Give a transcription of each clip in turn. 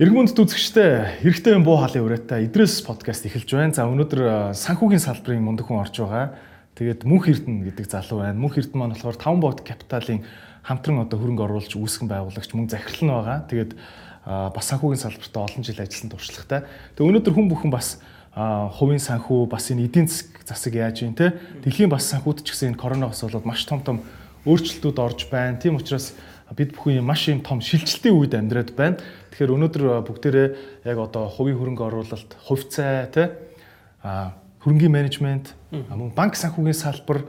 Иргэн хүнд үзэгчтэй хэрэгтэй буу халын ураатай Идрээс подкаст эхэлж байна. За өнөөдөр санхүүгийн салбарын мундаг хүн орж байгаа. Тэгээд Мөнх Эрдэнэ гэдэг залуу байна. Мөнх Эрдэнэ маань болохоор 5 бот капиталын хамтран одоо хөрөнгө оруулж үүсгэн байгуулагч мөн захирал нь байгаа. Тэгээд бас санхүүгийн салбартаа олон жил ажилласан туршлагатай. Тэгээд өнөөдөр хүн бүхэн бас хувийн санхүү бас энэ эдийн засаг яаж юм те дэлхийн бас санхүүд ч гэсэн энэ коронавигоос болоод маш том том өөрчлөлтүүд орж байна. Тийм учраас бид бүхэн маш юм том шилжилтийн үед амьдраад байна. Тэгэхээр өнөөдөр бүгдээрээ яг одоо хувийн хөрөнгө оруулалт, хувьцаа тий а хөрөнгийн менежмент, мөн банк санхүүгийн салбар,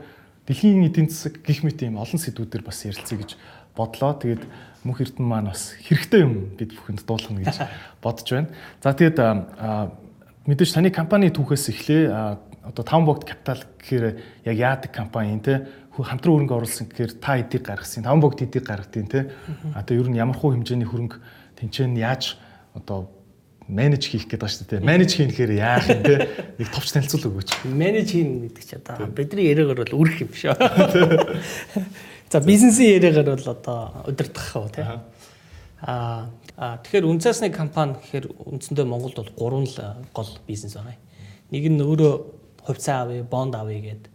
дэлхийн эдийн засаг гих мэт юм олон сэдвүүдээр бас ярилцъя гэж бодлоо. Тэгээд мөнх эрдэнэ маань бас хэрэгтэй юм бид бүхэнд дуулгана гэж бодож байна. За тэгээд мэдээж таны компани түүхээс эхлэе. Одоо 5 богд капитал гэхээр яг яадаг компани те хамтран хөрөнгө оруулсан гэхээр та эдийг гаргасан, 5 богд эдийг гаргадیں۔ А тэгээ ер нь ямар хуу хэмжээний хөрөнгө тэнцэн яаж одоо менеж хийх гэдэг байна шүү дээ. Менеж хийхээр яах юм те нэг товч танилцуул өгөөч. Менеж хийн гэдэг чи одоо бидний яриагаар бол үрэх юм шүү. За бизнесийн яриагаар бол одоо удирдах уу те. Аа тэгэхээр үнцасны компани гэхээр үндсэндээ Монголд бол гурван л гол бизнес байна. Нэг нь өөрөө хувьцаа авъя, бонд авъя гэд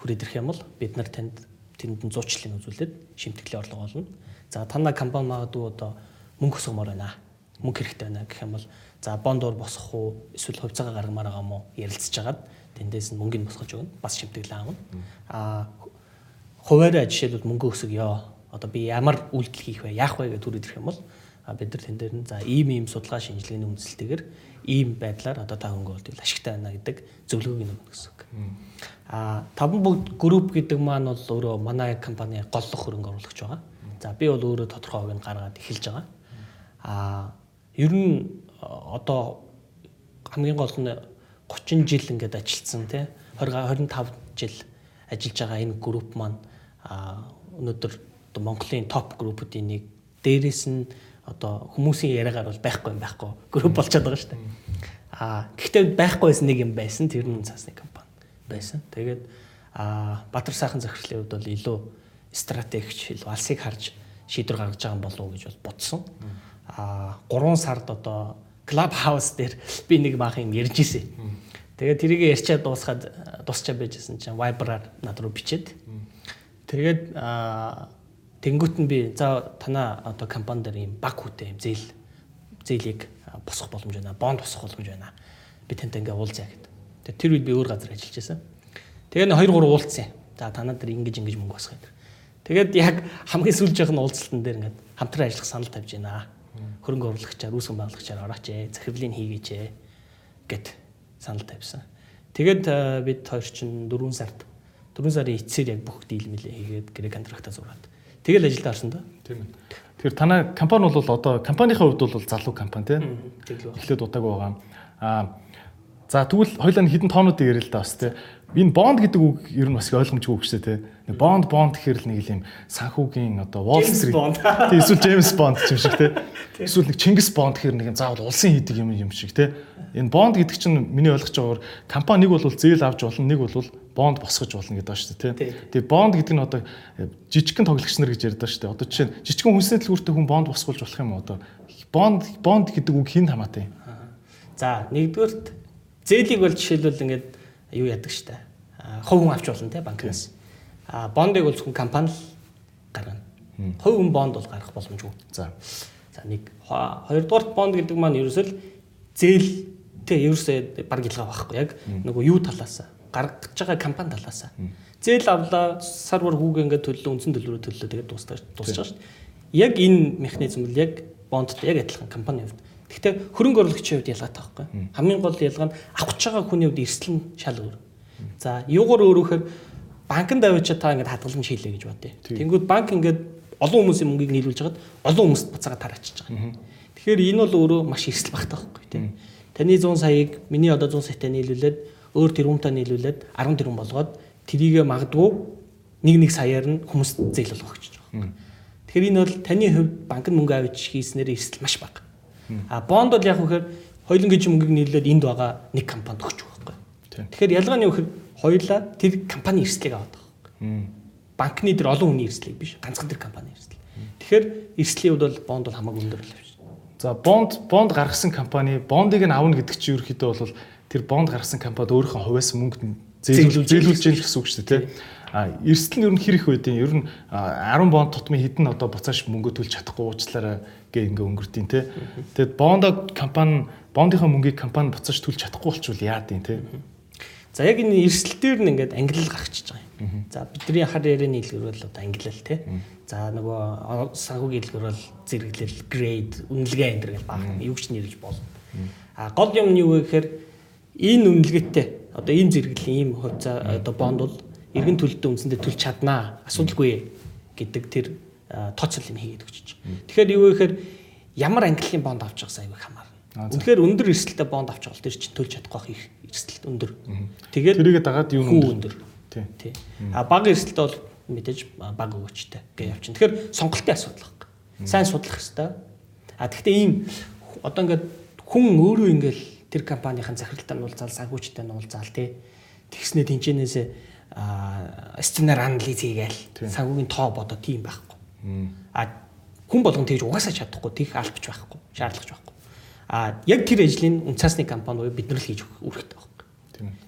хүрээд ирэх юм бол бид нар танд тэнд зуучлалын үзүүлээд шимтгэлийн орлого олно. За танаа компани магадгүй одоо мөнгө өсгөмөр байна. Мөнгө хэрэгтэй байна гэх юм бол за бондор босох уу эсвэл хувьцаагаа гаргамаар байгаа мó ярилцж хагаад тэндээс нь мөнгөний босгож өгнө. Бас шимтгэлээ аавна. Аа хуваараа жишээлбэл мөнгө өсгөё. Одоо би ямар үйлдэл хийх вэ? Яах вэ гэж түрээд ирэх юм бол бид нар тэн дээр нь за ийм ийм судалгаа шинжилгээний үндэслэлтэйгээр ийм байдлаар одоо та хөнгө болдвол ашигтай байна гэдэг зөвлөгөөг өгнө гэсэн үг. Аа таван бүгд групп гэдэг маань бол өөрөө манай компани голлох хөрөнгө оруулагч байгаа. За би бол өөрөө тодорхой хувийг гаргаад эхэлж байгаа. Аа ер нь одоо хамгийн гол нь 30 жил ингээд ажилласан тий 20 25 жил ажиллаж байгаа энэ групп маань өнөөдөр Монголын топ группүүдийн нэг дээрээс нь одоо хүмүүсийн яриагаар бол байхгүй юм байхгүй групп болчиход байгаа шүү дээ. Аа гэхдээ байхгүй байсан нэг юм байсан тэр нь цаасны компани байсан. Тэгээд Батар сайхан захирлын хувьд бол илүү стратегч илүү алсыг харж шийдвэр гаргаж байгаа болов гэж бол бодсон. Аа 3 сард одоо клуб хаус дээр би нэг баах юм ярьж ирсэн. Тэгээд тэрийг ярьчаад дуусгаад дуусчаа байжсэн чинь Viber-аар над руу бичээд. Тэгээд тэнгуут нь би за танаа одоо компани дээр юм баг хүүтэй юм зээл зээлийг босгох боломж байна. Бонд босгох боломж байна. Би тантай ингээ уулзъя гэд. Тэр үед би өөр газар ажиллаж байсан. Тэгээд 2 3 уулзсан. За танаа дээр ингэж ингэж мөнгө босгох гэдэг. Тэгээд яг хамгийн сүүлжийнх нь уулзалтан дээр ингээд хамтран ажиллах санал тавьж байна. Хөрөнгө оруулагчаар, үүсгэн байгуулагчаар орооч ээ, захирлын хийгээч ээ гэд санал тавьсан. Тэгээд бид хоёр чинь 4 сард 4 сарын эцсээр яг бүх дийл мэлээ хийгээд гэрээ контрактаа зураад. Тэгэл ажилд орсон доо. Тийм ээ. Тэгэхээр танай компани бол одоо компанийн хувьд бол залуу компани тийм. Эхлээд удаагүй байгаа. Аа за тэгвэл хоёлаа хідэн тоонуудыг ярил л да бас тийм энэ бонд гэдэг үг ер нь бас ойлгомжгүй үг шүү дээ. Нэг бонд бонд гэхэр л нэг юм санхүүгийн одоо Wall Street тийм эсвэл James Bond ч юм шиг те. Эсвэл нэг Чингис Bond гэхэр нэг заавал улсын хийдэг юм юм шиг те. Энэ бонд гэдэг чинь миний ойлгож байгаагаар компани нэг бол зээл авч болно, нэг бол бонд босгож болно гэдэг ба шүү дээ те. Тэгээ бонд гэдэг нь одоо жижигхэн тоглогч нар гэж ярьдаг шүү дээ. Одоо жишээ нь жижигхэн хүнсний төлбөртэй хүн бонд босгуулж болох юм уу одоо? Бонд бонд гэдэг үг хин хамаатай. За нэгдүгürt зээлийг бол жишээлбэл ингээд юу яадаг штэ. Хувь хүн авч болно те банкнаас. А бондыг бол зөвхөн компани л гаргана. Хувь хүн бонд бол гаргах боломжгүй. За. За нэг хоёрдугаар бонд гэдэг маань ерөөсөө зээл те ерөөсөө баг илгаа байхгүй яг нөгөө юу талаас гаргаж байгаа компани талаас. Зээл авлаа сар бүр хүүгээ ингээд төллөө үндсэн төлбөрөөр төллөө тэгээд дуусна дуусчихаа шүү дээ. Яг энэ механизм л яг бондтой яг адилхан компани хувьд. Гэхдээ хөрөнгө оруулагчийн хувьд ялгаатай байхгүй. Хамгийн гол ялгаа нь авах байгаа хүний хувьд эрсдэл нь шал өөр. За юугаар өөрөөхөр банкнд авчиж та ингээд хадгалан шийлээ гэж бодъё. Тэнгүүд банк ингээд олон хүмүүсийн мөнгийг нийлүүлж хагаад олон хүмүүст буцаага тараачиж байгаа. Тэгэхээр энэ бол өөрөө маш эрсдэл багтаа байхгүй тийм. Таны 100 саяыг миний одоо 100 саятай нийлүүлээд өөр тэрбумтай нийлүүлээд 10 тэрбум болгоод тэрийг магадгүй нэг нэг саяар нь хүмүүст зээл болгох гэж байгаа. Тэгэхээр энэ бол таны хувьд банкнд мөнгө авч хийснээр эрсдэл маш бага. А бонд бол яг вэхээр хоёулангийн мөнгийг нийлүүлээд энд байгаа нэг компанид өгч байгаа байхгүй. Тэгэхээр ялгаа нь юу гэхээр хоёулаа тэр компани эрсдлийг аваад байгаа. Банкны тэр олон хүний эрсдлийг биш ганцхан тэр компани эрсдэл. Тэгэхээр эрсдлийн хувьд бол бонд бол хамаагүй өндөр л байна. За бонд бонд гаргасан компани бондыг нь авна гэдэг чинь ерөөхдөө бол тэр бонд гаргасан компанид өөрийнхөө хувьас мөнгө зээлүүлж зээлүүлж яах гэсэн үг шүү дээ тий. А эрсдэл нь ер нь хэр их байдیں۔ Ер нь 10 бонд тутмын хідэн одоо буцааш мөнгө төлж чадахгүй уучлаарай гэ ингээ өнгөрдөйн те. Тэгэд бонд компани бондынхаа мөнгийг компани буцааж төлж чадахгүй болчвол яад юм те. За яг энэ эрсэлтээр нь ингээд англи гарчихж байгаа юм. За бидний хар ярианы хэлгэрвэл одоо англи л те. За нөгөө санхүүгийн хэлгэрвэл зэрэглэл grade үнэлгээ энэ гэл баг юм. Юу ч нэрж болно. А гол юм нь юу вэ гэхээр энэ үнэлгээтэй одоо энэ зэрэглэлийн ийм хувьцаа одоо бонд бол иргэн төлөлтөө үндсэндээ төлж чаднаа. Асуудалгүй гэдэг тэр тооцоолыг хийгээд өгч чинь. Тэгэхээр юу вэ гэхээр ямар ангиллын бонд авч байгаас аюул хамаарна. Үнэхээр өндөр эрсдэлтэй бонд авч байгаа бол тэр чинь төлж чадахгүй байх их эрсдэлт өндөр. Тэгээд тэрийгэ дагаад юу өндөр. Тий. А бага эрсдэлтэй бол мэдээж бага өгөөчтэй гэж явчихна. Тэгэхээр сонголтын асуудал байхгүй. Сайн судлах хэрэгтэй. А тэгвэл ийм одоо ингээд хүн өөрөө ингээл тэр компанийн захиралтай нь уулзаал, санхүүчтэй нь уулзаал тий. Тэгснэ тэнчэнээсээ а сценар анализ хийгээл санхүүгийн тоо бодоо тийм байхгүй. А хүн болгон тэгж угаасаа чадахгүй, тийх албач байхгүй, шаардлагач байхгүй. А яг тэр ажлын үнцаасны компани уу бид нар л хийж өгөх хэрэгтэй байхгүй.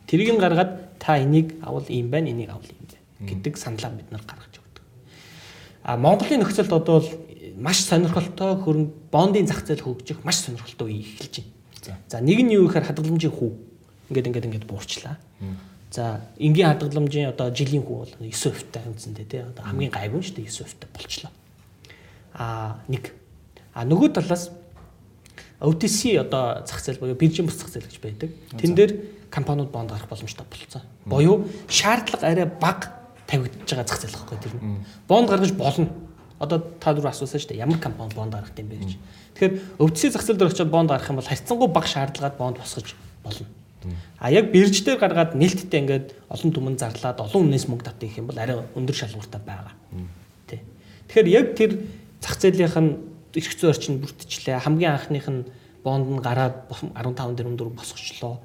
Тэрийг нь гаргаад та энийг авал ийм байна, энийг авал ийм гэдэг саналаа бид нар гаргаж өгдөг. А Монголын нөхцөлд одоо маш сонирхолтой хөрөнгө бондын зах зээл хөгжих маш сонирхолтой үе эхэлж байна. За нэг нь юу гэхээр хадгаламжийн хүү. Ингээд ингээд ингээд буурчлаа. За энгийн хадгаламжийн одоо жилийн хүү бол 9% та үндсэндээ тий одоо хамгийн гайвуу шүү дээ 9% та болчлоо. А нэг. А нөгөө талаас OTC одоо зах зээл буюу биржийн бус зах зээл гэж байдаг. Тэн дээр компаниуд бонд гарах боломжтой болцсон. Буюу шаардлага арай бага тавигдж байгаа зах зээл байхгүй тэр нь. Бонд гаргаж болно. Одоо та дөрөв асуусан шүү дээ. Ямар компани бонд гаргах юм бэ гэж. Тэгэхээр өвдсөй зах зээл дээр очиод бонд гаргах юм бол харьцангуй бага шаардлагаар бонд босгож болно. А яг бирж дээр гаргаад нээлттэй ингээд олон түмэн зарлаад олон үнээс мөнгө татах юм бол арай өндөр шалгууртай байгаа. Тэ. Тэгэхээр яг тэр зах зээлийнх нь эрх зүйн орчин бүрдчихлээ. Хамгийн анхных нь бонд нь гараад 15 дөрөв дөрөв босгочлоо.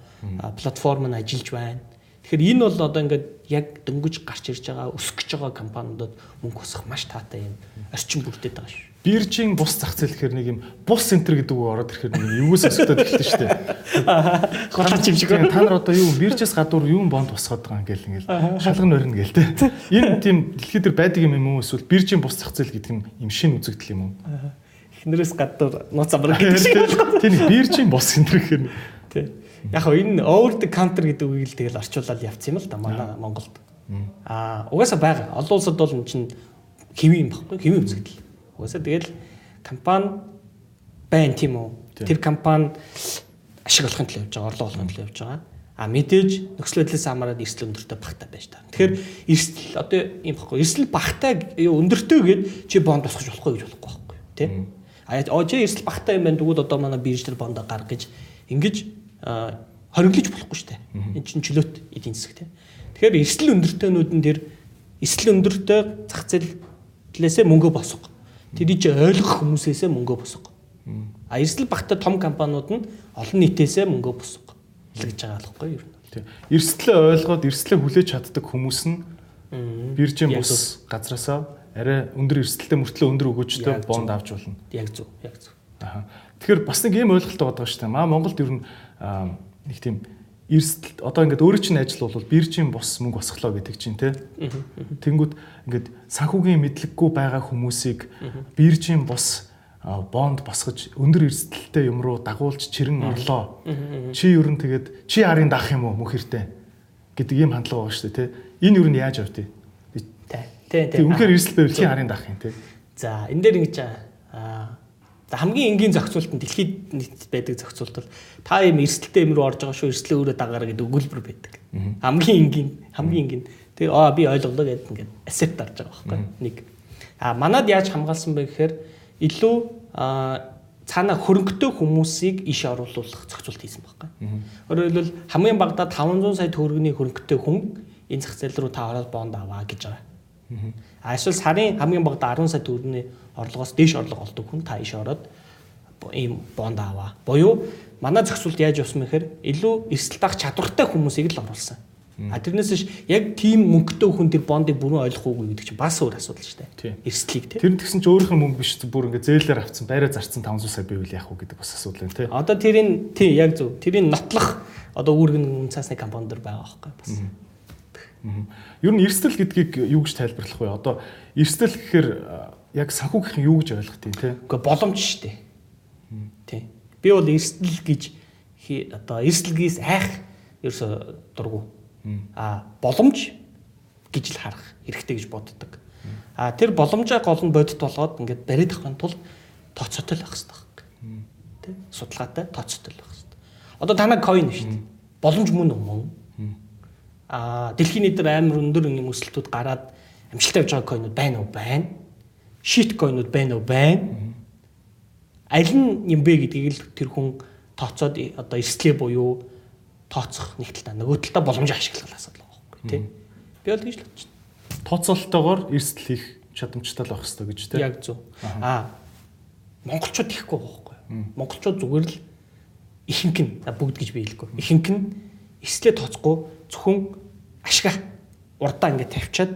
Платформ нь ажиллаж байна. Тэгэхээр энэ бол одоо ингээд яг дөнгөж гарч ирж байгаа өсөх гэж байгаа компаниудад мөнгө босгох маш таатай юм орчин бүрдээд байгаа шүү. Биржийн бус зах зээл гэхээр нэг юм бус центр гэдэг үг ороод ирэхээр нэг юугаас өсөлтөд эхэлсэн шүү дээ. Хулаач юм шиг. Та нар одоо юу биржээс гадуур юу бонд босгоод байгаа юм гээл ингээл шалган барина гээл те. Энэ тийм дэлхийд төр байдаг юм юм уу эсвэл биржийн бус зах зээл гэдэг нь юм шин үзэгдэл юм уу? Эхнэрээс гадуур нууц амраг гэдэг шиг. Тийм биржийн бус центр гэхээр тий Яг хөө энэ over the counter гэдэг үгийг л тэгэл орчуулаад явцсан юм л да манай Монголд. Аа угаасаа байгаа. Олон улсад бол энэ чинь хэвэн юм баггүй хэвэн үзэгдэл. Угаасаа тэгэл компани байна тийм үү? Тэр компани ашиг олохын төлөө явж байгаа, орлого олохын төлөө явж байгаа. А мэдээж нөхцөл байдлаас хамаарат эрсдэл өндөртэй багтаа байж таа. Тэгэхээр эрсдэл одоо юм баггүй. Эрсдэл багтаа өндөртэй гээд чи бонд босгож болохгүй гэж болохгүй байхгүй тий. А очи эрсдэл багтаа юм байна тэгвэл одоо манай биржлэр бондоо гаргаж ингэж хориглож болохгүй шүү дээ. Энэ чинь чөлөөт эдийн засаг тийм. Тэгэхээр эрсдэл өндөртөөнүүд нь тэр эрсдэл өндөртэй зах зээлээсээ мөнгө босго. Тэрийг чи ойлгох хүмүүсээсээ мөнгө босго. А эрсдэл багтаа том компаниуд нь олон нийтээсээ мөнгө босго. гэж байгаа болохгүй юу? Эрсдлээ ойлгоод эрсдлээ хүлээж чаддаг хүмүүс нь биржийн бус газраасаа арай өндөр эрсдэлтэй мөртлөө өндөр өгөөжтэй бонд авч болно. Яг зөв, яг зөв. Тэгэхээр бас нэг ийм ойлголт байгаа шүү дээ. Маа Монголд ер нь нэг тийм эрсдэл одоо ингээд өөрөө чинь ажил бол биржийн бос мөнгө босглоо гэдэг чинь тий. Тэнгүүд ингээд санхүүгийн мэдлэггүй байгаа хүмүүсийг биржийн бос бонд босгож өндөр эрсдэлтэй юм руу дагуулж чирэн орлоо. Чи ер нь тэгээд чи харин даах юм уу мөхөртэй гэдэг ийм хандлага байгаа шүү дээ тий. Энэ ер нь яаж авт тий. Тий. Үнэхээр эрсдэл байвал чи харин даах юм тий. За энэ дээр ингэж аа За хамгийн энгийн зохицуулт нь дэлхийд нийт байдаг зохицуулт бол та юм эрсдэлтэй юм руу орж байгаа шүү эрсдлээ өөрөө дагаараа гэдэг өгүүлбэр байдаг. Хамгийн энгийн хамгийн энгийн тэгээ аа би ойлголоо гэдэг ингээд accept дарж байгаа байхгүй нэг. А манад яаж хамгаалсан бэ гэхээр илүү цаана хөрөнгөтэй хүмүүсийг иш оруулах зохицуулт хийсэн байхгүй. Өөрөөр хэлбэл хамгийн багадаа 500 сая төгрөгийн хөрөнгөтэй хүн энэ зах зээл рүү та ороод бонд аваа гэж байгаа. А эсвэл сарын хамгийн багадаа 10 сая төгрөгийн орлогоос дээш орлого олдог хүн та иш ороод ийм бонд аваа. Буюу манай зохицуулт яаж явсан мэхээр илүү эрсдэл даах чадвартай хүмүүсийг л оруулсан. А тэрнээс биш яг тийм мөнгөтэй хүн тэр бондыг бүрэн ойлгохгүй гэдэг чинь бас өөр асуудал шүү дээ. Эрсдлийг тий. Тэр нь тэгсэн чинь өөрийнх нь мөнгө биш бүр ингээ зээлээр авцсан байраа зарцсан 500 сая бивэл яах вэ гэдэг бас асуудал байна тий. Одоо тэрийн тий яг зөв. Тэрийн нотлох одоо үүрэг нь цаасны компанид байгаа байхгүй бас. Ер нь эрсдэл гэдгийг юу гэж тайлбарлах вэ? Одоо эрсдэл гэхээр яг санхүү гэх нь юу гэж ойлгох тийм тий? Гэхдээ боломж шүү дээ. Тий. Би бол эрсдэл гэж одоо эрсдэлгээс айх ерөөсө дургу а боломж гэж л харах хэрэгтэй гэж боддог. А тэр боломжоо гол нь бодит болгоод ингээд бариад авахын тулд тооцоотой л байх хэрэгтэй. Тэ? Судалгаатай тооцоотой л байх хэрэгтэй. Одоо танаа coin шүү дээ. Боломж мөн үү мөн. А дэлхийн нийтээр амар өндөр юм өсөлтүүд гараад амжилттай явж байгаа coinуд байна уу? Байна. Coinуд байна уу? Байна. Аль нь юм бэ гэдгийг л тэр хүн тооцоод одоо эрслээ буюу тооцох нэг талдаа нөгөө талдаа боломж ашиглах асуудал байгаа байхгүй тий. Би бол тэгж л бодчих. Тооцоолтойгоор эрсдэл хийх чадамжтай л байх хэрэгтэй гэж тий. Яг зөв. Аа монголчууд ихгүй байхгүй. Монголчууд зүгээр л ихэнх нь бүгд гэж би хэлэхгүй. Ихэнх нь эрслээ тооцохгүй зөвхөн ашиг урдаа ингээд тавьчаад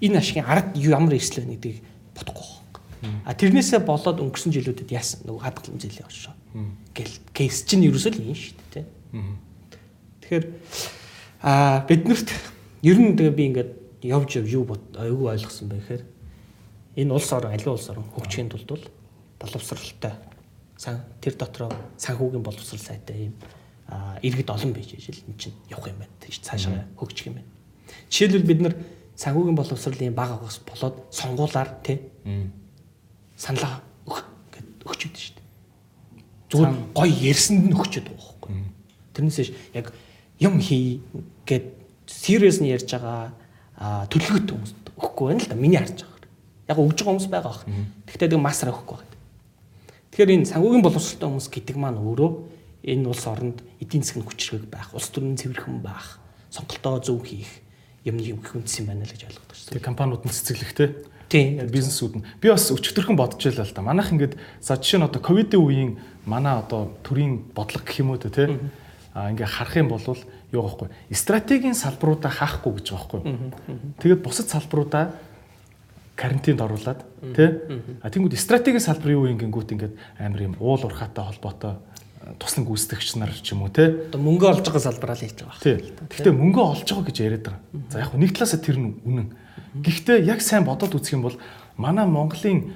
энэ ашигын ард ямар эрсэл вэ гэдгийг бодохгүй байна. А тэрнээсээ болоод өнгөрсөн жилүүдэд яасан нөгөө хадгалан зээлээ очоо. Гэл кейс чинь ерөөсөө л юм шүү дээ тий. Тэгэхээр а биднэрт ер нь тэгээ би ингээд явж яв юу айгүй ойлгосон байх гэхээр энэ улс орон аливаа улс орон хөгжихийн тулд бол боловсралтай сан тэр дотроо санхүүгийн боловсрал сайтай юм иргэд олон байж ижил эн чинь явах юм байна тийш цаашаа хөгжих юм байна. Жишээлбэл бид нар санхүүгийн боловсролын баг агаас болоод сонгуулаар тий саналаа өгөх гэд өгч өгдөө шүү дээ. Зүгээр гой ярьсанд нь өгчөд байгаа байхгүй. Тэрнээсээ яг юм хий гэд serious нь ярьж байгаа төлөвлөгөөт хүмүүс өгөхгүй байна л да миний харж байгаа. Яг өгж байгаа хүмүүс байгаа бах. Гэхдээ тэг масар өгөхгүй байгаа. Тэгэхээр энэ санхүүгийн боловсролтой хүмүүс гэдэг маань өөрөө энэ улс оронд эдийн засгийн хүчрэг байх, улс төрийн цэвэрхэн байх, сонголтоо зөв хийх юм юм хүнс юм байна л гэж ойлгодог шүү. Тэгээ компаниуд нь цэцэглэхтэй. Тийм. Бизнесүүд нь. Би бас өчтөрхөн бодож байлаа л да. Манайх ингээд за жишээ нь одоо ковидын үеийн манай одоо төрийн бодлого гэх юм уу те а ингээ харах юм бол юу байхгүй стратегийн салбаруудаа хаахгүй гэж байгаа байхгүй тэгээд бусад салбаруудаа карантинд оруулаад тий. а тэнгууд стратегийн салбар юу ингэнгүүт ингээд амар юм уул урхаатай холбоотой туслан гүйцэтгэгч нар ч юм уу тий. Одоо мөнгө олж байгаа салбараа л хийж байгаа тий. гэхдээ мөнгө олж байгаа гэж яриад байгаа. За яг нэг талаасаа тэр нь үнэн гэхдээ яг сайн бодоод үзэх юм бол манай Монголын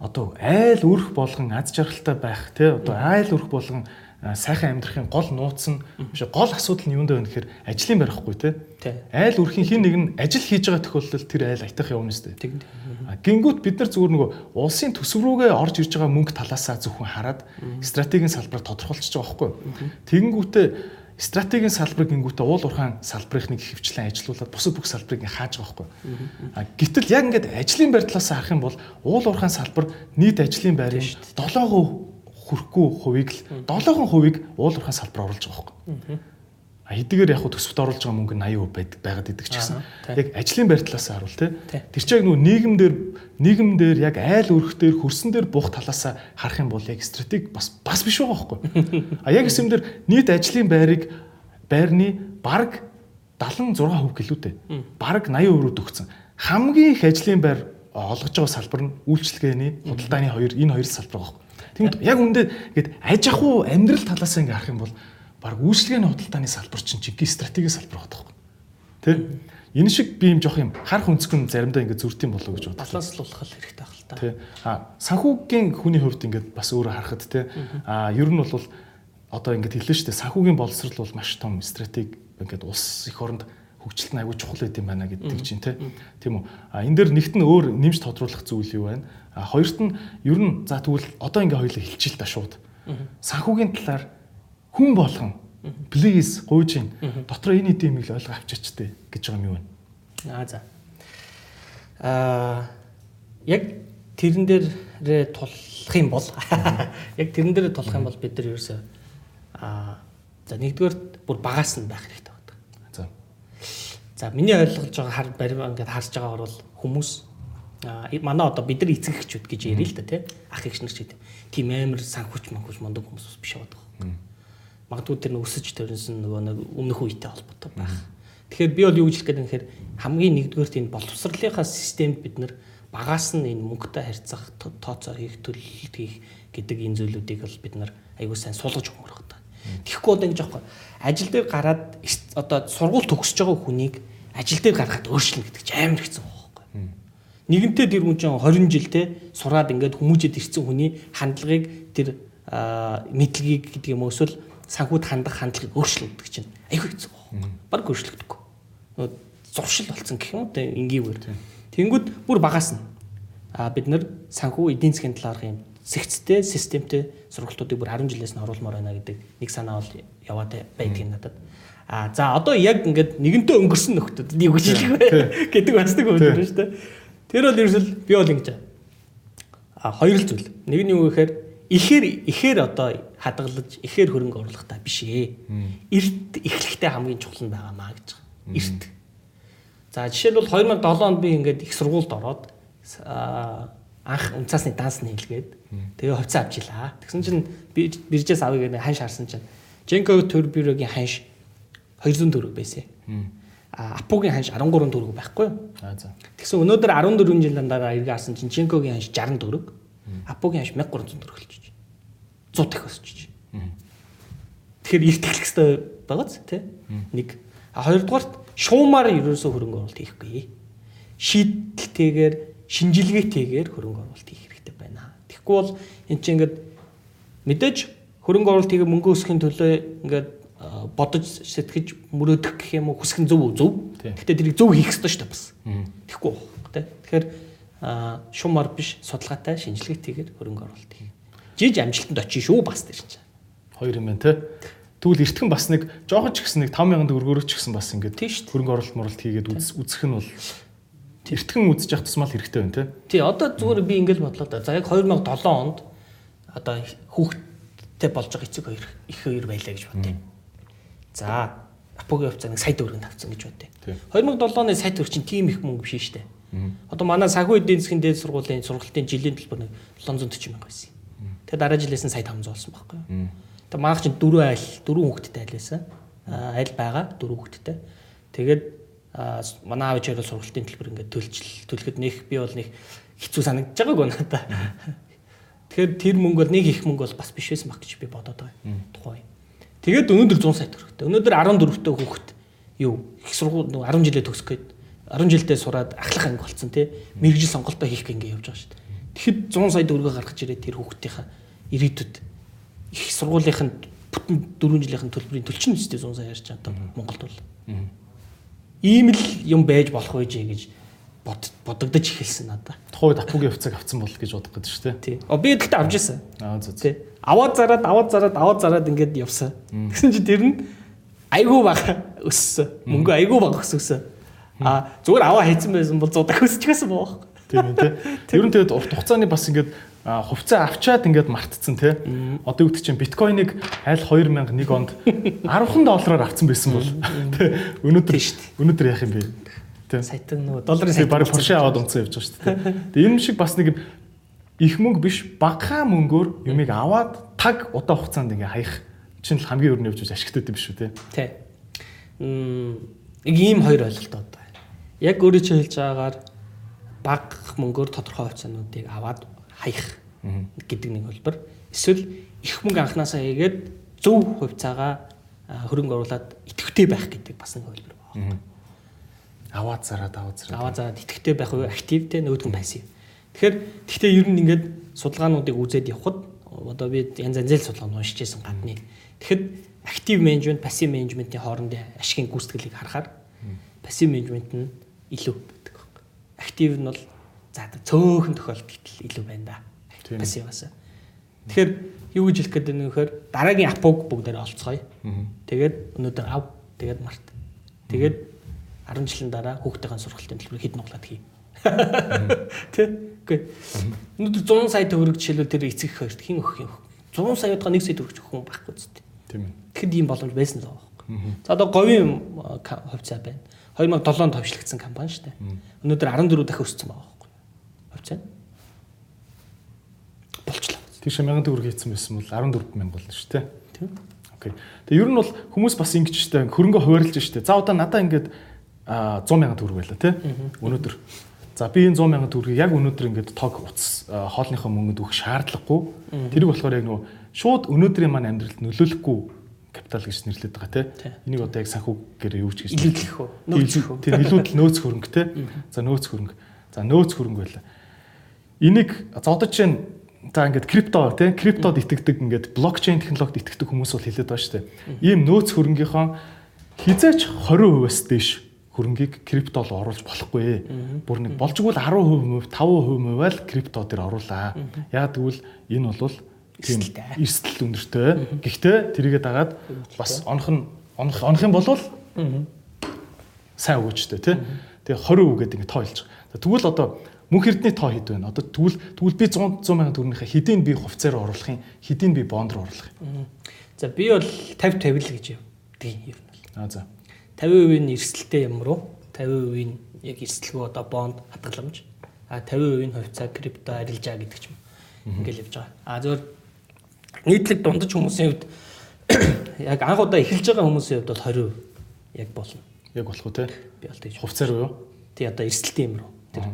одоо айл өрх болгон аз жаргалтай байх тий одоо айл өрх болгон сайхан амьдрахын гол нууц нь биш гол асуудал нь юунд вэ гэхээр ажлын барихгүй те. Айл үрхийн хин нэг нь ажил хийж байгаа тохиолдолд тэр айл аятах явна дээ. Гингүүт бид нар зүгээр нөгөө улсын төсөв рүүгээ орж ирж байгаа мөнгө талаасаа зөвхөн хараад стратегийн салбар тодорхойлчихж байгаа байхгүй. Тэгэнгүүтээ стратегийн салбар гингүүтээ уул уурхаан салбарыг нэг хөвчлэн ажилуулад бусад бүх салбарыг хааж байгаа байхгүй. А гэтэл яг ингээд ажлын байр талаас харах юм бол уул уурхаан салбар нийт ажлын байрын 7% хүрэхгүй хувийг л 7% уулуурхаа салбар оруулж байгаа байхгүй. Хэдийгээр яг төсөвт оруулж байгаа мөнгө 80% байгаад идэг ч гэсэн яг ажлын байр талаас харуул те. Тэр чинь яг нөгөө нийгэмдэр нийгэмдэр яг айл өрхтөр хөрсөн дээр буух талаас харах юм бол яг стратеги бас бас биш байгаа байхгүй. А яг эсэмдэр нийт ажлын байрыг байрны баг 76% гэлүүтэй. Бараг 80% рүү төгсөн. Хамгийн их ажлын байр олгож байгаа салбар нь үйлчлэгээний худалдааны хоёр энэ хоёр салбар байгаа. Тэгмэд яг үндэ ингээд аж ахуй амьдрал талаас ингээ харах юм бол баг үйлчлэгээний худалдааны салбар чинь жинхэнэ стратегийн салбар байдаг. Тэ? Энэ шиг би юм жоох юм харах өнцгөн заримдаа ингээ зүрт юм болоо гэж бодлоо. Баланслуулах хэрэгтэй байх л та. Тэ. А санхүүгийн хүний хувьд ингээ бас өөрөө харахад тэ. А ер нь бол одоо ингээ хэллээ шүү дээ. Санхүүгийн боловсрал бол маш том стратеги ингээд улс их оронд хөгжилт нь аягүй чухал байт юм байна гэдэг чинь тийм үү. А энэ дээр нэгт нь өөр нэмж тодруулах зүйл юу байна? А хоёрт нь ер нь за тэгвэл одоо ингээ хоёулаа хэлчихэл та шууд. Санхүүгийн талаар хүн болгон please гуйж ин дотор энэ хэдийн юм л ойлгоо авчаач тээ гэж байгаа юм юу вэ? Аа за. Аа яг тэрэн дээрээ тулах юм бол яг тэрэн дээрээ тулах юм бол бид нар ерөөсөө аа за нэгдүгээр бүр багаас нь байх хэрэгтэй байдаг. За. За миний ойлгож байгаа хар барим ингээд харж байгаагаар бол хүмүүс манай одоо бид нар эцэг эхчүүд гэж ярил л да тий ах эгч нар ч гэдэг тийм амар санхүүч манхүүч мундаг хүмүүс биш байдаг. Магадгүй тэр өсөж төрсөн нөгөө нэг өмнөх үетэй холбоотой байх. Тэгэхээр би бол юу гэж хэлэх гээд нэхэр хамгийн нэгдүгээрт энэ боловсролынхаа системд бид нар багаас нь энэ мөнгөтэй харьцах тооцоо хийх төлөлт хийх гэдэг энэ зүйлүүдийг бол бид нар аягүй сайн суулгаж өгмөр байна. Тэгэхгүй одоо ингэж аахгүй ажил дээр гараад одоо сургууль төгсөж байгаа хүнийг ажил дээр гаргаад өөрчлөн гэдэг чинь амар хэцүү байхгүй. Нэгэнтээ тэр хүн чинь 20 жил те сураад ингээд хүмүүжэд ирсэн хүний хандлагыг тэр мэдлэгийг гэдэг юм өсвөл санхүүд хандах хандлагыг өөрчлөн гэдэг чинь аягүй хэцүү байхгүй. Бараг өөрчлөгдөхгүй. Зуршил болсон гэх юм те энгийгээр. Тэнгүүд бүр багаас нь а бид нар санхүү эдийн засгийн талаарх юм сэгцтэй системтэй сургалтуудыг бүр 10 жилээс нь оруулмаар байна гэдэг нэг санаа бол яваад байдгийг надад. А за одоо яг ингээд нэгэнтээ өнгөрсөн нөхдөд нэг хэлэх вэ гэдэг бас нэг байна шүү дээ. Тэр бол ерөөсөл би бол ингэж а хоёр л зүйл. Нэг нь юу гэхээр ихээр ихээр одоо хадгалж ихээр хөрөнгө оруулах та биш ээ. Эрт эхлэхдээ хамгийн чухал нь байгаамаа гэж байгаа. Эрт. За жишээлбэл 2007 онд би ингээд их сургуульд ороод анх унцаасны данс нийлгээд тэгээ хувцас авч илаа. Тэгсэн чинь биржээс авъя гэдэг ханш харсан чинь Женко Турбюрогийн ханш 200 төгрөг байсан. А Апугийн ханш 13 төгрөг байхгүй юу? Тэгсэн өнөөдөр 14 жилийн дараа эргээ харсан чинь Женкогийн ханш 60 төгрөг. Апугийн ханш 1300 төгрөг болчих. 100 дахь өсчих. Тэгэхээр их тэглэх хэрэгтэй байгааз тий? Нэг. А хоёрдугаарт шуумаар ерөөсөө хөрөнгө оруулалт хийхгүй. Шийдэлтэйгээр шинжилгээтэйгээр хөрөнгө оруулалт хийх хэрэгтэй байна. Тэгэхгүй бол эн чинь ингээд мэдээж хөрөнгө оруулалт хийгээ мөнгө өсөхийн төлөө ингээд бодож сэтгэж мөрөөдөх гэх юм уу хүсэх нь зөв зөв. Гэхдээ тэрийг зөв хийх ёстой шүү дээ бас. Тэгэхгүй. Тэгэхээр шумар биш судалгаатай шинжилгээтэйгээр хөрөнгө оруулалт хий. Жиж амжилтанд очиж шүү бас тэр чинь. Хоёр юм байна тий. Тэгвэл эртхэн бас нэг жоохон ч гэсэн нэг 5000 төгрөгөөр ч гэсэн бас ингээд хөрөнгө оруулалт моролт хийгээд үзэх нь бол эртхэн үзэж явах тусмал хэрэгтэй байна тий. Тий одоо зүгээр би ингээд бодлоо да. За яг 2007 онд одоо хүүхдтэй болж байгаа эцэг хоёр их хоёр байлаа гэж бодъё. За Апогийн хувьцаа нэг сая төгрөг тавьсан гэж бодъё. 2007 оны сая төгрөг чинь тийм их мөнгө биш дээ. Одоо манай санхүү эдийн засгийн дээд сургуулийн сургалтын жилийн төлбөр нэг 740 мянга байсан. Тэгээ дараа жилээс нь сая 500 болсон байхгүй юу? Тэгээ манайх чинь дөрөв айл, дөрөв хүүхэдтэй айл байсан. Айл байгаа дөрөв хүүхэдтэй. Тэгээд манай аав ичээр сургалтын төлбөр ингээд төлжл төлөхөд нэх би бол нэг хэцүү санагдаж байгаагүй надаа. Тэгэхээр тэр мөнгө бол нэг их мөнгө бол бас биш байсан баг гэж би бодоод байгаа. Тухайн. Тэгээд өнөөдөр 100 сая төгрөгтэй. Өнөөдөр 14 дэх хүүхэд юу их сургууль 10 жилээ төгсөх гээд 10 жилдээ сураад ахлах анги болцсон тий. Мэргэжил сонголтоо хийх гэнгээ явж байгаа шүү дээ. Тэгэхэд 100 сая төгрөгөө гаргаж ирээд тэр хүүхдийнхаа ирээдүйд их сургуулийнхын бүтэн 4 жилийн төлбөрийн төлчин үстэй 100 сая ярьж байгаа Монголд бол ийм л юм байж болох байж гэж бодогдож эхэлсэн надаа. Тухайд апугийн хувьцааг авцсан бол гэж бодох гэдэг шүү дээ. Тий. Оо би тэгтээ авч ирсэн. Аа зөв. Тий. Аваад зараад аваад зараад аваад зараад ингээд явсан. Тэгсэн чинь тэр нь айгүй бага өссөн. Мөнгө айгүй бага өссөн. Аа зүгээр аваа хийцэн байсан бол 100 дахь өсчихсэн боо. Тийм ээ тий. Ер нь тэгээд урт хугацааны бас ингээд хувьцаа авчаад ингээд мартцсан тий. Одоо үүд чинь биткойныг аль 2001 онд 10 доллараар авсан байсан бол тий. Өнөөдөр өнөөдөр яах юм бэ? Тий. Саятан нөгөө долларын сая барыг Porsche аваад унцсан явж байгаа шүү дээ. Тэгээ энэ шиг бас нэг их мөнгө биш багахан мөнгөөр юмыг аваад таг удаа хугацаанд ингээ хаях чинь л хамгийн өрнө явж ашигтай юм биш үү те. Тий. Мм нэг ийм хоёр ойлголт одоо. Яг өөрөө чи хэлж байгаагаар бага мөнгөөр тодорхой хугацаануудыг аваад хаях гэдэг нэг хэлбэр. Эсвэл их мөнгө анханасаа хийгээд зөв хувьцаагаа хөрөнгө оруулаад идэвхтэй байх гэдэг бас нэг хэлбэр байна. Аваад зараад аваад зараад. Аваад зараад идэвхтэй байх уу актив те нөгөөдгөн пассив. Тэгэхээр тэгтээ ер нь ингээд судалгаануудыг үзээд явхад одоо би янз янзэл судалгаа уншиж байсан гадны. Тэгэхэд актив менежмент, пассив менежментийн хоорондын ашигын гүйцэтгэлийг харахаар пассив менежмент нь илүү байдаг. Актив нь бол За цөөхөн тохиолдолд илүү байна да. Пассиваас. Тэгэхээр юу гэж хэлэх гээд байна гэхээр дараагийн апуг бүгдээр олцгоё. Тэгээд өнөөдөр ав, тэгээд март. Тэгээд 10 жилийн дараа хүүхдийн сургалтын төлбөр хэд нуглаад хий. Тэ? Үгүй. Өнөөдөр 100 сая төгрөг жишээлбэл тэр эцэг хоёрт хин өгөх юм. 100 саяудаа 1 сая төгрөг өгөх хүн байхгүй зү. Тийм ээ. Тэгэхэд ийм боломж байсан л байгаа. За одоо говийн хувьцаа байна. 2007 онд товчлогдсон компани шүү дээ. Өнөөдөр 14 дахин өссөн байгаа хувьцаа болчлоо. Тийш 1000 төгрөг хийсэн байсан бол 14 мянга болно шүү дээ. Тийм. Окей. Тэгээ ер нь бол хүмүүс бас ингэж штэ хөрөнгө хуваарлж штэ. За одоо надаа ингээд 100 сая төгрөг байла тий. Өнөөдөр. За би энэ 100 сая төгрөгийг яг өнөөдөр ингээд тог утас хоолныхоо мөнгөд өгөх шаардлагагүй. Тэрийг болохоор яг нөгөө шууд өнөөдрийн маань амьдралд нөлөөлөхгүй капитал гэж нэрлэдэг байгаа тий. Энийг одоо яг санхүүгээр юу ч гэж илүүдлэх үү? Нөөцөх үү? Тийм илүүдл нөөц хөрөнгө тий. За нөөц хөрөнгө. За нөөц хөрөнгө байла. Энийг за одоо чинь за ингээд крипто тий криптод итгэдэг ингээд блокчейн технологид итгэдэг хүмүүс бол хэлээд байгаа шүү дээ. Ийм нөөц хөрөнгийнхөө хизээч 20%-аас дээш хөрөнгийг криптод оруулж болохгүй. Бүр нэг болжгүй л 10%, 5% байл крипто дээр оруулаа. Яг тэгвэл энэ бол тийм эрсдэл өндөртэй. Гэхдээ тэрийгээ дагаад бас онох нь онох онох юм бол сайн өгөөжтэй тий. Тэгээ 20% гэдэг ингэ тоо хэлж байгаа. Тэгвэл одоо мөнх эрдний тоо хэд вэ? Одоо тэгвэл тэгвэл би 100 100 сая төгрөгийнхээ хэдийн би хувьцаар оруулах юм, хэдийн би бонд руу оруулах юм. За би бол 50 50 л гэж юм ер нь. Аа за. 50% нь эрсдэлтэй юм руу 50% нь яг эрсдэлгүй одоо бонд хадгаламж а 50% нь хувьцаа крипто арилжаа гэдэг ч юм. Ингээл явж байгаа. А зөвөр нийтлэг дундаж хүмүүсийн хувьд яг анх удаа эхэлж байгаа хүмүүсийн хувьд бол 20% яг болно. Яг болох уу те? Би бол тэгж. Хувьцаар уу? Тий одоо эрсдэлтэй юм руу. Тэр.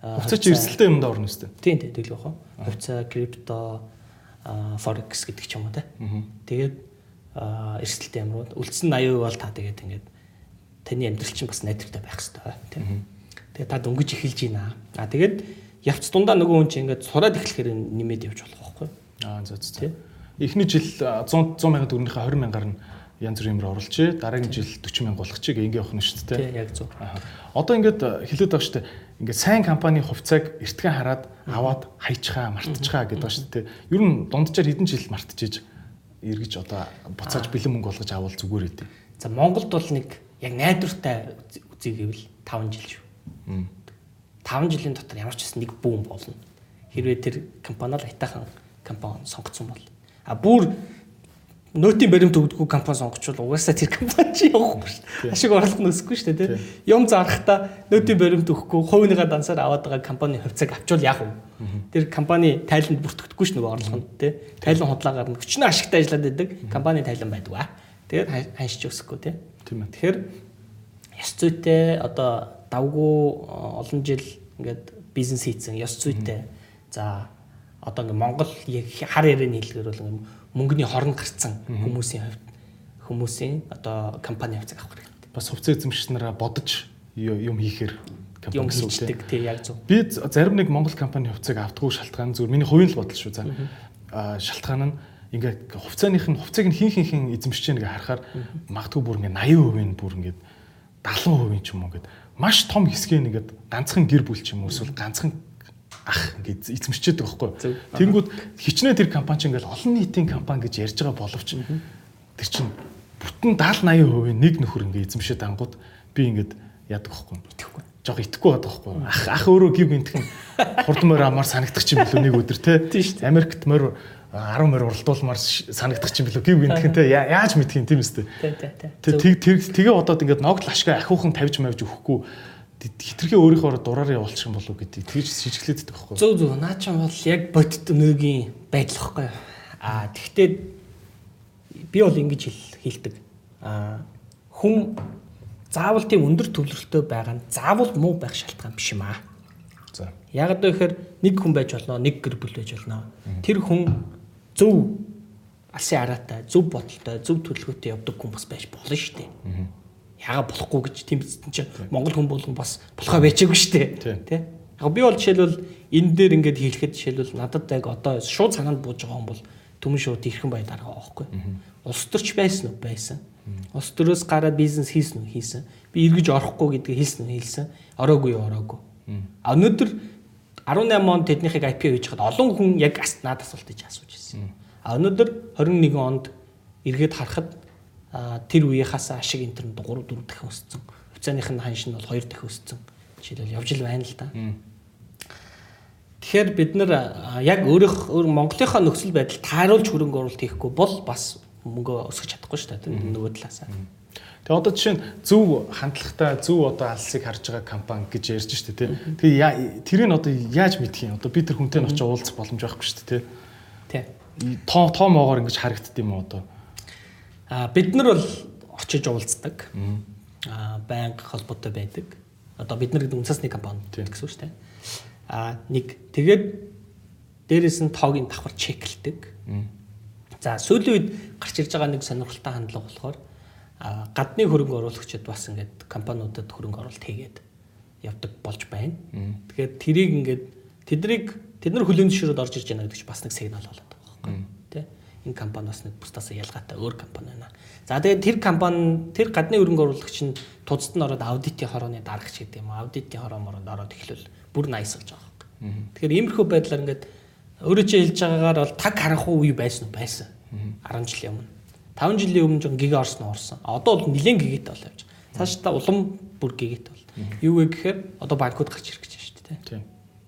Хувьцаа чи эрсдэлтэй юмд орно үстэй. Тийм тийм тэгэл бахаа. Хувьцаа, крипто, форекс гэдэг ч юм уу те. Тэгээд эрсдэлтэй юм руу үлдсэн 80% бол та тэгээд ингээд таны амьдрал чинь бас найдвартай байх хэрэгтэй тийм. Тэгээд та дөнгөж эхэлж байна. А тэгээд явц дундаа нөгөө хүн чинь ингээд сураад эхлэхээр нэмээд явж болох байхгүй. Аа за за. Эхний жил 100 100 мянган төгрөгийнхээ 20 мянгаар нь янз бүрийн юмроо оруулчих. Дараагийн жил 40 мянга болох чиг ингэ явах нь шүү дээ. Тийм яг зөв. Одоо ингээд хэлээд байгаа шүү дээ. Ингээд сайн компани хувьцааг эртхэн хараад аваад хайчхаа, мартчихаа гэдэг байгаа шүү дээ. Ер нь дунджаар хэдэн жил мартчихэж эргэж одоо буцааж бэлэн мөнгө болгож авал зүгээр ээ. За Монголд бол нэг яг найдвартай үзье гэвэл 5 жил шүү. 5 жилийн дотор ямар ч гэсэн нэг бүүн болно. Хэрвээ тэр компани л айтаахан компани сонгоцсон бол. А бүр нөтийн баримт өгдөггүй компани сонгочвол угаасаа тэр компани чи явахгүй шүү дээ. Ашиг орлого нөсөхгүй шүү дээ, тийм. Юм зарахтаа нөтийн баримт өгөхгүй хувийнхаа дансаар аваад байгаа компани хувьцааг авчвал яах вэ? Тэр компани тайланд бүртгэдэггүй шүү нөгөө орлого нь, тийм. Тайлан худлаагаар нь өчнөө ашигтай ажиллаад байдаг компани тайлан байдаг аа. Тэгээд ханьшиж өсөхгүй, тийм. Тийм ээ. Тэгэхээр ёс зүйтэй одоо давгүй олон жил ингээд бизнес хийцэн ёс зүйтэй. За одоо ингээд Монгол хар ярианы хэлгээр бол ингээд мөнгөний хорон гарцсан хүмүүсийн хувьд хүмүүсийн одоо компани хувьцааг авах хэрэгтэй. Бас хувьцаа эзэмшигч нараа бодож юм хийхээр юм хийдэг тий яг зөв. Би зарим нэг Монгол компани хувьцааг автгүй шалтгаан зүгээр миний хувийн л бодол шүү за. Аа шалтгаан нь ингээд хувьцааных нь хувьцааг нь хин хин хин эзэмшиж байгааг харахаар магадгүй бүр ингээд 80% нь бүр ингээд 70% ч юм уу ингээд маш том хэсгийг ингээд ганцхан гэр бүл ч юм уу эсвэл ганцхан ах ингээд эзэмшчихэд байгаа байхгүй. Тэнгүүд хичнээн тэр компани чинь ингээд олон нийтийн компани гэж ярьж байгаа боловч тэр чинь бүтэн 70 80% нэг нөхөр ингээд эзэмшээд ангууд би ингээд яадаг байхгүй. Итгэхгүй. Жог итгэхгүй байдаг байхгүй. Ах ах өөрөө гів гинтхэн хурдан морь амар санагдах юм билүү нэг өдөр те. Америкт морь 10 морь уралдуулмаар санагдах юм билүү гів гинтхэн те. Яаж мэдхийн тийм үстэй. Тэг тэг тэгээ одоод ингээд ногдол ашгаа ахиухан тавьж мавж өгөхгүй хитрхээ өөрийнхөө дураараа явуулчих юм болов гэдэг тэгж шижиглээд байдаг байхгүй. Зөв зөв наа ч юм бол яг бодит өнөөгийн байдал байхгүй. Аа тэгвэл би бол ингэж хэлдэг. Аа хүн заавал тийм өндөр төвлөрөлтөй байгаа нь заавал муу байх шалтгаан биш юм аа. За. Яг одоо ихээр нэг хүн байж болно, нэг гэр бүл байж болно. Тэр хүн зөв алсын араатай, зөв бодолтой, зөв төлөвлөгөөтэй явдаг хүн бас байж болно шүү дээ. Аа яага болохгүй гэж биз чинь Монгол хүн болгон бас болохоо байчаагүй шүү дээ. Тэ. Яг би бол жишээлбэл энэ дээр ингээд хэлэхэд жишээлбэл надад яг одоо шууд санаанд бууж байгаа хүн бол түмэн шууд ирхэн бай дараа байхгүй. Улс төрч байсан уу? Байсан. Улс төрөөс гараад бизнес хийсэн үү? Хийсэн. Би эргэж орохгүй гэдгийг хэлсэн үү? Хэлсэн. Ороогүй юу? Ороогүй. А өнөөдөр 18 онд тэднийхийг IPO хийж хаад олон хүн яг надад асуулт хийж асууж ирсэн. А өнөөдөр 21 онд эргээд харахад тэр үеийнхээс ашиг төр 3 4 дахин өссөн. Хуцааных нь ханш нь бол 2 дахин өссөн. Жишээлбэл явж ил байна л да. Тэгэхээр бид нар яг өөрийнх өөр Монголынхаа нөхцөл байдал тааруулж хөрөнгө оруулалт хийхгүй бол бас мөнгө өсгөх чадахгүй шүү дээ нөгөө талаас. Тэгээ одоо жишээ нь зөв хандлагатай зөв одоо алсыг харж байгаа компани гэж ярьж штэ тий. Тэгээ тэрийг одоо яаж мэдх юм? Одоо би тэр хүнтэй очиж уулзах боломж байхгүй штэ тий. Тий. Тоо тоо моогоор ингэж харагдд юм уу одоо? А бид нар бол очиж уулздаг. Аа банк холбоотой байдаг. Одоо бид нар гэдэг үнсасны компани гэсэн үг шүү дээ. Аа нэг тэгээд дээрэс нь тоогийн давхар чеклдэг. За сүүлийн үед гарч ирж байгаа нэг сонирхолтой хандлага болохоор а гадны хөрөнгө оруулагчид бас ингээд компаниудад хөрөнгө оруулалт хийгээд явдаг болж байна. Тэгэхээр тэрийг ингээд тэднийг тэд нар хүлээн зөвшөөрөд орж ирж байна гэдэг чинь бас нэг сигнал болоод байгаа байхгүй. Энэ компани бас нэг бусдаас ялгаатай өөр компани байна. За тэгээд тэр компани тэр гадны хөрөнгө оруулагч нь тузад нь ороод аудитын хорооны дарагч гэдэг юм. Аудитын хороо моронд ороод эхлүүл бүр найсгаж байгаа байхгүй. Тэгэхээр иймэрхүү байдлаар ингээд өөрөө чи хэлж байгаагаар бол таг харахгүй үе байсан уу байсан. 10 жилийн өмнө. 5 жилийн өмнө жоо гига орсон орсон. Одоо бол нэлээд гигит бол явж. Цааш та улам бүр гигит бол. Юу вэ гэхээр одоо банкуд гарч ирэх гэж байна шүү дээ. Тийм.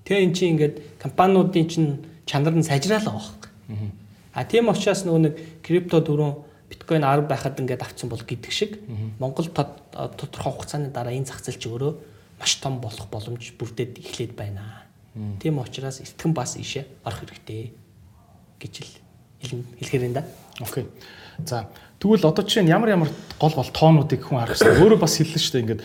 Тэгээ эн чинь ингээд компаниудын чинь чанар нь сайжраалаа байхгүй. А тийм учраас нөгөө нэг крипто дөрөв биткойн 10 байхад ингээд авцсан бол гэдэг шиг Монгол тодорхой хугацааны дараа энэ зах зээл чи өөрөө маш том болох боломж бүрдээд эхлээд байна. Тийм учраас эртхэн бас ийшээ орох хэрэгтэй гэж л хэлэхээр энэ да. Окей. За тэгвэл одоо чинь ямар ямар гол бол тоонуудыг хүн харах хэрэгтэй. Өөрөө бас хэллээ шүү дээ ингээд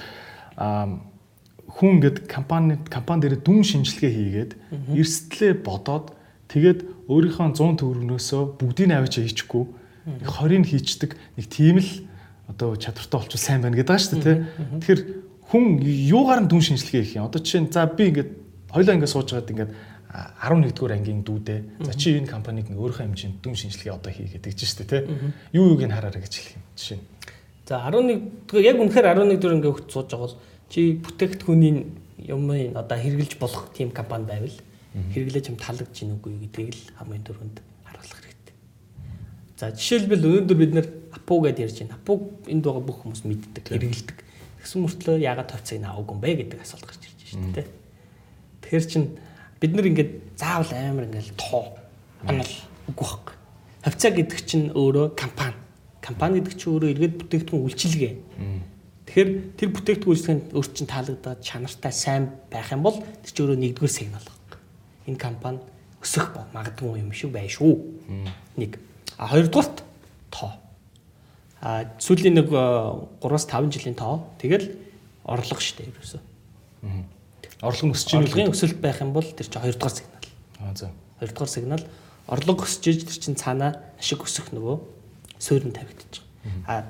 хүн ингээд компани компани дээр дүн шинжилгээ хийгээд эрсдлээ бодоод тэгээд өөрийнхөө 100 төгрөгнөөсөө бүгдийг авч хийчихгүй 20-ыг хийчдэг нэг тийм л одоо чадвартай болчихвол сайн байна гэдэг байгаа шүү дээ. Тэгэхээр хүн юугаар нь дүн шинжилгээ хийх юм. Одоо чинь за би ингээд хоёлаа ингээд сууж байгаад ингээд 11 дугаар ангийн дүүдээ. За чи энэ компаниг өөрийнхөө хэмжээнд дүн шинжилгээ одоо хий гэдэг чинь шүү дээ. Юу юуг нь хараарай гэж хэлэх юм жишээ. За 11 дугаар яг үнэхээр 11 дугаар ангийн хөгт сууж байгаа бол чи бүтээгдэхүүний юм одоо хэрэгжилж болох тийм компани байвал хэрэглэж юм таалагдж гин үгүй гэдгийг л хамгийн түрүүнд харуулах хэрэгтэй. За жишээлбэл өнөөдөр бид нэр апу гэдээ ярьж байна. Апу энд байгаа бүх хүмүүс мэддэг, хэрэгэлдэг. Тэгсэн мөртлөө яагаад товцыг аваагүй юм бэ гэдэг асуулт гарч ирж байна шүү дээ. Тэгэхээр чин бид нар ингээд заавал амар ингээд тоо онол үгүй байхгүй. Хавцаа гэдэг чинь өөрөө компани. Компани гэдэг чинь өөрөө эргээд бүтээгдэхүүн үйлчилгээ. Тэгэхээр тэр бүтээгдэхүүн үйлчилгээнд өөр чинь таалагдаад чанартай сайн байх юм бол тэр чинь өөрөө нэгдүгээр сигнал. Энэ компани өсөх магадгүй юм шиг байна шүү. Нэг. А хоёрдугаарт тоо. А сүүлийн нэг 3-5 э, жилийн тоо. Тэгэл орлого штэ ерөөсөө. Орлого нь өсөж ийн орлогын өсөлт байх юм бол тэр чинь 2 дугаар сигнал. Аа за. 2 дугаар сигнал орлого өсөж иж тэр чинь цаанаа ашиг өсөх нөгөө суурь нь тавигдчих. Аа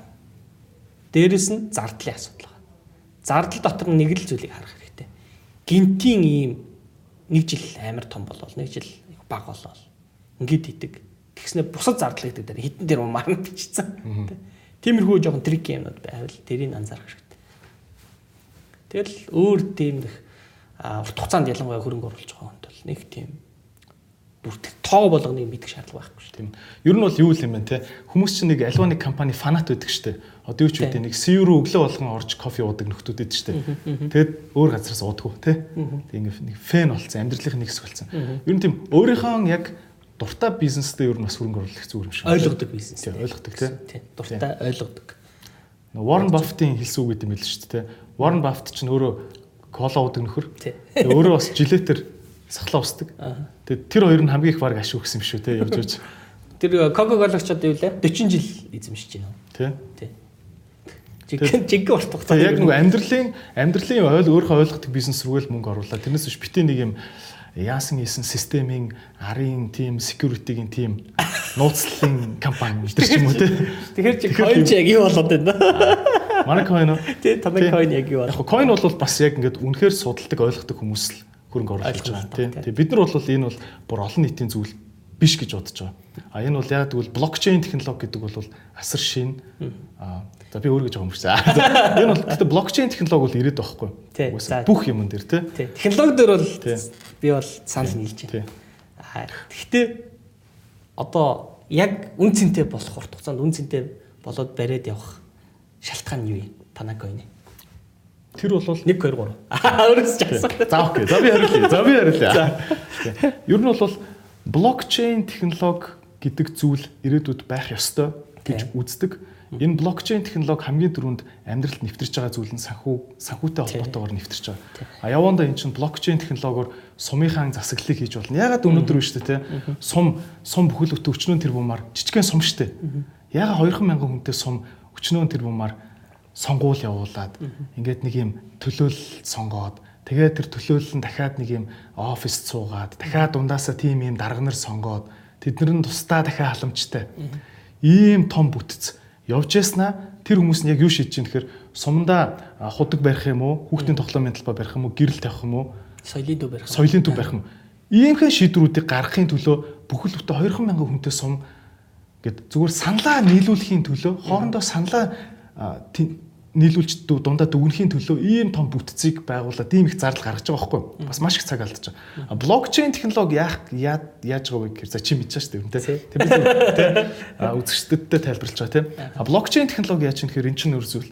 дээрэс нь зардлын асуудал байна. Зардал дотор нэг л зүйлийг харах хэрэгтэй. Гинтийн ийм нэг жил амар том болол нэг жил баг болол ингээд идэг. Тэгснэ бусад зардал гэдэг дээр хитэн дээр марна бичсэн. Тиймэрхүү жоохон трик юмнууд байвал тэрийг анзаарах хэрэгтэй. Тэгэл өөр тийм их урт хугацаанд ялангуяа хөрөнгө оруулж байгаа хүнд бол нэг тийм бүр тоо болгоныг мэдэх шаардлага байхгүй шүү. Тийм. Ер нь бол юу юм бэ те? Хүмүүс чинь нэг альва нэг компани фанат байдаг шүү дээ. Одоо юу ч үгүй нэг CEO руу өглөө болгон орж кофе уудаг байдаг шүү дээ. Тэгэд өөр газараас уудаггүй те. Ингээ нэг фэн болцсон, амьдралын нэг хэсэг болцсон. Ер нь тийм өөрийнхөө яг дуртай бизнестэй ер нь бас хөрөнгө оруулах зүгээр юм шиг. Ойлгодог бизнес. Тийм, ойлгодог те. Дуртай ойлгодог. Warren Buffett-ийн хэлсэн үг гэдэг юм л шүү дээ те. Warren Buffett чинь өөрөө кола уудаг нөхөр. Өөрөө бас жилетер сахлаа устдаг. Тэгээд тэр хоёр нь хамгийн их баг ашиг өгсөн юм шүү те явж явж. Тэр Coca-Cola-ч одоо юу лээ? 40 жил эзэмшиж байна. Тий. Тий. Жиг жиг урт хугацаа. Яг нэг амьдралын амьдралын ойл өөрөө ойлгох бизнес рүү л мөнгө оруулаад тэрнээс биш битээ нэг юм яасан хийсэн системийн арын тим security-гийн тим нууцлалын компани гэдэг ч юм уу те. Тэгэхээр чи coin яг юу болоод байна? Манай coin уу? Тий, танай coin яг юу байна? Яг coin бол бас яг ингээд үнэхээр судалдаг ойлгодог хүмүүс л хөрөнгө оруулж байгаа. Тий. Тэгээ бид нар бол энэ бол бүр олон нийтийн зүйл биш гэж бодож байгаа. А энэ бол яг тэгвэл блокчейн технологи гэдэг бол асар шин. А за би өөрөө гэж байгаа юм шиг. Энэ бол гэхдээ блокчейн технологи бол ирээд байгаа байхгүй. Бүх юм дээр тий. Технологи дээр бол би бол санал нийлж байна. Гэхдээ одоо яг үн цэнтэй болох урт хугацаанд үн цэнтэй болоод бариад явах шалтгаан юу юм? Танай койны. Тэр бол 1 2 3. Аа өөрөөс ч асуу. За окей. За би хариулъя. За би хариулъя. Ер нь бол блокчейн технологи гэдэг зүйл ирээдүйд байх ёстой гэж үздэг. Энэ блокчейн технологи хамгийн түрүүнд амьдралд нэвтэрч байгаа зүйл нь санхүү санхүүтэй холбоотойгоор нэвтэрч байгаа. А явандаа эн чинь блокчейн технологиор сумынхаа засаглалыг хийж болно. Ягаад өнөөдөр биш үү те? Сум сум бүхэл бүтэн өчнөө тэр бумаар жижигхэн сум штэ яга 200 мянган хүнтэй сум өчнөө тэр бумаар сонгуул явуулаад ингээд нэг юм төлөөлөл сонгоод тэгээд тэр төлөөлөл нь дахиад нэг юм оффис цуугаад дахиад дундаасаа тим юм дарга нар сонгоод тэднэр нь тусдаа дахиад халамжтай. Ийм том бүтц. Явж яснаа тэр хүмүүс нь яг юу шийдэж чинь тэгэхээр сумдаа худаг барих юм уу, хүүхдийн тоглоомын талбай барих юм уу, гэрэл тавих юм уу, соёлын төв барих. Соёлын төв барих юм. Иймхэн шийдвэрүүдийг гаргахын төлөө бүхэл бүтэн 200 мянган хүнтэй сум. Гэд зүгээр саналаа нийлүүлэхийн төлөө хоорондоо саналаа нийлүүлж дундаа дүгнэхийн төлөө ийм том бүтцийг байгуулаад ийм их зардал гаргаж байгаа байхгүй бас маш их цаг алдаж байгаа. Блокчейн технологи яах яаж байгаа вэ гэхээр за чи мэдчихэж шүү дээ. Тэг би тэ үзэгчдэдтэй тайлбарлаж байгаа тийм. Блокчейн технологи яаж юм гэхээр эн чинь өөрөсвөл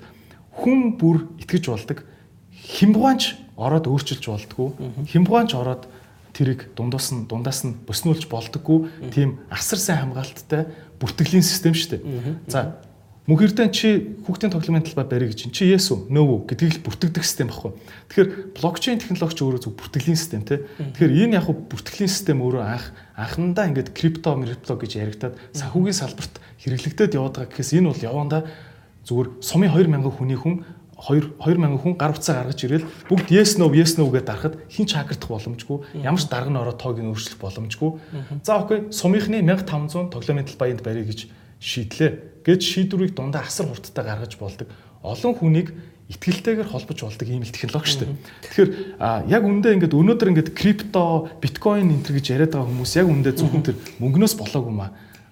хүн бүр итгэж болдог хямгаанч ороод өөрчилж болдгоо. Хямгаанч ороод тэрийг дундаас нь дундаас нь боснуулж болдоггүй тийм асар сайн хамгаалттай бүртгэлийн систем шүү дээ. За мөнхөрдөө чи хүүхдийн тоглоомын талбай барь гэж чи yes үү no үү гэдгийг л бүртгэдэг систем баггүй. Тэгэхээр блокчейн технологич өөрөө зөв бүртгэлийн систем те. Тэгэхээр энэ яг бүртгэлийн систем өөрөө анх анхандаа ингээд крипто крипто гэж яригадад санхүүгийн салбарт хэрэглэгдээд яваад байгаа гэхээс энэ бол явандаа зүгээр сумын 2000 хүний хүн 2 2000 хүн гар утсаа гаргаж ирэл бүгд yes no yes no гэдээ дарахад хин ч хакердах боломжгүй ямар ч дарга нь ороод тоог нь өөрчлөх боломжгүй. За окей сумынхны 1500 тоглоомын талбайд барья гэж шийдлээ. Гэж шийдвэрийг дундаа асар хурдтай гаргаж болдог. Олон хүнийг итгэлтэйгээр холбож болдог ийм л технологи шүү дээ. Тэгэхээр яг үндэ ингээд өнөөдөр ингээд крипто, биткойн энэ төр гэж яриад байгаа хүмүүс яг үндэ зөвхөн тэр мөнгнөөс болоогүй маа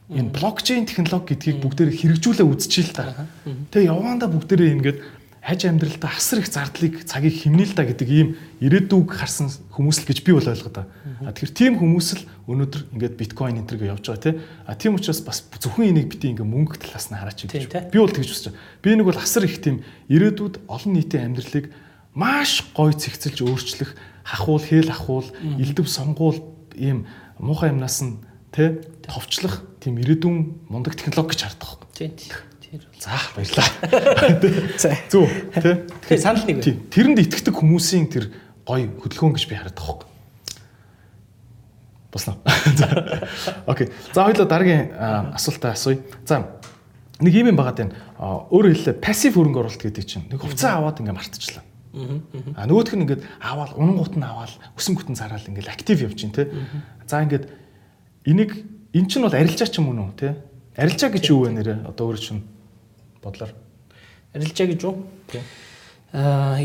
энэ блокчейн технологи гэдгийг бүгдээр хэрэгжүүлээ үзчихээ л та. Тэгээ яваандаа бүгдээрээ ингээд хаж амьдралдаа асар их зардлыг цагийг хэмнээл та гэдэг ийм ирээдүг харсан хүмүүс л гэж би бол ойлгоод байгаа. Тэгэхээр тийм хүмүүс л өнөөдөр ингээд биткойн энэ төргөө явж байгаа тийм. А тийм учраас бас зөвхөн энийг бити ингээд мөнгө талаас нь хараач гэж. Би бол тэгж үзэж байгаа. Би нэг бол асар их тийм ирээдүйд олон нийтийн амьдралыг маш гой цэгцэлж өөрчлөх хахуул хээл ахуул элдв сонгуул ийм муухай юмнаас нь тий товчлох тийм ирээдүйн мундаг технологи гэж хардаг. Тийм. За баярлаа. Тий. Тэгэхээр санал нэг байна. Тэрэнд итгэдэг хүмүүсийн тэр гой хөдөлгөөн гэж би хараад байгаа хөөх. Босноо. Окей. За хоёлоо дараагийн асуултаа асууя. За нэг юм байгаад байна. Өөрөөр хэлбэл пассив хөрөнгө оруулалт гэдэг чинь нэг хувцас аваад ингээ мартчихлаа. А нөгөөх нь ингээд аваад унангууд нь аваад өсөн гүтэн зараал ингээд актив явж чинь те. За ингээд энийг эн чинь бол арилжаа ч юм уу те. Арилжаа гэж юу вэ нэрэ? Одоо өөрөөр чинь бодлоор. Арилжаа гэж юу? Аа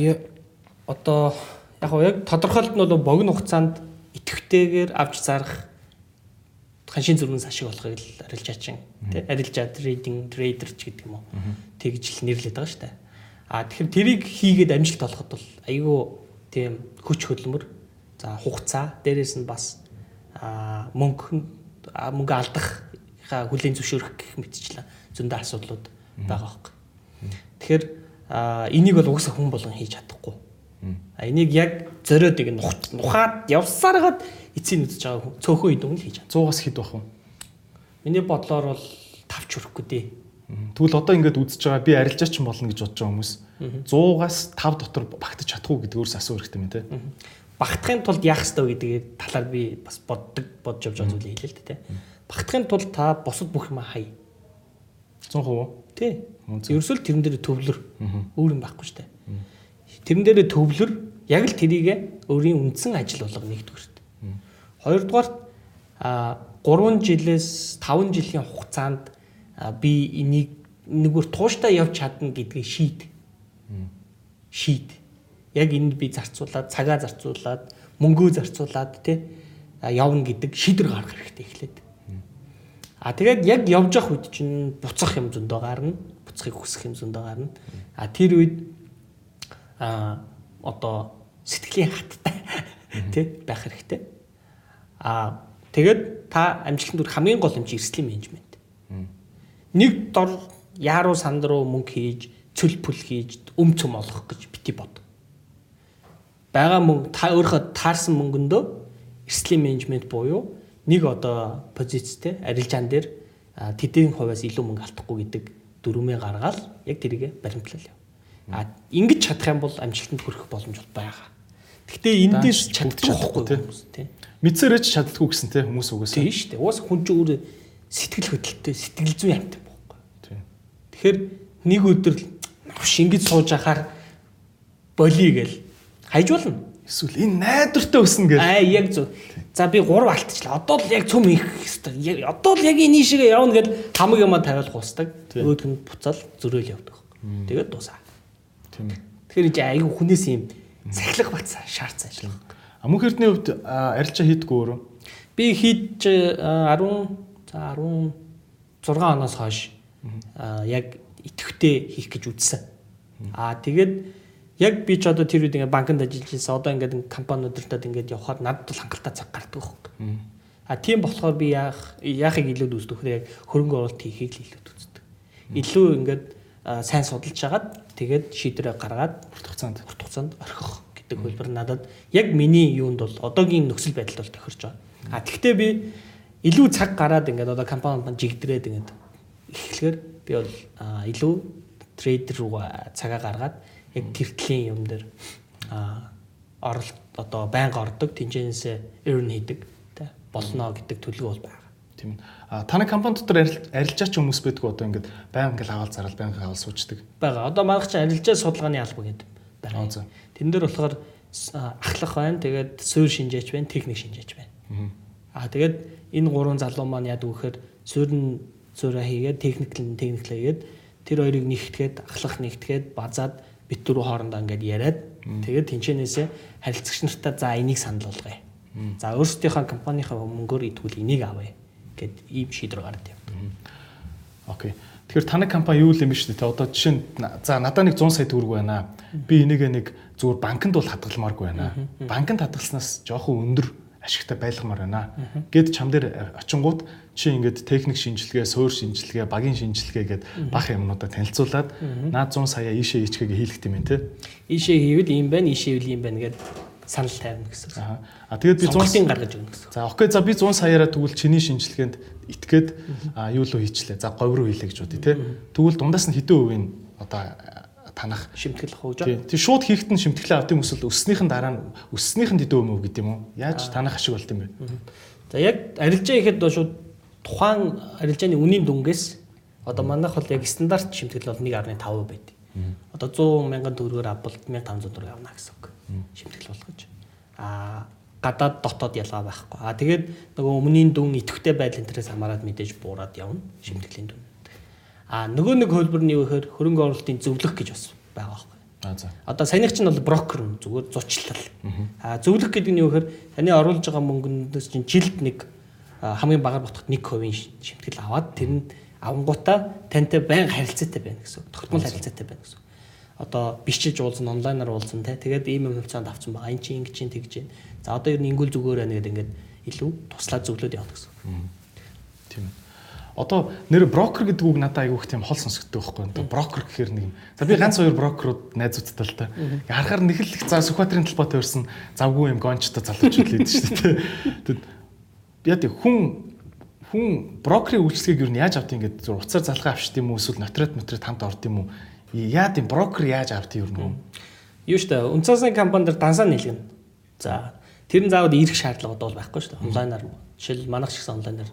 одоо яг хоо яг тодорхойлт нь бол богино хугацаанд идэвхтэйгээр авч зарах ханшийн зүрмэнс ашиг болохыг л арилжаа чинь. Тий арилжаа трейдинг трейдер ч гэдэг юм уу? Тэгж л нэрлэдэг байгаа шүү дээ. А тэгэхээр тэрийг хийгээд амжилт олоход бол айгүй тийм хүч хөдөлмөр за хугацаа дээрээс нь бас мөнгө мөнгө алдах хүлийн зөвшөөрөх гэх мэтчлэн зөндөө асуудлууд байгаа хөөг. Тэгэхээр энийг бол угсаа хүн болгон хийж чадахгүй. А энийг яг зориод ийг нухаад явсараад эцсийн үзэж байгаа хүн цөөхөн идэв нь хийж чадна. 100-аас хэд байх вэ? Миний бодлоор бол тавч хүрэхгүй дээ. Тэгвэл одоо ингээд үзэж байгаа би арилжаач болно гэж бодож байгаа хүмүүс 100-аас 5 дотор багтаж чадахгүй гэдэг өөрөөс асуу хэрэгтэй юм те. Багтахын тулд яах ёстой гэдгийг талаар би бас боддог бодж явж байгаа зүйлийг хэлээ л дээ те. Багтахын тулд та бусад бүх юм хай. 100% Тий. Ерөөсөө л тэрэн дээр төвлөр. Өөр юм байхгүй дээ. Тэрэн дээр төвлөр яг л тэрийг өөрийн үндсэн ажил болго нэгдүгüрт. Хоёрдугаарт а 3 жилээс 5 жилийн хугацаанд би энийг нэгүр тууштай явж чадна гэдгийг шийд. Шийд. Яг энд би зарцуулаад, цагаа зарцуулаад, мөнгөө зарцуулаад тий явна гэдэг шийдвэр гаргах хэрэгтэй эхлээд. А тэгээд яг явж явах үед чинь буцах юм зөндөө гарна. Буцахыг хүсэх юм зөндөө гарна. А тэр үед а одоо сэтгэлийн хаттай тий байх хэрэгтэй. А тэгээд та амжилтанд хүрэх хамгийн гол юм чи эрсдлийн менежмент. Нэг дор яаруу санд руу мөнгө хийж, цөл пүл хийж, өм цөм олох гэж бити бод. Бага мөнгө та өөрийнхөө таарсан мөнгөндөө эрсдлийн менежмент буюу нэг одоо позицтэй арилжаан дээр тэдний хувьас илүү мөнгө алдахгүй гэдэг дөрвмээ гаргаад яг тэрийг баримтлал яв. А ингэж чадах юм бол амжилтанд хүрэх боломж байгаа. Гэхдээ эндээс чадчихгүй тийм. Мэдсээрээ ч чаддаггүй гэсэн тийм хүмүүс үгээс. Тийм шүү дээ. Уус хүн чинь өөр сэтгэл хөдлөлттэй, сэтгэл зүйн амт байхгүй. Тэгэхээр нэг өдөр шингэж сууж ахаар болий гэл хайжуулна. Эсвэл энэ найдвартай өснө гэж. Аа яг зөв. За би 3 алтчлаа. Одоо л яг цөм их хэвээр. Одоо л яг энэ шигээ явна гэд хамаг юмаа тавиал гусдаг. Өөдг нь буцаал зөрөөл явдаг. Тэгээд дуусаа. Тийм ээ. Тэгэхээр чи аюу хүнээс юм сахилах бацаа шаарц ажиллах. А мөнх эрдний хувьд арилжаа хийдгүү өөрөө. Би хийж 10 за 16 оноос хойш яг идэвхтэй хийх гэж үзсэн. Аа тэгээд яг би ч одоо тэр үед ингээ банкнд ажиллаж байсан. Одоо ингээд компаниудад ингээд явхаар надад бол хангалттай цаг гардаг байхгүй. А тийм болохоор би яах яахыг илүү үздэг хэрэг яг хөрөнгө оруулалт хийхийг л илүү үздэг. Илүү ингээд сайн судалж хагаад тэгээд шийдвэрээ гаргаад урт хугацаанд урт хугацаанд орхих гэдэг хөлбөр надад яг миний юунд бол одоогийн нөхцөл байдалд бол тохирч байгаа. А тэгвэл би илүү цаг гараад ингээд одоо компанид маань жигдрээд ингээд эхлэхээр би бол илүү трейдер руу цагаа гаргаад яг тэртлийн юм дээр оролт одоо байнга ордог тэнцэнээсээ earn хийдэг тэ болно гэдэг төлөв бол байна. Тийм. А таны компани дотор арилжаач хүмүүс байдгүй одоо ингээд байнга ингээл аваад зарал байнга аваад суучдаг. Бага. Одоо манайх чинь арилжаа судалгааны алба гэдэг байна. Тэн дээр болохоор ахлах байна. Тэгээд суурь шинжээч байна, техник шинжээч байна. Аа тэгээд энэ гурван залуу маань яадаг вэхээр суурь нь суурьа хийгээд техникл нь техникл хийгээд тэр хоёрыг нэгтгээд ахлах нэгтгээд базаад бит дөрөв хоорондоо ингээд яриад тэгээд тэнчэнээсээ харилцагч нартаа за энийг санал болгоё. За өөрсдийнхөө компанийнхаа мөнгөөр идвэл энийг авъя гэд ийм шийдвэр гаргад явдаг. Окей. Тэгэхээр таны компани юу юм биш үү те одоо жишээ нь за надад нэг 100 сая төгрөг байна. Би энийг нэг зүгээр банкнд бол хадгалмааргүй байна. Банкнд хадгалснаас жоохон өндөр ашигтай байлгамаар байна. Гэт чам дээр очингууд чи ингээд техник шинжилгээ, суурь шинжилгээ, багийн шинжилгээ гээд бах юмнуудаа танилцуулаад наад 100 сая ийшээ ичгэгээ хийлгэх юм те. Ийшээ хийвэл ийм байна, ийшээ хийвэл ийм байна гээд санал тавина гэсэн. Аа тэгээд би 100-ын гаргаж өгнө гэсэн. За окей за би 100 саяараа тэгвэл чиний шинжилгээнд итгээд юу л хийчлээ. За говь руу хийлээ гэж бодъё те. Тэгвэл дундаас нь хэдэн хувийн одоо танах шимтгэл хууж байгаа. Тийм шууд хийхэд нь шимтгэлээ юм эсвэл өсснийхэн дараа нь өсснийхэн хэдэн хувь мөв гэдэг юм уу? Яаж танах ашиг болт юм бэ? За яг арилжаа бол шууд тухайн арилжааны үнийн дүнгээс одоо манайх бол яг стандарт шимтгэл бол 1.5% байдаг. Одоо 100 мянган төгрөгөөр авбал 1500 төгрөг авна гэсэн үг. Шимтгэл болгож. Аа гадаад дотоод ялгаа байхгүй. Аа тэгээд нөгөө өмнгийн дүн идэвхтэй байдал энтерээс хамаарат мэдээж буураад явна шимтгэлийн дүн. А нөгөө нэг хөлбөр нь юу гэхээр хөрөнгө оруулалтын зөвлөх гэж бас байгаа байхгүй. А за. Одоо саяных чинь бол брокер зүгээр зучлал. А зөвлөх гэдэг нь юу гэхээр таны оруулж байгаа мөнгөнөөс чинь жилд нэг хамгийн багаар ботход 1% шимтгэл аваад тэр нь авангуудаа тантай байн харилцаатай байна гэсэн. Тогтмол харилцаатай байна гэсэн. Одоо бичиж уулзсан онлайнаар уулзсан те. Тэгээд ийм юм хэмцээнд авсан байгаа. Энд чинь ингэж чинь тэгж чинь. За одоо ер нь ингүүл зүгээр байна гэдэг ингээд илүү туслаад зөвлөд явах гэсэн. Тийм одоо нэр брокер гэдэг үг надад айгүйх тийм хол сонсогддог байхгүй юу. Брокер гэхээр нэг юм. За би ганц хоёр брокерууд найзуудтай л та. Харахаар нэг л их за Сүхбаатарын талбай тавьсан завгүй юм гончтой залуучууд л идэв шүү дээ. Яа тий хүн хүн брокерийн үйлчлэгийг юу яаж авт юм гэдэг зүр уцаар залгаа авчт юм уу эсвэл нотрат мотрат хамт орд юм уу? Яа тийм брокер яаж авт юм юу? Юу штэ үнцаасны компанид дансаа нийлгэн. За тэр нь заавал ирэх шаардлага бол байхгүй дээ. Онлайнаар жишээл манайх ч гэсэн онлайнаар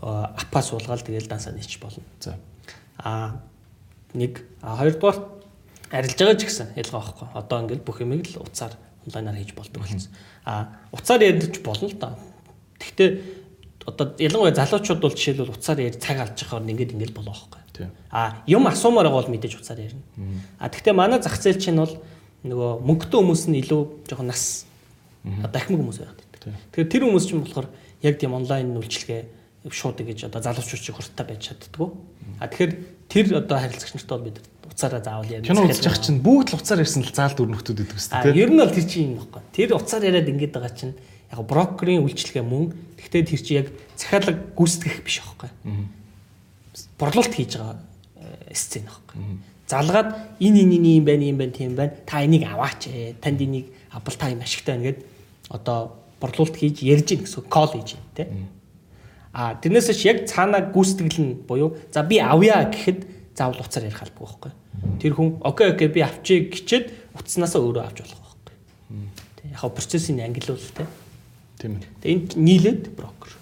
апа суулгаал тэгэл дансаа нийч болно. За. А нэг а хоёрдугаар арилж байгаа ч гэсэн ялгаа байхгүй. Одоо ингээл бүх юмыг л уцаар онлайнаар хийж болдог болсон. А уцаар ярьж болно л да. Гэхдээ одоо ялангуяа залуучууд бол жишээлбэл уцаар ярь цаг алж байхаар ингээд ингээд болоо байхгүй. А юм асуумаар байгаа бол мэдээж уцаар ярина. А тэгвэл манай зах зээл чинь бол нөгөө мөнгөтэй хүмүүс нь илүү жоохон нас ахмаг хүмүүс байгаад байдаг. Тэгэхээр тэр хүмүүс чинь болохоор яг тийм онлайн үйлчлэгээ шууд гэж одоо залуучууд чи хурдтай байж чаддгүй. А тэгэхээр тэр одоо харилцагч нартай бол бид уцаараа заавал ярьж кино үзэж явах чинь бүгд л уцаар ярьсан л заал дүр нөхдүүд гэдэг үстэй тийм. Ер нь бол тэр чинь юм баггүй. Тэр уцаар яриад ингэж байгаа чинь яг брокерийн үйлчлэгээ мөн. Гэхдээ тэр чинь яг захиалга гүйцэтгэх биш байхгүй. Борлуулалт хийж байгаа э, сцен байхгүй. Залгаад энэ энэ юм байна юм байна тийм байна. Та энийг аваач. Танд энийг авбал та юм ашигтай байна гэд одоо борлуулалт хийж ярьж гин гэсэн кол хийж байна тийм А тэрнээс ч яг цаанаа гүйцэтгэл нь буюу за би авъя гэхэд заавал уцаар ярих албагүй байхгүй. Тэр хүн окей окей би авчиг гэчээд утаснасаа өөрөө авч болох байхгүй. Тэг яг процессын ангилуул тэ. Тийм ээ. Энд нийлээд брокер.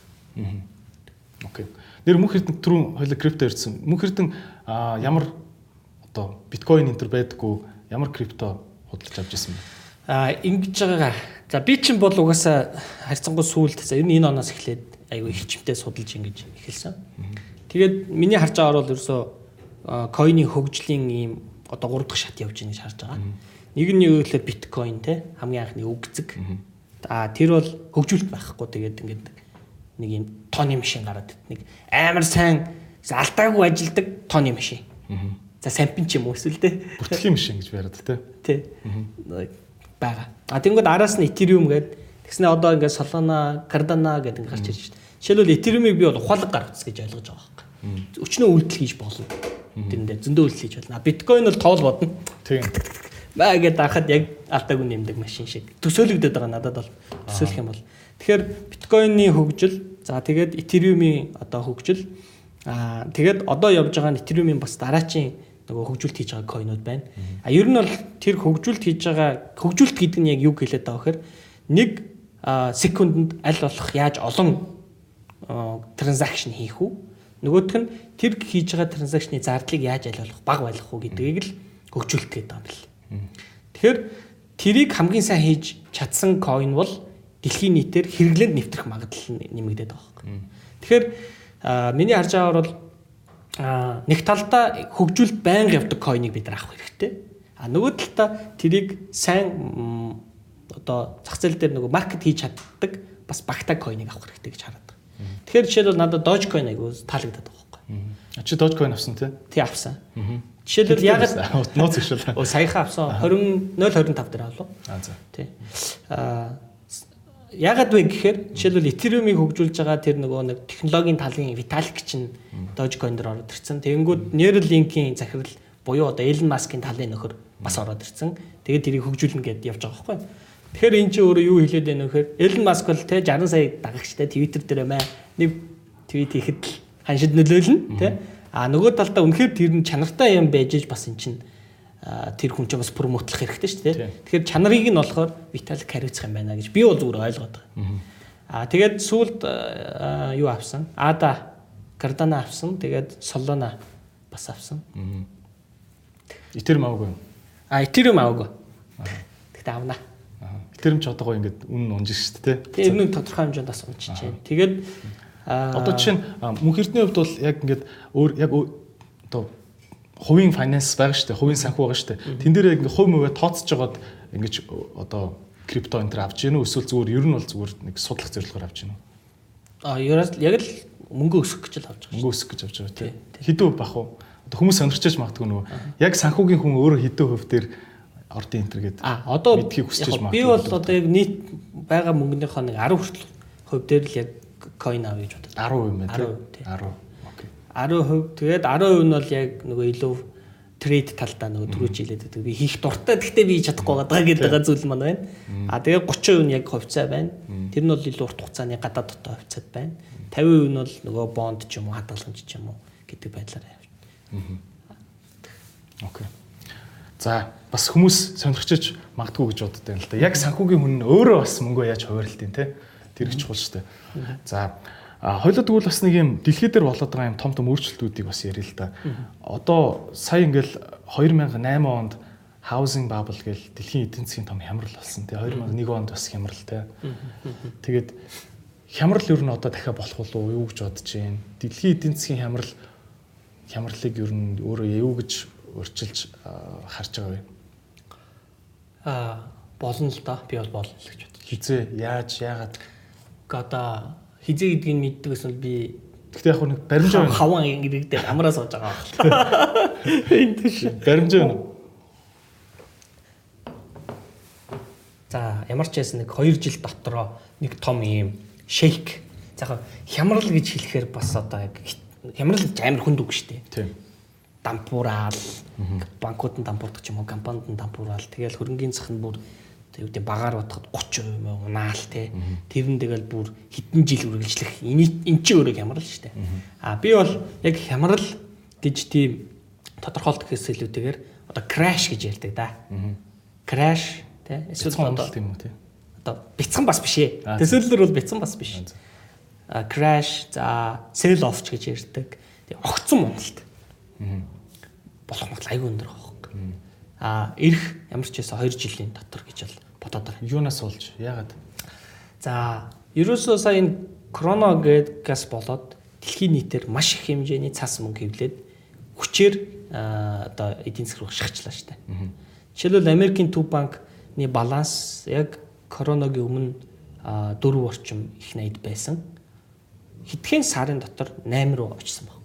Окей. Нэр мөнх эрдэнэ түрүүн хоёул крипто ирсэн. Мөнх эрдэнэ ямар одоо биткойн энэ төр байдаггүй ямар крипто худалдаж авч ирсэн бэ? А ингэж байгаагаа. За би чинь бол угаасаа харьцангуй сүулт за ер нь энэ оноос эхлээд айгүй их чимтэй судалж ингэж эхэлсэн. Тэгээд миний харж байгаагаар бол ерөөсөө койны хөгжлийн ийм одоо 3 дахь шат явж байгаа гэж харж байгаа. Нэг нь юу гэхээр биткойн те хамгийн анхны өгцөг. А тэр бол хөгжүүлэлт байхгүй тэгээд ингээд нэг юм тооны машин гараад нэг амар сайн алдаагүй ажилдаг тооны машин. За сампин ч юм уу эсвэл те. Бүртгэлийн машин гэж яриад те. Тэ. байгаа. А тэнгууд араас нь Ethereum гэдэг тэгснэ одоо ингээд Solana, Cardano гэдэг ингээд гарч ирж байна. Жишээлбэл Ethereum-ыг би бол ухаалаг гаргацсан гэж ойлгож байгаа байхгүй. Өчнөө үйлдэл хийж болно. Тэрэндээ зөндөө үйлдэл хийж болно. Биткойн бол тоол бодно. Тийм. Баа гэдээ ахад яг алдаагүй нэмдэг машин шиг. Төсөөлөгдөд байгаа надад бол төсөөлөх юм бол. Тэгэхээр биткойны хөгжил, за тэгээд Ethereum-ийн одоо хөгжил аа тэгээд одоо явж байгаа нь Ethereum-ийн бас дараачийн нөгөө хөгжүүлэлт хийж байгаа койнууд байна. А ер нь бол тэр хөгжүүлэлт хийж байгаа хөгжүүлэлт гэдэг нь яг юу хэлээд байгаа вэхээр нэг секундэд аль болох яаж олон транзакшн хийх үү? Нөгөөх нь тэр хийж байгаа транзакшны зардлыг яаж аль болох бага байлгах уу гэдгийг л хөгжүүлэлт гэдэг юм бэл. Тэгэхээр тэрийг хамгийн сайн хийж чадсан coin бол дэлхийн нийтээр хэрэглээнд нэвтрэх магадлал нь нэмэгдээд байгаа юм. Тэгэхээр миний харж байгаагаар бол нэг талдаа хөгжүүлэлт байнга явдаг coin-ыг бид нар авах хэрэгтэй. А нөгөө талдаа тэрийг сайн одоо зах зээл дээр нөгөө маркет хийж чаддаг бас багтаа coin-ыг авах хэрэгтэй гэж хараад байгаа. Тэгэхээр жишээлбэл надад Dogecoin айгуу таалагдаад байгаа байхгүй. А чи Dogecoin авсан тий? Тий авсан. Жишээлбэл ягаад нууц ихшэл. Оо саяхан авсан 20 025 дээр авлаа. А за. Тий. А ягаад вэ гэхээр жишээлбэл Ethereum-ыг хөгжүүлж байгаа тэр нөгөө нэг технологийн талын Vitalik чинь Dogecoin дээр ороод ирсэн. Тэгэнгүүт Neuralink-ийн захирал буюу одоо Elon Musk-ийн талын нөхөр бас ороод ирсэн. Тэгээд тэрийг хөгжүүлнэ гэдээ явж байгаа байхгүй. Тэгэхээр эн чинь өөрөө юу хэлээд байна вэ гэхээр Elon Musk бол те 60 сая дагагчтай Twitter дээр маа нэг твит хийхэд л ханшид нөлөөлнө те. А нөгөө талдаа үнэхээр тэр нь чанартай юм байж бас эн чинь тэр хүн чинь бас промотлох хэрэгтэй шүү дээ. Тэгэхээр чанарыг нь болохоор Vitalik хариуцах юм байна гэж би бол зүгээр ойлгоод байгаа. Аа тэгээд сүүлд юу авсан? Ада Cardano авсан. Тэгээд Solana бас авсан. Ethereum аваагүй. А Ethereum аваагүй. Тэгтээ авна. Ethereum ч одоогоо ингээд үнэн унжиж шүү дээ. Тэгээ энэ нь тодорхой хэмжээнд бас унжиж байна. Тэгээд одоо жишээ нь мөнх эрдний хувьд бол яг ингээд өөр яг одоо хувийн финанс байгаа шүү дээ. Хувийн санхүү байгаа шүү дээ. Тэн дээр яг ингээ хувь мөвөө тооцож жагаад ингэж одоо крипто энэ төр авч гинэ үү эсвэл зүгээр ер нь бол зүгээр нэг судлах зорилгоор авч гинэ үү? А яг л мөнгө өсөх гэж л авч байгаа. Мөнгө өсөх гэж авч байгаа тийм. Хэдүү бах уу? Одоо хүмүүс сонирчж магадгүй нөгөө яг санхүүгийн хүн өөрөө хэдүү хувь дээр ордын энэ төр гэдэг. А одоо мэдхийг хүсэж магадгүй. Би бол одоо яг нийт байгаа мөнгөнийхөө нэг 10 хүртэл хувь дээр л яг coin авъя гэж бодод. 10% юм байна тийм. 10. 10%. Тэгээд 10% нь бол яг нөгөө илүү трейд талдаа нөгөө түрүүч хэлээд байдаг. Би хийх дуртай. Гэхдээ би хийж чадахгүй байгаа гэдэг байгаа зүйл маань байна. А тэгээд 30% нь яг хувьцаа байна. Тэр нь бол илүү урт хугацааны гадаад дотоо хувьцаат байна. 50% нь бол нөгөө бонд ч юм уу хадгаламж ч юм уу гэдэг байдлаар явна. Окей. За бас хүмүүс сонирхчиж магадгүй гэж боддог юм л да. Яг санхүүгийн хүн нь өөрөө бас мөнгөө яаж хуваарлтын те. Тэр их чухал шүү дээ. За хоёлоо тэгвэл бас нэг юм дэлхий дээр болоод байгаа юм том том өөрчлөлтүүдийг бас ярил л да. Одоо сая ингээл 2008 онд housing bubble гэл дэлхийн эдийн засгийн том хямрал болсон тий 2001 онд бас хямрал тий. Тэгээд хямрал ер нь одоо дахиад болох болов уу юу гэж бодож байна. Дэлхийн эдийн засгийн хямрал хямралыг ер нь өөрөө юу гэж өрчилж харж байгаа вэ? Аа болно л да. Би бол болно л гэж бодож. Хизээ яаж яагаад одоо хизээ гэдгийг мэддэгээс бол би Гэхдээ яг нэг баримжаа байна. Хаван ингэдэг дээр амраа сууж байгаа. Энд тийш. Баримжаа байна. За ямар ч байсан нэг 2 жил дотроо нэг том ийм шейк. За хямрал гэж хэлэхээр бас одоо яг хямрал гэж амар хүнд үг шүү дээ. Тийм. Дампуураал, банкуд нь дампуурдаг ч юм уу, компанид дампуураал. Тэгэл хөрөнгөний зах нь бүр тэг үгүй багаар бодоход 30% мөн унаал те. Тэр нь тэгэл бүр хэдэн жил үргэлжлэх эн чинь өөрөө хямрал шүү дээ. А би бол яг хямрал гэж тийм тодорхойлт гэхээс илүүтэйгээр одоо crash гэж ярьдаг да. Crash те эсвэл одоо тийм үү те. Одоо бяцхан бас биш ээ. Төсөөллөр бол бяцхан бас биш. crash, за sell off ч гэж ярьдаг. Тэгээ огцон уналт. болох магадлал айгүй өндөр байгаа юм. Аа ирэх ямар ч байсан 2 жилийн дотор гэж бол бодоод байгаа. Юунаас болж? Яагаад? За, ерөөсөө сая энэ кроно гэдгээс болоод дэлхийн нийтээр маш их хэмжээний цас мөнгө хэвлээд хүчээр одоо эдийн засаг руу шахачлаа штэ. Жишээлбэл Америкийн төв банкны баланс яг короногийн өмнө 4 орчим их найд байсан. Хэдхэн сарын дотор 8 руу очсон баг.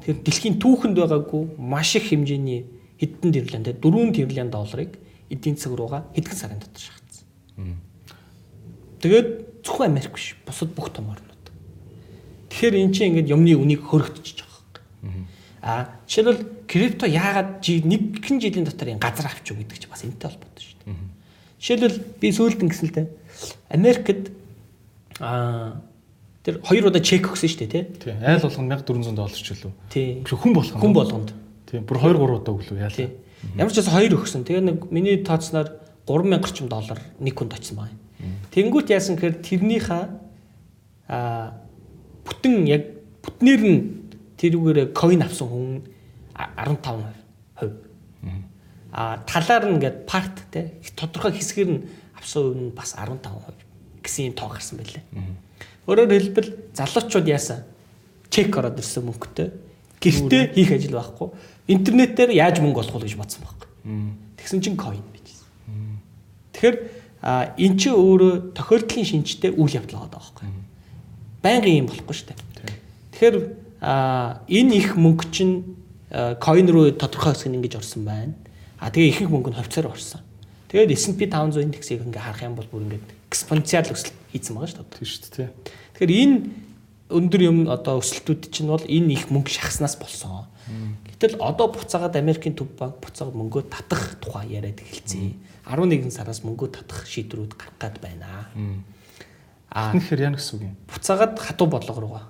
Тэгэхээр дэлхийн түүхэнд байгаагүй маш их хэмжээний хэдэн тэрлэн те 4 тэрлийн долларыг эдийн засаг руугаа хэдхэн сарын дотор шахацсан. Тэгээд зөвхөн Америк биш бусад бүх том орнууд. Тэгэхээр эн чинь ингээд юмны үнийг хөргөтчихөж байгаа юм. Аа жишээлбэл крипто яагаад нэгэн жилийн дотор энэ газар авч юу гэдэг чинь бас энэтэй холбоотой шүү дээ. Жишээлбэл би сүүлд ингэсэн л дээ. Америкт аа тэр хоёр удаа чек өгсөн шүү дээ тий. Айл болгоно 1400 доллар ч үлээ. Тий. Хүн болгоно. Хүн болгонд. Тий. Бүр 2 3 удаа өглөө яалаа. Ямар ч байсан хоёр өгсөн. Тэгээ нэг миний тооцноор 3000 гарчим доллар нэг хүнд очсон байна. Тэнгүүт яасан гэхээр тэрнийхээ аа бүтэн яг бүтнээр нь тэрүүгээр coin авсан хүн 15%. А талаар нь ингээд part те тодорхой хэсгээр нь авсан үн бас 15% гэсэн юм тоо гарсан байлээ. Өөрөөр хэлбэл залуучууд яасан? Чек ороод ирсэн мөнгөтэй. Гэртээ хийх ажил байхгүй. Интернетээр яаж мөнгө олох вэ гэж бодсон байхгүй. Тэгсэн чинь coin bijсэн. Тэгэхээр эн чинь өөрөө тохиолдлын шинжтэй үйл явдал байгаа байхгүй байнгын юм болохгүй шүү дээ. Тэгэхээр энэ их мөнгө чинь coin руу тодорхой хэсэг нь ингэж орсон байна. А тэгээ ихэнх мөнгө нь ховцоор орсон. Тэгээд S&P 500 индексийг ингээ харах юм бол бүр ингээд экспоненциал өсөлт хийцэн байгаа шүү дээ. Тийм шүү дээ. Тэгэхээр энэ өндөр юм одоо өсөлтүүд чинь бол энэ их мөнгө шахснаас болсон. Гэтэл одоо буцаагаад Америкийн төв банк буцаагаад мөнгөө татах тухай яриад эхэлсэн. 11 сараас мөнгөө татах шийдвэрүүд гарах гад байна. А тэгэхээр яа гэсэн үг юм? Буцаагаад хатуу бодлого руугаа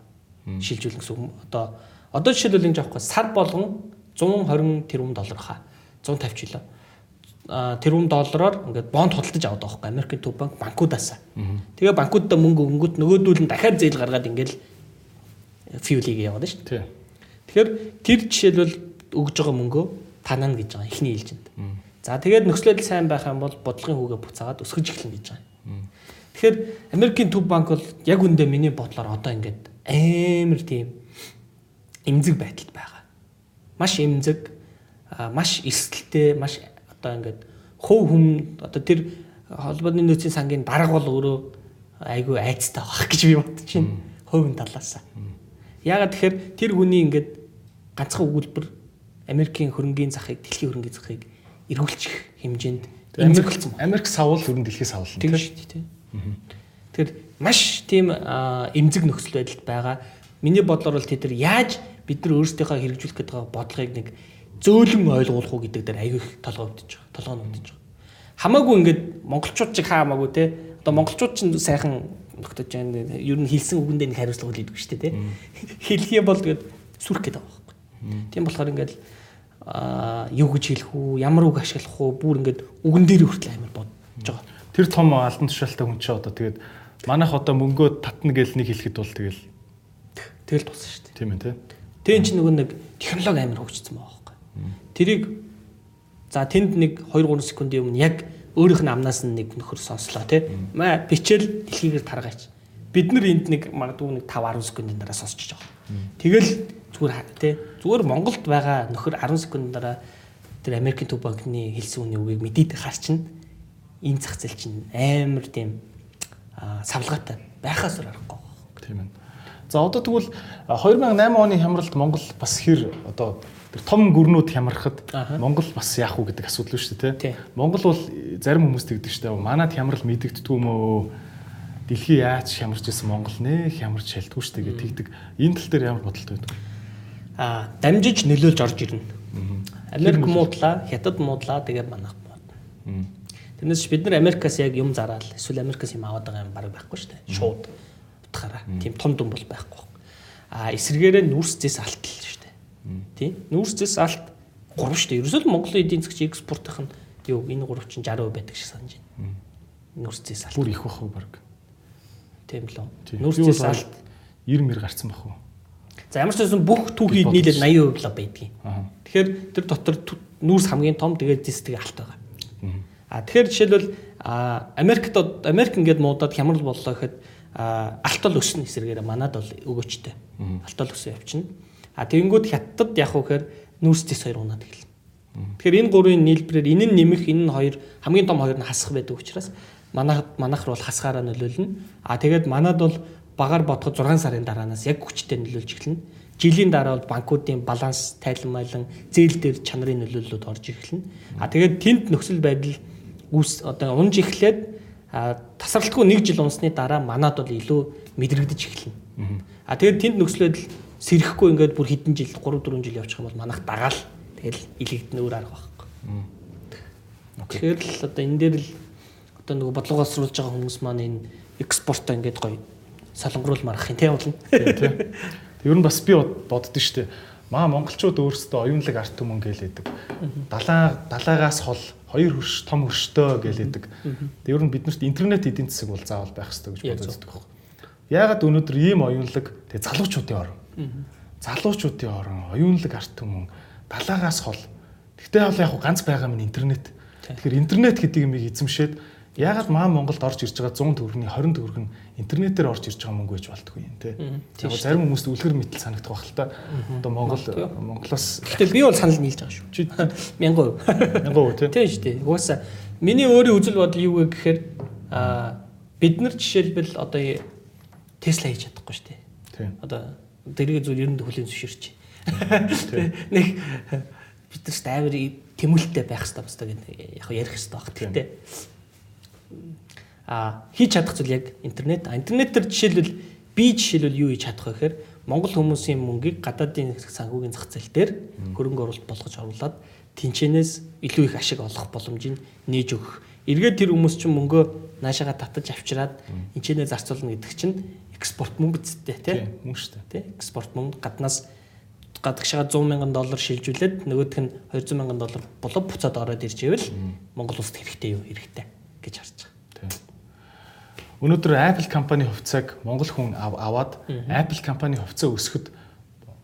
шилжүүлнэ гэсэн үг. Одоо одоо жишээлбэл энэ жоохоо сар болгон 120 тэрбум доллар хаа 150 жилөө тэрбум доллараар ингээд бонд худалдаж байгаа байхгүй Америкийн төв банк банкудаас. Тэгээ банкудаа мөнгө өнгөт нөгөөдүүл нь дахиад зээл гаргаад ингээд фьюлийг яваад шүү дээ. Тэгэхээр тэр жишээлбэл өгж байгаа мөнгөө танаа гэж байгаа эхний ээлжинд. За тэгээд нөхцөл байдал сайн байх юм бол бодлогын хүүгээ буцаагаад өсгөж эхлэн гэж байгаа. Тэгэхээр Америкийн төв банк бол яг үндэ миний бодлоор одоо ингээд амар тийм эмзэг байдалд байгаа. Маш эмзэг, маш эсгэлтэй, маш одоо ингээд хөв хүм одоо тэр холбооны нөөцийн сангийн дарга бол өөрөө айгүй айцтай байх гэж би бодож байна. Хувийн талаасаа. Яагаад тэгэхээр тэр хүний ингээд ганцхан өгүүлбэр Америкийн хөрөнгийн захыг, дэлхийн хөрөнгийн захыг эргүүлчих хэмжээнд болсон. Америк савл хөрөн дэлхийс савлна тийм шүү дээ. Тэгэхээр маш тийм эмзэг нөхцөл байдалд байгаа. Миний бодлоор бол тэд нар яаж бид нар өөрсдийнхөө хэрэгжүүлэх гэдэг бодлогыг нэг зөөлөн ойлгуулах уу гэдэг дээр аягүй их толгой өвдөж байгаа. Толгой өвдөж байгаа. Хамаагүй ингээд монголчууд чиг хаамаагүй те. Одоо монголчууд ч сайхан нөхдөж байна. Ер нь хэлсэн үгэндээ нэг хариуцлага үлээдэг шүү дээ те. Хэлэх юм бол тэгээд сүрх гэдэг байгаа байхгүй. Тийм болохоор ингээд аа юу гэж хэлэх үү, ямар үг ашиглах үү, бүр ингээд үгэн дээр хүртэл амар бодож байгаа тэр том алдан тушаалтай хүн чи одоо тэгээд манайх одоо мөнгөө татна гэл нэг хэлэхэд бол тэгэл тэгэл туссан шүү дээ. Тийм ээ тий. Тэгэн чи нөгөө нэг технологи амар хөгжсөн байгаа байхгүй. Тэрийг за тэнд нэг 2 3 секундын өмнө яг өөрийнх нь амнаас нь нэг нөхөр сонслоо тий. Маа бичээл дэлхийгээр таргаач. Бид нар энд нэг магадгүй нэг 5 10 секундын дараа сонсчихж байгаа. Тэгэл зүгээр тий. Зүгээр Монголд байгаа нөхөр 10 секундын дараа тэр Америкийн төв банкны хэлсэн үний үгийг мэдээд харчихна энэ зах зээл чинь амар тийм савлгаатай байхаас аргагүй. Тийм ээ. За одоо тэгвэл 2008 оны хямралд Монгол бас хэр одоо тэр том гүрнүүд хямрахад Монгол бас яах вэ гэдэг асуудал шүү дээ тий. Монгол бол зарим хүмүүс тэгдэг шүү дээ. Манад хямрал мэдэгддэг юм уу? Дэлхий яаж хямарч исэн Монгол нэ хямарч шалтгүй шүү дээ гэдэг. Энэ тал дээр ямар бодолтой байдаг? Аа дамжиж нөлөөлж орж ирнэ. Америк муудлаа, Хятад муудлаа тэгээд манайх мууд. Тэрнээс бид нар Америкаас яг юм зараад эсвэл Америкаас юм аваад байгаа юм баг байхгүй шүү дээ. Шууд утгаараа. Тийм том дүн бол байхгүй. А эсвэргээрээ нүрс зэс алтал шүү Нүрс зэс алт 3 шүү дээ. Ерөөсөө Монголын эдийн засгийн экспортын нь юу энэ 3 чинь 60% байдаг шиг санаж байна. Нүрс зэс алт. Бүр их бах баг. Тийм лөө. Нүүрс цэс алт 90 мэр гарсан баг уу? За ямар ч байсан бүх түүхийд нийлээд 80% л байдгийг. Тэгэхээр тэр дотор нүүрс хамгийн том тэгээд зэстэг алт байгаа. А тэгэхээр жишээлбэл Америкт Америк ингээд муудаад хямрал боллоо гэхэд алтол өснө эсрэгээр манад бол өгөөчтэй. Алтол өсөө явчихна. А тэгэнгүүт хятадд яг уу гэхээр нүүрс зэс хоёр унаад эхэлнэ. Тэгэхээр энэ гурвын нийлбэрээр энэ нь нэмэх энэ нь хоёр хамгийн том хоёр нь хасах байдаг учраас манайх манайх бол хасгаараа нөлөөлнө. А тэгээд манад бол багаар бодоход 6 сарын дараанаас яг хүчтэй нөлөөлж эхэлнэ. Жилийн дараа бол банкуудын баланс, тайлмайлан, зээл дээр чанарын нөлөөллүүд орж эхэлнэ. А тэгээд тэнд нөхцөл байдал үүс одоо унж эхлээд тасралтгүй нэг жил унсны дараа манад бол илүү мэдрэгдэж эхэлнэ. А тэгээд тэнд нөхцөл байдал сэрэхгүй ингээд бүр хэдэн жил 3 4 жил явчих юм бол манайх дагаал тэгэл илэгдэн өөр арга байхгүй. Тэгэхээр л одоо энэ дээр л одоо нөгөө бодлогоосруулж байгаа хүмүүс маань энэ экспортоо ингээд гоё солонгоруул марах юм тийм болно. Тийм. Ер нь бас би боддөө штэ. Маа монголчууд өөрсдөө оюунлаг арт түмэн гэлээдэг. Далаа далаагаас хол хоёр хөрш том хөрштэй гэлээдэг. Тэг ер нь биднэрт интернет эдийн засаг бол заавал байх хэрэгтэй гэж боддог. Яагаад өнөөдөр ийм оюунлаг тэг залуучуудын орон. Залуучуудын орон оюунлаг арт түмэн далаагаас хол. Тэгтээ бол яг ганц байгаа минь интернет. Тэгэхээр интернет гэдэг юмыг эзэмшээд ягаад маа Монголд орж ирж байгаа 100 төгрөгийн 20 төгрөг нь интернетээр орж ирж байгаа мөнгө гэж болтгүй юм те. Яг зарим хүмүүст үлгэр мэтэл санагдах байх л та. Одоо Монгол Монголоос Гэтэл би бол санал нийлж байгаа шүү. Чи 1000%. 1000% те. Тийм шүү дээ. Угаасаа миний өөрийн үзэл бодол юу вэ гэхээр а бид нар жишээлбэл одоо Тесла хийж чадахгүй шүү дээ. Тийм. Одоо тэрийг зүйл ер нь хүлийн зөвшөөрч. Нэг бид нар ставэр тэмүүлэлтэй байх хэрэгтэй баста гэдэг яг ярих хэрэгтэй баг. Тэгтээ а хийж чадах зүйл яг интернет. Интернетээр жишээлбэл би жишээлбэл юу хийж чадах вэ гэхээр Монгол хүмүүсийн мөнгийг гадаадын санхүүгийн зах зээл дээр хөрөнгө оруулалт болгож оруулаад тэнчэнээс илүү их ашиг олох боломжийг нээж өгөх. Эргээд тэр хүмүүс чинь мөнгөө наашаага татаж авчираад энчэнээ зарцуулна гэдэг чинь экспорт мөнгө зүйтэй тий. Мөнгө шүү дээ. Тий. Экспорт мөнгө гаднаас гадагшаа 100 мянган доллар шилжүүлээд нөгөөх нь 200 мянган доллар болоо буцаад ороод ирж ивэл Монгол улсад хэрэгтэй юу хэрэгтэй гэж харж байгаа. Өнөөдөр Apple компани хувьцааг Монгол хүн аваад Apple компани хувьцаа өсөхөд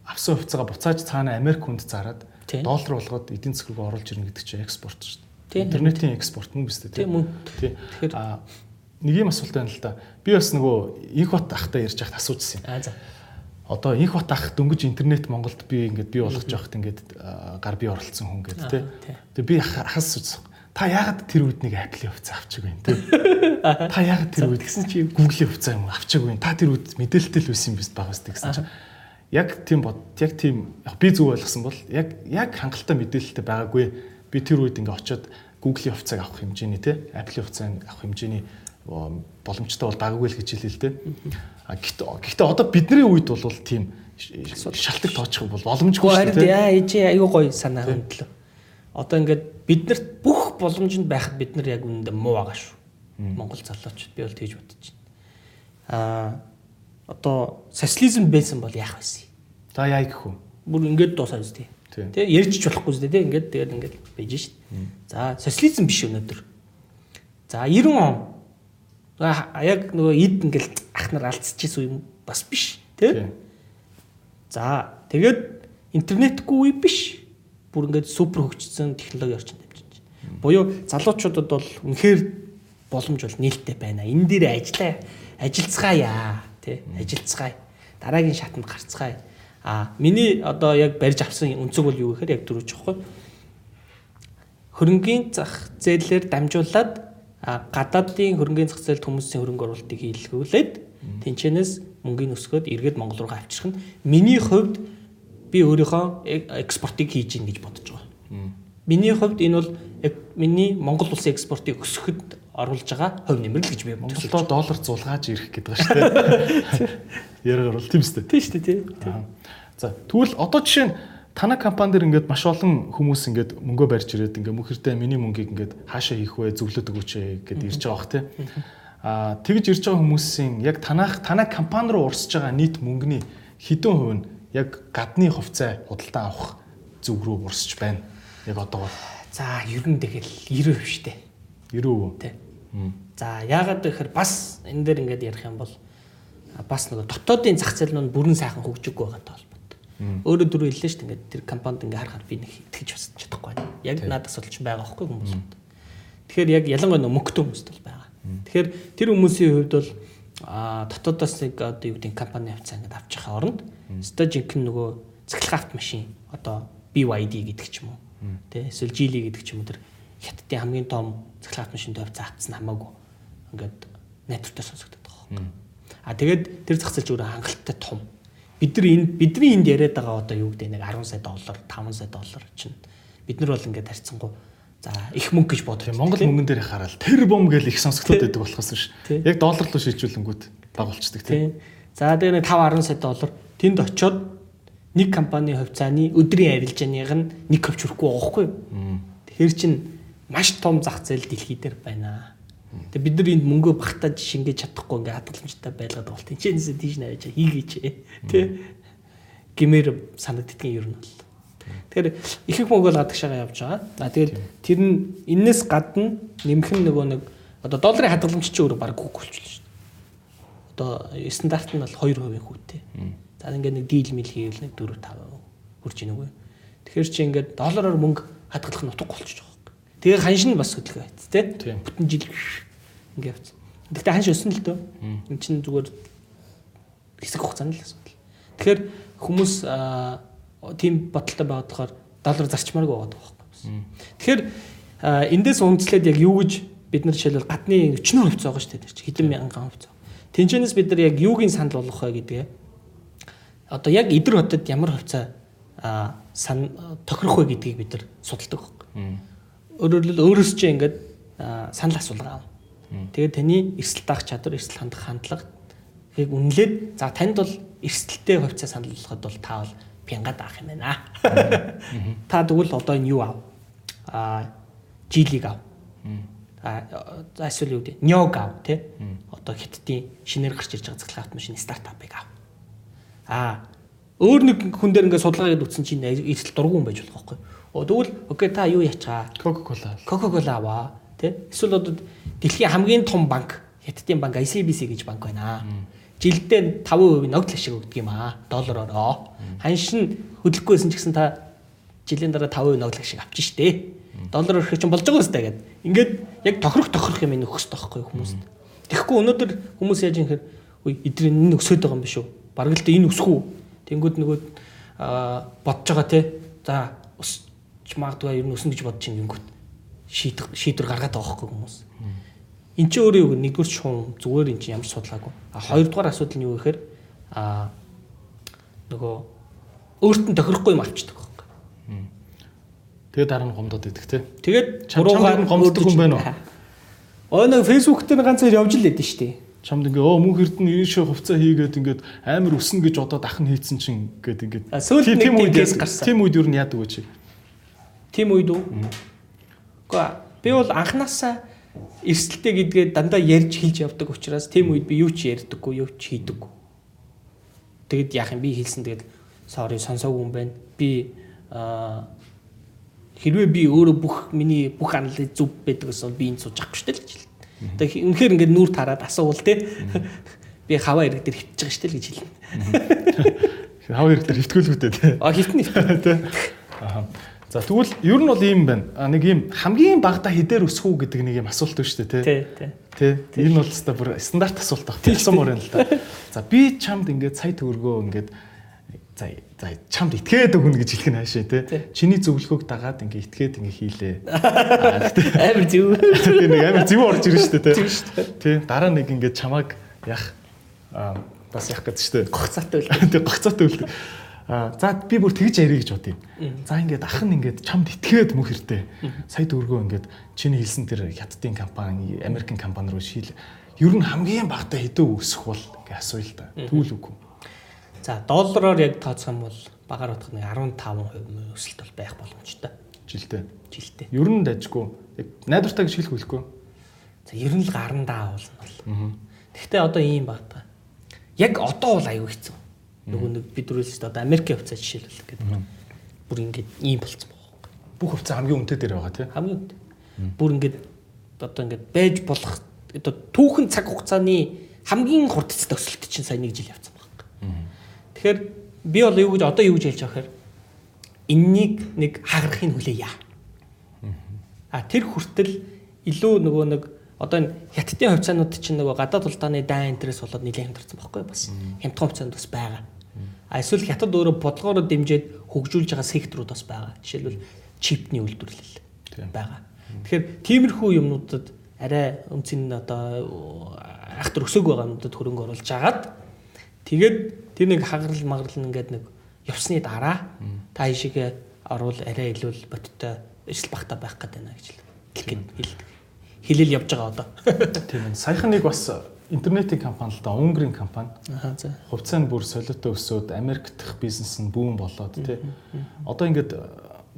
авсан хувьцаагаа буцааж цаана Америк хүнд зарад доллар болгоод эдийн засаг руу оруулж ирнэ гэдэг чинь экспорт шүү дээ. Интернетийн экспорт мөн биз дээ. Тийм мөн. Тэгэхээр нэг юм асуулт байна л да. Би бас нөгөө инх бат ахтай ярьж байхад асуужсэн юм. Аа за. Одоо инх бат ах дөнгөж интернет Монголд би ингээд бий болгож явахад ингээд гар бие оролцсон хүн гэдэг тий. Тэгээ би хас суусан та яагаад тэр үед нэг Apple-ийн хувьцаа авчиг вэ те? Та яагаад тэр үед гэсэн чи Google-ийн хувьцаа юм авчиг вэ? Та тэр үед мэдээлэлтэй л байсан юм биш багаас гэсэн чи яг тийм бод яг тийм яг би зүг ойлгосон бол яг яг хангалттай мэдээлэлтэй байгаагүй. Би тэр үед ингээ очиод Google-ийн хувьцааг авах хэмжээний те Apple-ийн хувьцааг авах хэмжээний боломжтой бол байгаагүй л гэж хэлээ л те. А гэхдээ одоо бидний үед бол тийм шалтгаан тоочих бол боломжгүй шүү дээ. Яа ээжээ айгүй гоё санаа хөндлөө. Одоо ингээд биднэрт бүх боломжинд байхад бид нар яг үнэндээ муу байгаа шүү. Монгол залуучууд би бол тэгж бодож байна. Аа одоо социализм байсан бол яах вэ? За яа гэх вэ? Бүр ингээд дуусаа үстэй. Тэ ярьж ч болохгүй зү тэ ингээд тэгээд ингээд байж шít. За социализм биш өнөөдөр. За 90 он. Яг нөгөө эд ингээд ах нар алдчихсан юм бас биш тэ. За тэгээд интернетгүй биш бүр ингээд супер хөгжсөн технологи орчинд дамжиж. Буюу залуучуудад бол үнэхээр боломж бол нээлттэй байна. Энэ дээр ажиллаа ажиллацгаая тий ажиллацгаая. Дараагийн шатанд гарцгаая. А миний одоо яг барьж авсан өнцөг бол юу гэхээр яг дөрөж жоохгүй. Хөрөнгөний зах зээлээр дамжуулаад гадаадын хөрөнгөний зах зээлд хүмүүсийн хөрөнгө оруулалтыг хийлгүүлээд тэнчэнээс мөнгөний өсгөөд эргээд Монгол руу авчрах нь миний хувьд би өөрийнхөө экспортыг хийж гин гэж бодож байгаа. Миний хувьд энэ бол миний Монгол улсын экспортыг өсгөхөд оруулж байгаа хувь нэмрэл гэж би бодож байна. Монголдо доллар зулгааж ирэх гэдэг ба шүү дээ. Яриагаар бол тийм шүү дээ. Тийм шүү дээ. За тэгвэл одоо жишээ нь танай компани дээр ингээд маш олон хүмүүс ингээд мөнгөө барьж ирээд ингээд мөхөртэй миний мөнгийг ингээд хаашаа хийх вэ зөвлөд өгөөч гэд ирж байгаа бох тий. Аа тэгж ирж байгаа хүмүүсийн яг танах танай компани руу урсж байгаа нийт мөнгөний хэдэн хувь нь яг гадны хувьцаа худалдаа авах зүг рүү урсч байна. Яг одоо бол. За ер нь тэгэл 90% шүү дээ. 90%. Тий. За яагаад гэхээр бас энэ дээр ингээд ярих юм бол бас нөгөө дотоодын зах зээл нь бүрэн сайхан хөгжиггүй байгаатай холбоотой. Өөрөөр дөрөв хэллээ шүү дээ. Ингээд тэр компанид ингээ харахаар би нэг итгэж бас чадахгүй байна. Яг надад асуудал ч байгаа байхгүй хүмүүсд. Тэгэхээр яг ялангуяа мөнгөтэй хүмүүст бол байгаа. Тэгэхээр тэр хүмүүсийн хувьд бол а дотоодоос нэг одоо юу гэдэг компани авцаа ингээд авч явахаа оронд жинхэнэ нөгөө цахилгаан автомашин одоо BYD гэдэг ч юм уу тий эсвэл Geely гэдэг ч юм уу тэр хятадын хамгийн том цахилгаан автомашин тавьцаа авцсан хамаагүй ингээд найдвартай сонсогддог байгаа. А тэгээд тэр зах зээл зүгээр хангалттай том. Бид нар энэ бидний энд яриад байгаа одоо юу гэдэг нэг 10 сая доллар, 5 сая доллар чинь бид нар бол ингээд харьцангуй За их мөнгө гэж бодож байна. Монгол мөнгөн дээр хараад тэр бом гэж их сонсогдоод байдаг болохоос биш. Яг доллар руу шийдвэрлэнгүүд баг болчдөг тийм. За тэгээ нэг 5 10 сая доллар тэнд очиод нэг компани хувьцааны өдрийн арилжааных нь нэг ковч хүрэхгүй байгаа хгүй. Тэгэхээр чин маш том зах зээл дэлхий дээр байна. Тэгээ бид нар энд мөнгөө багтааж шингээж чадахгүй ингээ хадгаламжтай байлгаад болт. Энд тийш навэж хийгээч. Тэ. Гэмээр санагддгийн ер нь бол. Тэгэхээр их их мөнгө бол гадагшаага явж байгаа. А тэгээд тэр нь энээс гадна нэмэх нь нөгөө нэг одоо долларын хадгаламж чи өөрөө баг болчихлоо шүү дээ. Одоо стандарт нь бол 2% хүүтэй. За ингээд нэг дийл мэл хийвэл нэг 4 5 хүрч ийн үгүй. Тэгэхээр чи ингээд доллараар мөнгө хадгалах нь утгагүй болчихж байгаа. Тэгээ ханш нь бас хөдөлгөө байц тий. Бүтэн жил ингээд явц. Гэхдээ ханш өснө л дөө. Энд чинь зүгээр хэсэг хугацаанд л асуудал. Тэгэхээр хүмүүс тийм бодолтой байгаад болохоор доллар зарчмааргүй байгаа байхгүй. Тэгэхээр эндээс үндэслээд яг юу гэж бид нар жишээлбэл гадны 40% байгаа шүү дээ. Хэдэн мянган хувь. Тэнчэнэс бид нар яг юугийн санал болгох вэ гэдгээ одоо яг идэр хотод ямар хувьцаа сан тохирох вэ гэдгийг бид нар судалдаг байхгүй. Өөрөөр хэлбэл өөрөөс чинь ингээд санал асуулга аав. Тэгээд таны эрсдэл даах чадвар, эрсдэл хандах хандлага яг үнэлээд за танд бол эрсдэлтэй хувьцаа санал болгоход бол та бол пянгаад авах юм байна. Та тэгвэл одоо энэ юу ав? А жилиг ав. А эсвэл юу гэдэг нёг ав тий. Одоо хиттийн шинээр гарч ирж байгаа цэцлэг автомашины стартапыг ав. А өөр нэг хүн дээр ингээд судалгаа хийгээд үтсэн чинь эцэл дургуун байж болох байхгүй. Оо тэгвэл окей та юу ячгаа? Coca-Cola. Coca-Cola аваа тий. Эсвэл одоо дэлхийн хамгийн том банк хиттийн банк ICBC гэж банк байна жилдээ 5% ногдол ашиг өгдөг юм аа доллараароо. Ханшин хөдлөхгүйсэн ч гэсэн та жилийн дараа 5% ногдол ашиг авчих штэ. Доллар өрөх чинь болж байгаа үстэй гэд. Ингээд яг тохирох тохирох юм өгөх тоххой хүмүүст. Тэгэхгүй өнөөдөр хүмүүс яаж юм хэр үе эдрийн энэ өсөд байгаа юм биш үү? Бараг л энэ өсөх үү? Тэнгүүд нөгөө бодож байгаа те. За өсч магадгүй ер нь өснө гэж бодож ин гингүүт шийдвэр шийдвэр гаргаад байгаа хөөхгүй хүмүүс. Эн чинь өөрөө юу нэгдүгээр шуум зүгээр эн чинь ямар судалгаагүй. А хоёрдугаар асуудал нь юу гэхээр а нөгөө өөрт нь тохирохгүй юм авчдаг байхгүй. Тэгээд дараа нь гомдоод идэх те. Тэгээд буруугаар нь гомддог хүн байна уу? Өө нэг фэйсбુક дээр ганц хоёр явж л лээдэн штэ. Чамд ингээ өө мөнх эрдэнэ энэ шиг хувцас хийгээд ингээд амар өснө гэж одоо дахин хийцэн чинь ингээд ингээд тийм үед гарсан. Тийм үед юу яадаг вэ чи? Тийм үед үү? Гэхдээ би бол анханасаа эрсдэлтэй гэдгээ дандаа ярьж хэлж явдаг учраас тийм үед би юу ч ярьдаггүй, юу ч хийдэггүй. Тэгэд яах юм би хэлсэн тэгээд sorry сонсоогүй юм байна. Би аа хэрвээ би өөрөө бүх миний бүх анализ зөв байдаг гэсэн би энэ сууж авахгүй шүү дээ л жил. Тэгээд үнэхээр ингээд нүүр тараад асуувал те. Би хаваа ирэг дээр шүү дээ л гэж хэлнэ. Хаваа ирэг дээр хөвтгөөлгөтэй те. А хитэн те. Аа. За тэгвэл ер нь бол ийм байна. Нэг ийм хамгийн багада хідээр өсөх үү гэдэг нэг ийм асуулт байна шүү дээ, тий. Тий. Тий. Энэ бол өстой бүр стандарт асуулт баг. Тэгсэмөр юм л да. За би чамд ингээд сая төгрөгөө ингээд за за чамд итгээд өгнө гэж хэлэх нь хаашаа тий. Чиний зөвлөгөөг дагаад ингээд итгээд ингээд хийлээ. Амар зөв. Тий нэг амар зөв орж ирж шүү дээ, тий. Тий. Дараа нэг ингээд чамааг яг бас яг гэж шүү дээ. Гогцаатай үл. Тий гогцаатай үл. За би бүр тэгж ярих гэж бодъё. За ингээд ах нь ингээд чамд итгээд мөх хэртэй. Сая дөргөө ингээд чиний хэлсэн тэр хятадын компани, Америкийн компани руу шил. Ер нь хамгийн багтаа хэдөө өсөх бол ингээд асууя л да. Тэгвэл үгүй. За доллараар яг тооцох юм бол багаар бодох нэг 15% өсөлт бол байх боломжтой. Жилдээ. Жилдээ. Ер нь дажгүй. Найдвартай гэж хэлэх үлэхгүй. За ер нь л гарандаа болно. Гэхдээ одоо ийм багтаа. Яг одоо бол аюу хэцүү Нөгөө нэг бид түрүүлсэн шүү дээ. Америкийн хувьцаа жишээлбэл гэдэг. Бүр ингээд ийм болцсон байгаа. Бүх хувьцаа хамгийн үнэтэй дээр байгаа тийм. Хамгийн үнэтэй. Бүр ингээд одоо ингээд байж болох одоо түүхэн цаг хугацааны хамгийн хурдц төсөлт чинь сая нэг жил явцсан байна. Тэгэхээр би бол юу гэж одоо юу гэж хэлж байгаа хэрэг энэнийг нэг хагарахыг хүлээе. А тэр хүртэл илүү нөгөө нэг одоо энэ хятадын хувьцаанууд чинь нөгөө гадаад улдааны дай интерес болоод нэлээд хямдарсан байхгүй бас. Хямдхан хувьцаанд бас байгаа. Эсвэл хятад өөрөө бодлогоор дэмжиж хөгжүүлж байгаа секторууд бас байгаа. Жишээлбэл чипний үйлдвэрлэл байгаа. Тэгэхээр тиймэрхүү юмнуудад арай үнцэн одоо ахтар өсөг байгаа юмнуудад хөрөнгө оруулж агаад тэгээд тэр нэг хагарал магарал ингээд нэг явсны дараа та ишигээ оруул арай илүү боттой ижил багтаа байх гэдэг байна гэж хэлдэг. Хэлэл явж байгаа одоо. Тийм ээ. Саяхан нэг бас интернетийн компани л да Унгарын компани. Аа за. Хувьцаа нь бүр солиотой өсөөд Америк дахь бизнес нь бүүн болоод тий. Одоо ингээд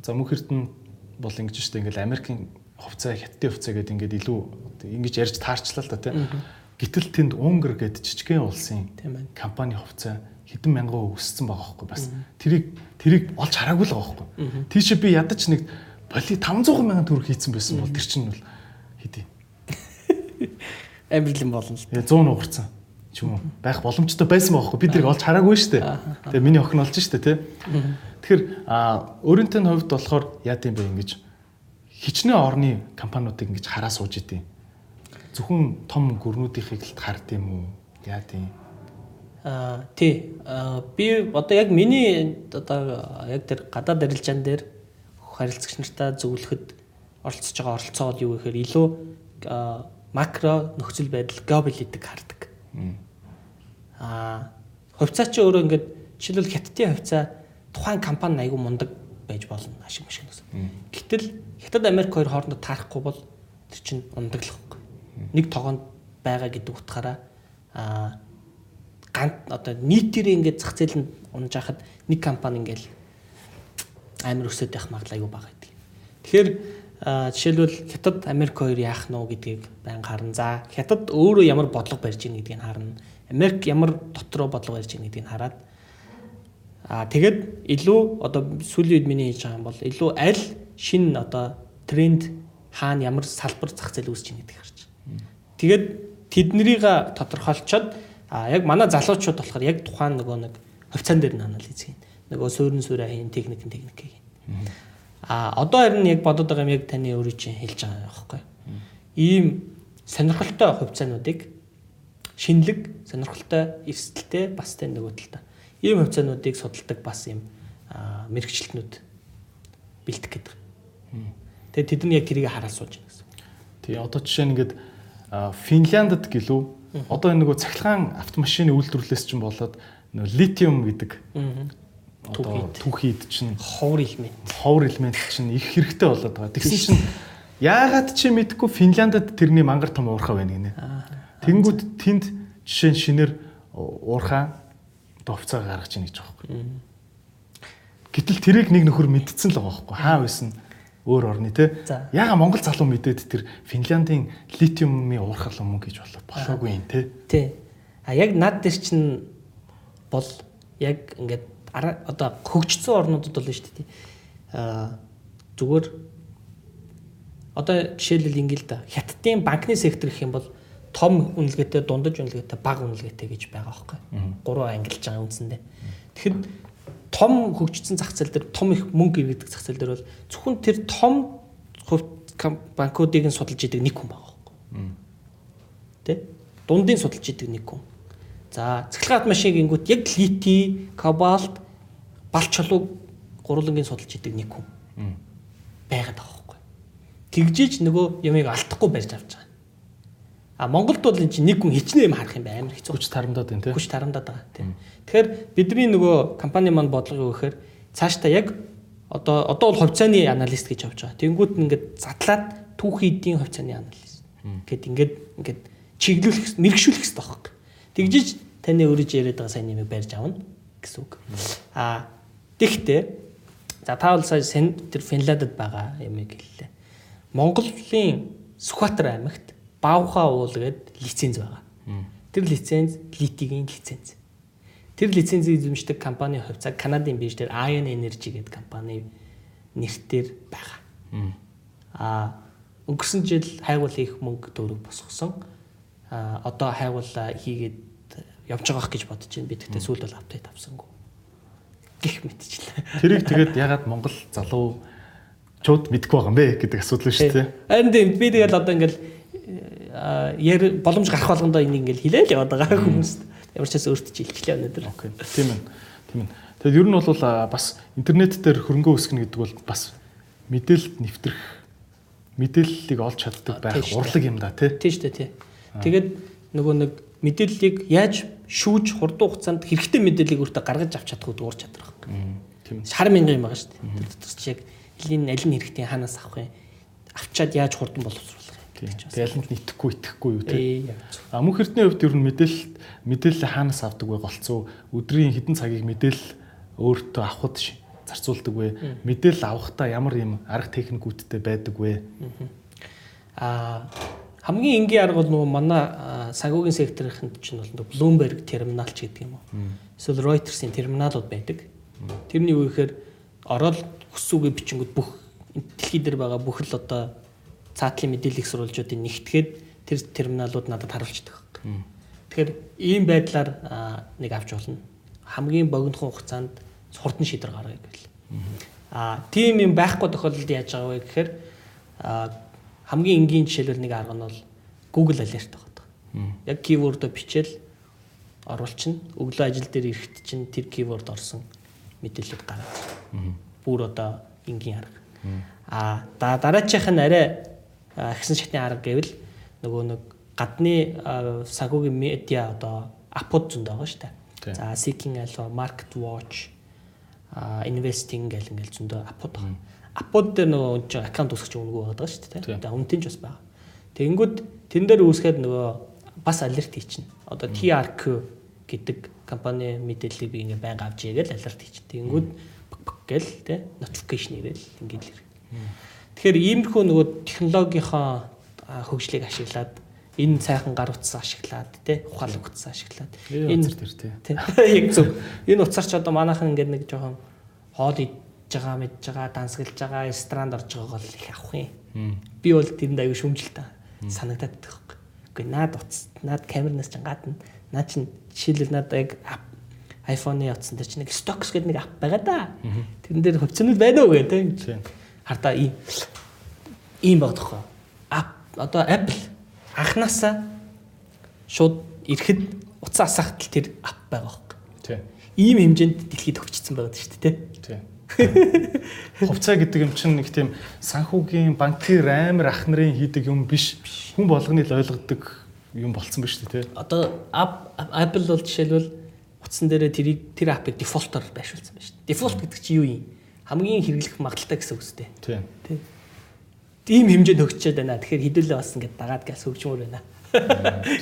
за мөнх эрдэнэ бол ингэж штэ ингээд Америкийн хувьцаа хятадын хувьцаа гэдэг ингээд илүү ингэж ярьж таарчлаа л да тий. Гэтэл тэнд Унгар гэдэг жижигхэн улсын компани хувьцаа хэдэн мянган өссөн байгаа хөөхгүй бас. Тэрийг тэрийг олж хараагүй л байгаа хөөхгүй. Тийш би ядаж нэг боли 500 мянган төгрөг хийцэн байсан бол тэр чинь бол хэдий. Амирлан болно л. 100 нугарсан ч юм уу байх боломжтой байсан байхгүй бид тэрийг олж хараагүй шүү дээ. Тэгээ миний охин олж шүү дээ тий. Тэгэхээр өөрөнтэй нь хувьд болохоор яа гэм бэ ингэж хичнээн орны компаниудыг ингэж хараа сууж идэв. Зөвхөн том гүрнүүдийнхийг л хард юм уу? Яа гэм Аа тий. Би одоо яг миний одоо яг тэр гадаад арилжаан дээр харилцагч нартаа зөвлөхөд оролцож байгаа оролцоо бол юу гэхээр илүү макро нөхцөл байдал геополитик хардаг. Аа хувьцаа чи өөрөө ингээд жишээлбэл хятадын хувьцаа тухайн компани айгүй мундаг байж болно ашиг машин гэсэн. Гэтэл хятад Америк хоёр хоорондоо таарахгүй бол тэр чинь ундаглахгүй. Нэг тогоонд байгаа гэдэг утгаараа аа ганц одоо нийтээрээ ингээд зах зээл нь унж хахад нэг компани ингээд амар өсөд явах магадлал айгүй бага гэдэг. Тэгэхээр жишээлбэл хятад Америк хоёр яах нь уу гэдгийг байн харна. За хятад өөрөө ямар бодлого барьж ийн гэдгийг харна. Америк ямар дотроо бодлого барьж ийн гэдгийг хараад аа тэгэд илүү одоо сүүлийн үед миний хийж байгаа юм бол илүү аль шин одоо тренд хаана ямар салбар зах зээл үүсэж ийн гэдгийг харж. Тэгээд тэднийг тодорхойлцоод А яг манай залуучууд болохоор яг тухайн нөгөө нэг хувьцаан дээр нь анализ хийн. Нөгөө суурин суурай хийн, техник техник хийн. А одоо харин яг бодоод байгаа юм яг таны өөрөө чинь хэлж байгаа байхгүй. Ийм сонирхолтой хувьцаануудыг шинэлэг, сонирхолтой, эрсдэлтэй бас тэ нөгөө талтай. Ийм хувьцаануудыг судалдаг бас ийм мэрэгчлэтнүүд бэлтгэх гэдэг. Тэгээ тэд нь яг тэрийг хараад сууж байна гэсэн. Тий одоо жишээ нь ингээд Финляндд гэлүү Одоо энэ нөгөө цахилгаан автомашины үйлдвэрлэлээс чинь болоод нөгөө литиум гэдэг түүхийд чинь ховор элемент. Ховор элемент чинь их хэрэгтэй болоод байгаа. Тэгсэн чинь яагаад чи мэдгүй Финляндд тэрний мангар том уурхаа байна гинэ. Тэнгүүд тэнд жишээ нь шинээр уурхаа довцоо гаргаж ийн гэж байгаа юм. Гэтэл тэрийг нэг нөхөр мэдсэн л байгаа байхгүй хаа байсан өөр орны те. Яга Монгол залуу мэдээд тэр Финляндийн литиумын уурхал юм гэж болоогүй юм те. Тий. А яг над дээр чинь бол яг ингээд одоо хөгжсөн орнуудад бол шүү дээ. А зүгээр одоо жишээлбэл ингээл да хятадын банкны сектор гэх юм бол том үнэлгээтэй, дундаж үнэлгээтэй, бага үнэлгээтэй гэж байгаа байхгүй. Гурван ангилж байгаа үндсэндээ. Тэгэхэд том хөгжсөн зах зээл дээр том их мөнгө иргэдэг зах зээл дээр бол зөвхөн тэр том банкуудыг нь судалж идэг нэг хүн байгаа байхгүй. Тэ? Дундын судалж идэг нэг хүн. За, цахилгаан машин гингүүт яг лити, кобальт, балч чулуу гурвангийн судалж идэг нэг хүн. байгаад байгаа байхгүй. Тэгжиж нөгөө ямыг алдахгүй барьж авч байгаа. А Монголд бол энэ чинь нэг хүн хичнээн юм харах юм байна амар хэцүү. Хүч тарамдаад байна тийм. Хүч тарамдаад байгаа тийм. Тэгэхээр бидний нөгөө компани маань бодлого юу гэхээр цаашдаа яг одоо одоо бол хувьцааны аналист гэж авч байгаа. Тэнгүүт ингээд задлаад түүхийдийн хувьцааны аналист. Гэт ингээд ингээд чиглүүлэх мэрэгшүүлэх хэрэгтэй байхгүй. Тэгжиж таны өөрөж яриад байгаа сайн нэмийг барьж авна гэсэн үг. А тэгтээ за бол сая тэр Финландд байгаа юм хэллээ. Монголын Сүхбаатар аймагт Баавхаа уул гэдэг лиценз байгаа. Тэр лиценз литигийн лиценз. Тэр лицензийг эзэмшдэг компани хувьцаа Канадын бирж дээр Ion Energy гэдэг компани нэртээр байгаа. Аа өнгөрсөн жил хайгуул их мөнгө төгрөг босгосон а одоо хайгуул хийгээд явж байгаа гэж бодож байна. Би тэгтээ сүүл бол апдейт авсангүй. Гэх мэтчлээ. Тэрийг тэгээд ягаад Монгол залуу чууд мэдгүй байгаа юм бэ гэдэг асуудал шүү дээ. Харин тийм би тэгэл одоо ингээл яар боломж гарах болгондоо энийг ингээл хилээл яваад байгаа хүмүүст. Ямар ч хэсэг өөртөө жилчлээ өнөөдөр. Окей. Тийм ээ. Тийм ээ. Тэгэд ер нь бол бас интернет дээр хөрөнгө өсгөнө гэдэг бол бас мэдээлэлд нэвтрэх мэдээллийг олж чаддаг байх урлаг юм да тий. Тийм шүү дээ тий. Тэгээд нөгөө нэг мэдээллийг яаж шүүж хурдан хугацаанд хэрэгтэй мэдээллийг өөртөө гаргаж авч чадах үүд уурч чадах байна. Тийм. Шар мянган юм байгаа шүү дээ. Тэр чинь яг элийн аль нь хэрэгтэй ханаас авах юм. Авчаад яаж хурдан боловсруулах юм. Тэгээ аль нь итгэхгүй итгэхгүй юу тий. А мөнх эрдний хувьд ер нь мэдээлэл мэдээлэл хаанаас авдаг вэ голцоо өдрийн хэдэн цагийг мэдээлэл өөртөө авахд зарцуулдаг вэ? Мэдээлэл авахдаа ямар юм арга техникүүдтэй байдаг вэ? Аа хамгийн энгийн арга бол нөгөө манай санхүүгийн секторын чинь бол Bloomberg терминал ч гэдэг юм уу. Эсвэл Reuters-ийн терминалууд байдаг. Тэрний юу гэхээр ороод хүссүүгээ бичингүүд бүх дэлхий дээр байгаа бүх л одоо цаатлын мэдээлэл сурвалжуудыг нэгтгээд тэр терминалууд надад харуулчихдаг. Тэгэхээр ийм байдлаар нэг авч болно. Хамгийн богинохон хугацаанд хурдан шийдвэр гаргая гэвэл. Аа тийм юм байхгүй тохиолдолд яаж байгаа вэ гэхээр хамгийн энгийн жишээлбэл нэг арга нь бол Google Alert байгаа. Яг keyword-о бичээл оруулчихна. Өглөө ажил дээр ирэхэд чинь тэр keyword орсон мэдээлэлд гараад. Бүр одоо энгийн арга. Аа дараачих нь арай агсан шатны арга гэвэл нөгөө нэг гадны санхүүгийн медиа одоо апууд зөнд байгаа шүү дээ. За Seeking Alpha, Market Watch, investing гэл ингээл зөндөө апууд байгаа. Апууд дээр нөгөө чинь аккаунт үүсгэж өнгөө байгаа шүү дээ. Тэгээ үнтэн ч бас байгаа. Тэгэнгүүт тэн дээр үүсгээд нөгөө бас алерт хийчихнэ. Одоо TRQ гэдэг компани мэдээллийг би ингээ байнга авч игээл алерт хийчихнэ. Тэгэнгүүт гэл тэ notification ирээл ингээд л ирэх. Тэгэхээр иймэрхүү нөгөө технологийнхоо хөгжлийг ашиглаад энэ сайхан гар утас ашиглаад тий ухаал утас ашиглаад энэ тэр тий яг зөв энэ утсаар ч одоо манайхан ингээд нэг жоохон хоол байгаа мэдж байгаа дансгалж байгаа ресторанд орж байгааг л их авах юм. Би бол тэрэнд аюу шүмжил та санагдаад хөөх үгүй наад утас наад камернаас ч гадна наа чин жишээлбэл наад яг iPhone-ы утсан дээр чи нэг stocks гэдэг нэг ап байгаа да. Тэрэн дээр хувьцаанууд байна уу гэдэг хардаа ийм ийм багтахгүй ап одоо Apple анханасаа шууд ирэхэд уцаа асахтал тэр ап байгаа хөөе. Тийм. Ийм хэмжээнд дэлхийд хөгжсөн байгаа шүү дээ, тийм. Хувцаа гэдэг юм чинь нэг тийм санхүүгийн банкир амар ах нарын хийдэг юм биш. Хүн болгоны л ойлгодог юм болцсон ба шүү дээ, тийм. Одоо Apple бол жишээлбэл утсан дээрээ тэрийг тэр апыг дефолтоор байршуулсан ба шүү дээ. Дефолт гэдэг чинь юу юм? Хамгийн хэрэглэх магадaltaй гэсэн үг үстэй. Тийм. Тийм ийм хэмжээнд хөгжчээд байна. Тэгэхээр хідүүлээ бас ингээд дагаад газ хөгжмөр байна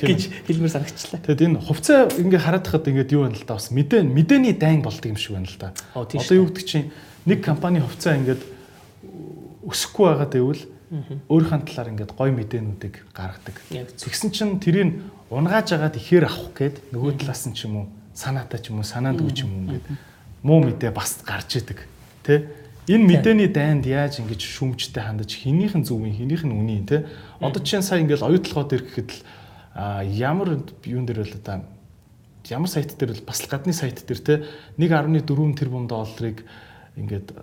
гэж хэлмээр санагчлаа. Тэгэд энэ хувцас ингээ хараад хахад ингээд юу байна л да бас мэдээ мэдээний дайн болдог юм шиг байна л да. Одоо юу гэдэг чинь нэг компани хувцас ингээд өсөхгүй байгаа гэвэл өөрийнхөө талаар ингээд гой мэдээнүүдийг гаргадаг. Тэгсэн чинь тэрийг унгааж агаад ихээр авах гээд нөгөө талаас нь ч юм уу санаатай ч юм уу санаандгүй ч юм уу ингээд муу мэдээ бас гарч идэг. Тэ? Энэ мэдээний дайнд яаж ингэж шүмжтэй хандаж хинийх нь зөв юм хинийх нь үний те одоо чинь сая ингээл оюутлогоо дээр гэхэд л ямар юун дээр л одоо ямар сайт дээр л бас л гадны сайт дээр те 1.4 тэрбум долларыг ингээд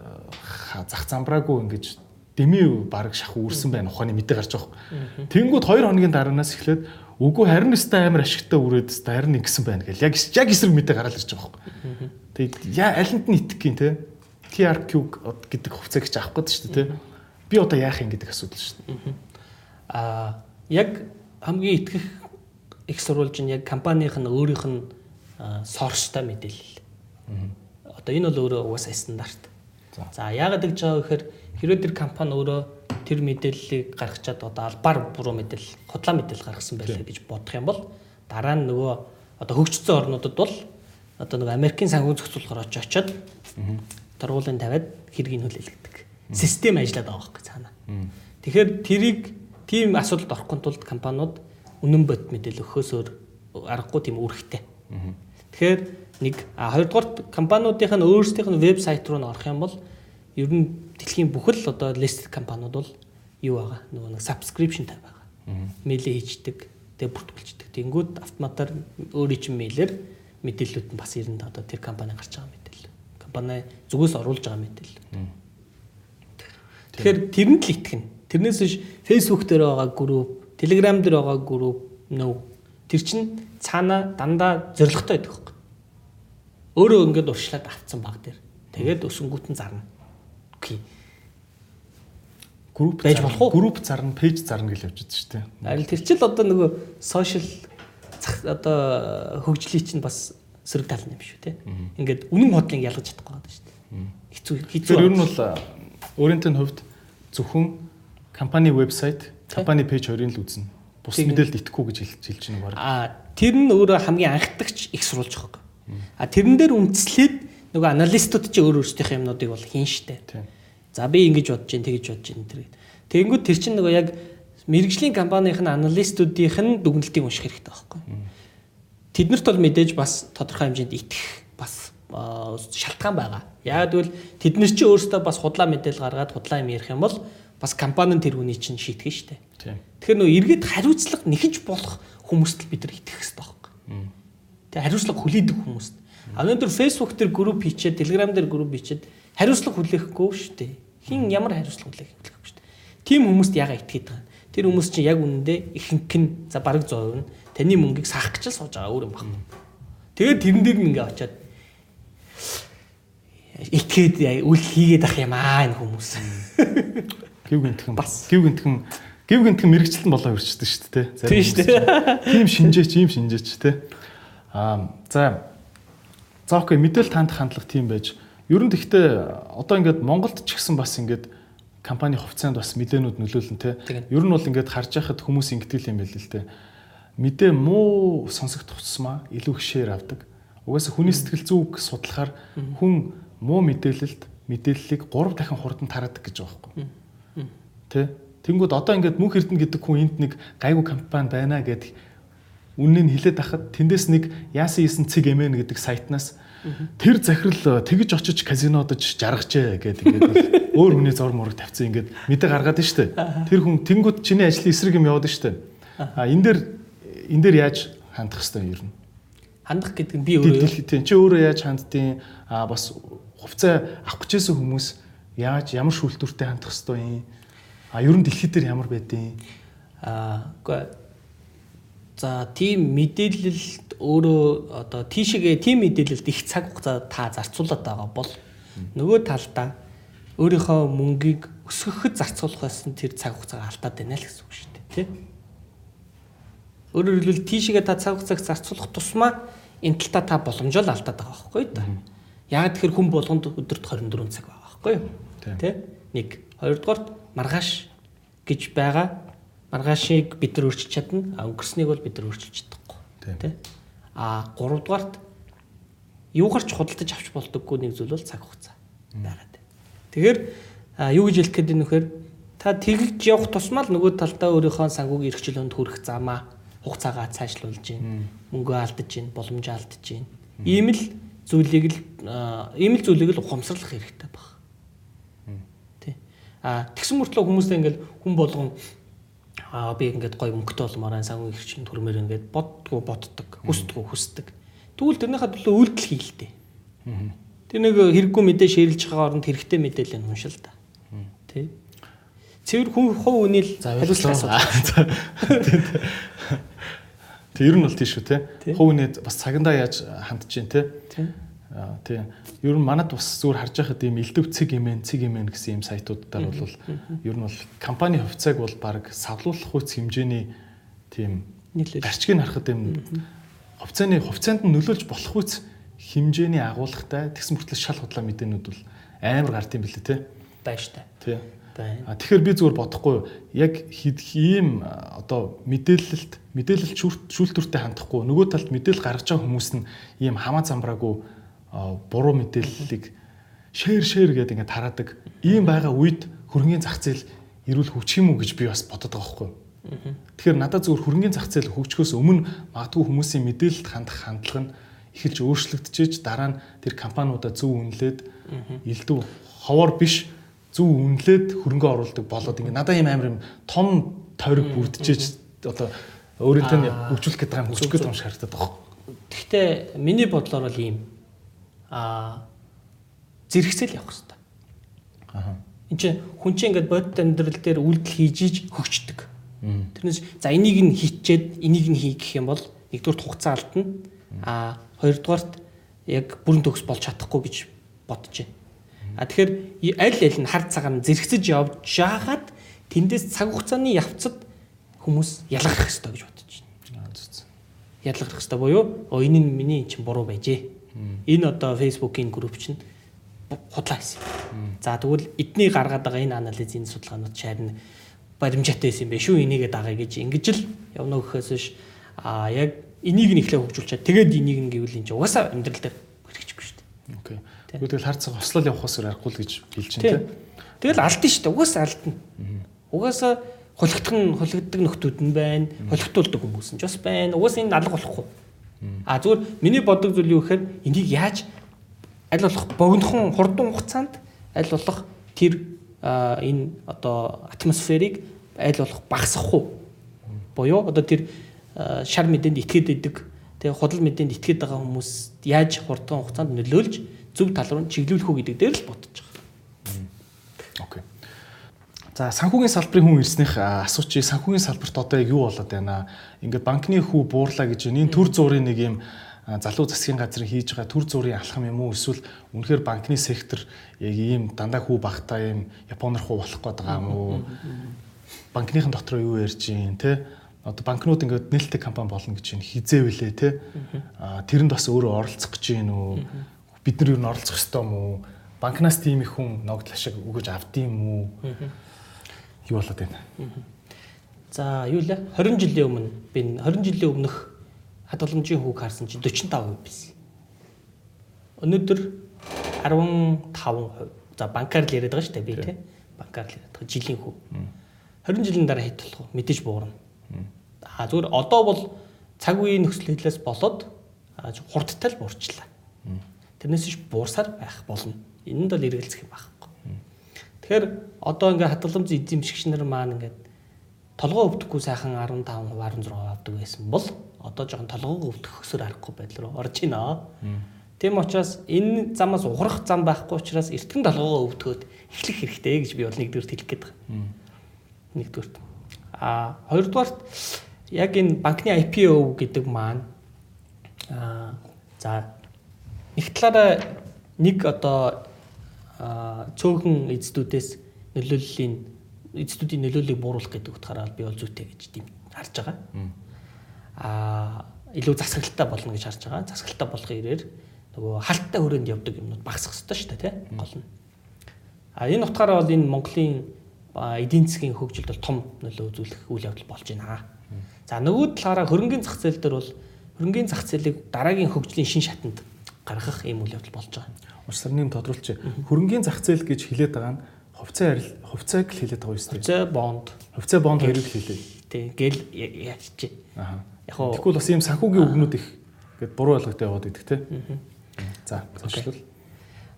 зах замбраагүй ингэж дэмий баг шаху үрсэн байна. Ухааны мэдээ гарч байгаа. Тэнгүүд 2 хоногийн дараанаас эхлээд үгүй харин өстэй амар ашигтай үрээд өстэй харин ингэсэн байна гэл. Яг яг эсрэг мэдээ гараад ирж байгаа байхгүй. Тэгээд яа алинд нь итгэх юм те TRQ гэдэг хувьцааг ч авах гэдэг шүү дээ тий. Би одоо яах юм гэдэг асуудал шүү дээ. Аа яг хамгийн итгэх их сурвалж нь яг компанийн нь өөрийнх нь сорстой мэдээлэл. Одоо энэ бол өөрөө угаасаа стандарт. За яагаад гэж байгаа гэхээр хэрвээ тэр компани өөрөө тэр мэдээллийг гаргачаад одоо албаар буруу мэдээлэл, худлаа мэдээлэл гаргасан байлаа гэж бодох юм бол дараа нь нөгөө одоо хөгжсөн орнуудад бол одоо нөгөө Америкийн санхүү зохицуулахаар очиод дургуулын тавиад хэргийг хүлээлгдэг. Систем ажиллаад байгаа байхгүй цаана. Тэгэхээр тэрийг тийм асуудалд орохгүй тулд компаниуд үнэн бод мэдээлэл өгөхөөсөөр аргагүй тийм үүрэгтэй. Тэгэхээр нэг а хоёрдугаар компаниудынх нь өөрсдийнх нь вебсайт руу н орох юм бол ер нь дэлхийн бүхэл одоо лист компаниуд бол юу байгаа нөгөө нэг subscription тай байгаа. Мэйлээ хийждэг. Тэгээ бүртгүүлждэг. Тэнгүүд автоматар өөрийн чинь мэйлэр мэдээллүүд нь бас ирнэ одоо тэр компани гарч байгаа мэдээлэл. Компани зүгээс оруулж байгаа мэдээлэл. Тэгэхээр тэрэнд л итгэнэ. Тэрнээс биш Facebook дээр байгаа групп, Telegram дээр байгаа групп нөө тэр чинь цаана дандаа зоригтой байдаг хөөх. Өөрөө ингээд уршлаад авцсан баг дээр. Тэгээд өсөнгүүт нь зарна. Окей. Групп Байж болох уу? Групп зарна, пэйж зарна гэж байгаа шүү дээ. Харин тэр чинь л одоо нөгөө сошиал одоо хөгжлийн чинь бас сөрөг тал юм шүү те. Ингээд үнэн бодлыг ялгаж чадахгүй байгаа шүү дээ. Хэцүү хэцүү. Тэр ер нь бол а, өөрийнхөө хувьд зөвхөн компани вебсайт, компани пэйж хоёрын л үзнэ. Бус Тийм. мэдээлэлд итгэхгүй гэж хэлж хэлж байна баг. А тэр нь өөрөө хамгийн анхдагч их сурулж байгаа юм. А тэрэн дээр үндэслээд нөгөө аналистууд чи өөр өөрсдийнхээ юмнуудыг бол хийн штэ. Тийм. За би ингэж бодож जैन тэгэж бодож जैन тэр. Тэгэнгүүт тэр чинь нөгөө яг мэрэгжлийн компанийн аналистуудынх нь дүгнэлтийг унших хэрэгтэй байхгүй. Тэднэрт бол мэдээж бас тодорхой хэмжээнд итгэх бас аа, шалтгаан байгаа. Яг тэгвэл тэд нар чи өөрсдөө бас худлаа мэдээлэл гаргаад худлаа юм ярих юм бол бас компани нь тэр хүний чинь шийтгэн штэ. Тэгэхээр нөө эргээд хариуцлага нэхэж болох хүмүүст л бид нар итгэх хэрэгтэй байхгүй. Тэгээ хариуцлага хүлээдэг хүмүүст. А өнөөдөр Facebook дээр групп хийчээд, Telegram дээр групп хийчээд хариуцлага хүлээхгүй дээ. Хин ямар хариуцлага хүлээх шүү дээ. Тим хүмүүст яга итгээд байгаа. Тэр хүмүүс чинь яг үнэндээ ихэнх нь за бараг 100% нь таны мөнгийг саах гэж л сууж байгаа өөр юм байна. Тэгээд тэрэн дээр нь ингээ очиад итгээд үл хийгээд ах юм аа энэ хүмүүс. Гів гинтхэн Бас. гів гинтхэн гів гинтхэн мэрэгчлэн болоо өрчдөг шүү дээ. зарим Тийм шүү дээ. Тийм шинжээч, ийм шинжээч те. Аа за за окей мэдээлэл танд хандлах тийм байж. Ер нь тэгтээ одоо ингээд Монголд ч гэсэн бас ингээд компани хувьцаанд бас мэдээнүүд нөлөөлнө те. Ер нь бол ингээд харж байхад хүмүүс ингэдэг юм байл л те. Мэдээ муу сонсогдох тусмаа илүү их шеэр авдаг. Угаасаа хүний сэтгэл зүйг судлахаар хүн муу мэдээлэлд мэдээллийг 3 дахин хурдан тараадаг гэж байгаа байхгүй. Тэ? Тэнгүүд одоо ингээд мөнх эрдэнэ гэдэг хүн энд нэг гайгүй компани байна гэдэг үннийг нь хилээд ахад тэндээс нэг яасан ийсэн цэг эмэн гэдэг сайтнаас Тэр захирал э, тэгж очиж казинодож жаргажээ гэдэг ингээд өөр хүний зор мураг тавьсан ингээд мэдээ гаргаад нь штэ. Тэр хүн тэнгууд чиний ажлын эсрэг юм яваад штэ. А энэ дээр энэ дээр яаж хандах хэвээр юм ер нь. Хандах гэдэг нь би өөрөө тийм чи өөрөө яаж ханддیں۔ А бас хувцас авах гэжсэн хүмүүс яаж ямар шүүлтүүртэй хандах хэвээр юм. А ер нь дэлхий дээр ямар байдیں۔ А үгүй за тийм мэдээлэлд өөрөө одоо тийшээгээ тийм мэдээлэлд их цаг хугацаа та зарцуулаад байгаа бол нөгөө талдаа өөрийнхөө мөнгийг өсгөхөд зарцуулах байсан тэр цаг хугацаагаа алдаад байна л гэсэн үг шүү дээ тий. Өөрөөр хэлбэл тийшээгээ та цаг хугацааг зарцуулах тусмаа энэ талтаа та боломжоо л алдаад байгаа байхгүй да. Яг тэгэхээр хүн болгонд өдөрт 24 цаг байгаа байхгүй юу? Тийм. Тэ? Нэг. Хоёрдугаарт маргааш гэж байгаа маргаашийг бид нар өөрчилж чадна. А өнгөрснийг бол бид нар өөрчилж чадахгүй. Тэ? А гуравдугаарт юугаар ч худалдаж авч болдоггүй нэг зүйл бол цаг хугацаа байна. Тэгэхээр юу гэж хэлэх гээд нөхөр та тэгэлж явах тусмаа л нөгөө талдаа өөрийнхөө санхүүгийн эрхчлөөнд хүрэх замаа хугацаагаа цаашлуулж гин мөнгөө алдаж гин боломжоо алдаж гин ийм л зүйлийг л ийм л зүйлийг л ухамсарлах хэрэгтэй баг. Тий. А тэгсэн мөртлөө хүмүүстэй ингээл хүн болгон аа би ингээд гоё мөнгөтэй болмоор санхүүгийн эрхчлөнд төрмөр ингээд боддгоо боддог, хүсдгөө хүсдэг. Тэгвэл тэрнийхээ төлөө үйлдэл хийлтэй. Тэр нэг хэрэггүй мэдээ ширэлж байгаа оронд хэрэгтэй мэдээлэл нь уншил та. Тий. Цэвэр хүн хов үнийл хариуцлага. Тэг ер нь бол тийш үү те. Хувь нээд бас цагандаа яаж хандж гин те. Тий. Ер нь манад бас зүгээр харж байхад ийм элдв цэг имэн цэг имэн гэсэн ийм сайтуудаар бол ер нь бол компани хувьцааг бол баг савлуулах хүч хэмжээний тийм гарчгийг харахад юм хувьцааны хувьцаанд нь нөлөөлж болох хүч хэмжээний агуулгатай тэгсэн мөртлөө шал худлаа мэдээнүүд бол амар гард юм билээ те. Байж та. Тий. А тэгэхээр би зүгээр бодохгүй яг хэд ийм одоо мэдээлэлт мэдээлэл шүүл- шүүлтүртэй хандахгүй нөгөө талд мэдээлэл гаргаж байгаа хүмүүс нь ийм хамаа замбраагүй буруу мэдээллийг шеэр шеэр гэдэг ингээд тараадаг. Ийм байгаа үед хөрөнгөний зах зээл эрүүл хөгжих юм уу гэж би бас бодод байгаа байхгүй юу. Тэгэхээр надад зүгээр хөрөнгөний зах зээл хөгжихөөс өмнө магадгүй хүмүүсийн мэдээлэлд хандах хандлага нь эхэлж өөрчлөгдөж дараа нь тэр компаниудаа зөв үнэлээд элдв ховор биш зөв үнэлээд хөрөнгө оруулдаг болоод ингэ надад ийм амар юм том тойрог бүрдчихэж одоо тань хөгжүүлэх гэдэг юм хөгжих гэдэг юм харагдаад байгаа. Гэхдээ миний бодлоор бол ийм аа зэрэгцэл явах хэрэгтэй. Аа. Энд чинь хүн чинь ингээд бодит амьдрал дээр үйлдэл хийж иж хөгждөг. Тэрнээс за энийг нь хийчээд энийг нь хий гэх юм бол нэгдүгээр хугацаа алдна. Аа хоёрдугаарт яг бүрэн төгс болж чадахгүй гэж бодож байна. А тэгэхээр аль аль нь хар цагаан зэрэгцэж явж жаагаад тэндээс цаг хугацааны явцад хүмүүс ялгарх хэрэгтэй гэж бодож байна. Ялгарх хэрэгтэй буюу оо энэ нь миний чинь буруу байжээ. Энэ одоо Facebook-ийн групп чинь худлаа хийсэн. За тэгвэл эдний гаргаад байгаа энэ анализийн судалгаанууд шаарна баримжаатай байсан юм бэ шүү энийгээ дагая гэж ингэж л явна гэхээс биш а яг энийг нь эхлээ хөгжүүлчихэд тэгээд энийг нь гэвэл энэ ч угаасаа амьдрал дээр хэрэгжихгүй шүү дээ. Окей. Тэгвэл харцаг хослол явахаас аргагүй л гэж хэлж байна тийм. Тэгэл алдсан шүү дээ. Угаасаа алдна. Угаасаа хулигдах нь хулигддаг нөхдүүд нь байна. Хулигтуулдаг хүмүүс нь ч бас байна. Угаасаа энэ алга болохгүй. А зүгээр миний бодог зүйл юу гэхээр энийг яаж аль болох богинохон хурдан хугацаанд аль болох тэр энэ одоо атмосферыг аль болох багасгахгүй буюу одоо тэр шар мэдээнд итгээд идэг тэгээ худал мэдээнд итгээд байгаа хүмүүс яаж хурдан хугацаанд нөлөөлж зөв тал руу чиглүүлэх үү гэдэг дээр л бодож байгаа. Окей. За санхүүгийн салбарын хүн ирснийх асуучих санхүүгийн салбарт одоо яг юу болоод байна? Ингээд банкны хүү буурлаа гэж энэ төр зуурын нэг юм залуу засгийн газрын хийж байгаа төр зургийн алхам юм уу эсвэл үнэхээр банкны сектор яг ийм дандаа хүү багтаа ийм японоор хуу болох гээд байгаа юм уу? Банкныхан дотор юу ярьж юм те? Одоо банкнууд ингээд нээлттэй компани болно гэж байна. Хизээ вүлээ те? А тэрэнд бас өөрөө оролцох гэж байна уу? Бид нар юу н оролцох ёстой юм уу? Банкнаас тийм их хүн ногдол ашиг өгөж юм уу? юу болоод байна. За юу лээ 20 жилийн өмнө би 20 жилийн өмнөх хадгаламжийн хүүг харсан чинь 45% байсан. Өнөөдөр 15%. За банкар л яриад байгаа шүү дээ би тий. Банкар л яриад байгаа жилийн хүү. 20 жилийн дараа хэд болох вэ? Мэдээж буурна. Аа зүгээр одоо бол цаг үеийн нөхцөл хөдлөөс болоод хурдтай л буурчлаа. Тэрнээс ш буурсаар байх болно. Энэнд бол эргэлзэх юм байхгүй. Тэгэхээр одоо ингээ хадгаламж эзэмшигч нар маань ингээд толгоо өвдөхгүй сайхан 15% 16% авдаг байсан бол одоо жоохон толгоо өвдөх хөсөр арахгүй байдал руу орж байна. Тийм учраас энэ замаас ухрах зам байхгүй учраас эртгэн толгоо өвдөхөд эхлэх хэрэгтэй гэж би бол нэгдүгээр хэлэх гээд байгаа. Нэгдүгээр. А хоёрдугаарт яг энэ банкны IPO гэдэг маань а за нэг талаараа нэг одоо цөөхөн эзэдүүдээс нөлөөллийн эзэдүүдийн нөлөөллийг бууруулах гэдэг утгаараа би бол зүйтэй гэж тийм харж байгаа. Аа илүү засаглалтай болно гэж харж байгаа. Засаглалтай болохын ирээр нөгөө халттай хүрээнд явдаг юмнууд багасах хэрэгтэй шүү дээ, тийм гол нь. А энэ утгаараа бол энэ Монголын эдийн засгийн хөгжилд бол том нөлөө үзүүлэх үйл явдал болж байна. За нөгөө талаараа хөрөнгөний зах зээл дээр бол хөрөнгөний зах зээлийг дараагийн хөгжлийн шин шатанд гаргах ийм үйл явдал болж байгаа. Уусар нэм тодруулчих. Хөрөнгөний зах зээл гэж хэлээд байгаа нь хувьцаа арил хувьцааг л хэлээд байгаа юм шүү дээ. Хувьцаа бонд. Хувьцаа бонд хоёрыг хэлээ. Тий, гэл яачжээ. Аа. Яг хоо Тэгвэл бас ийм санхүүгийн үгнүүд их гээд буруу ойлготой яваад идэх те. За, зочлол.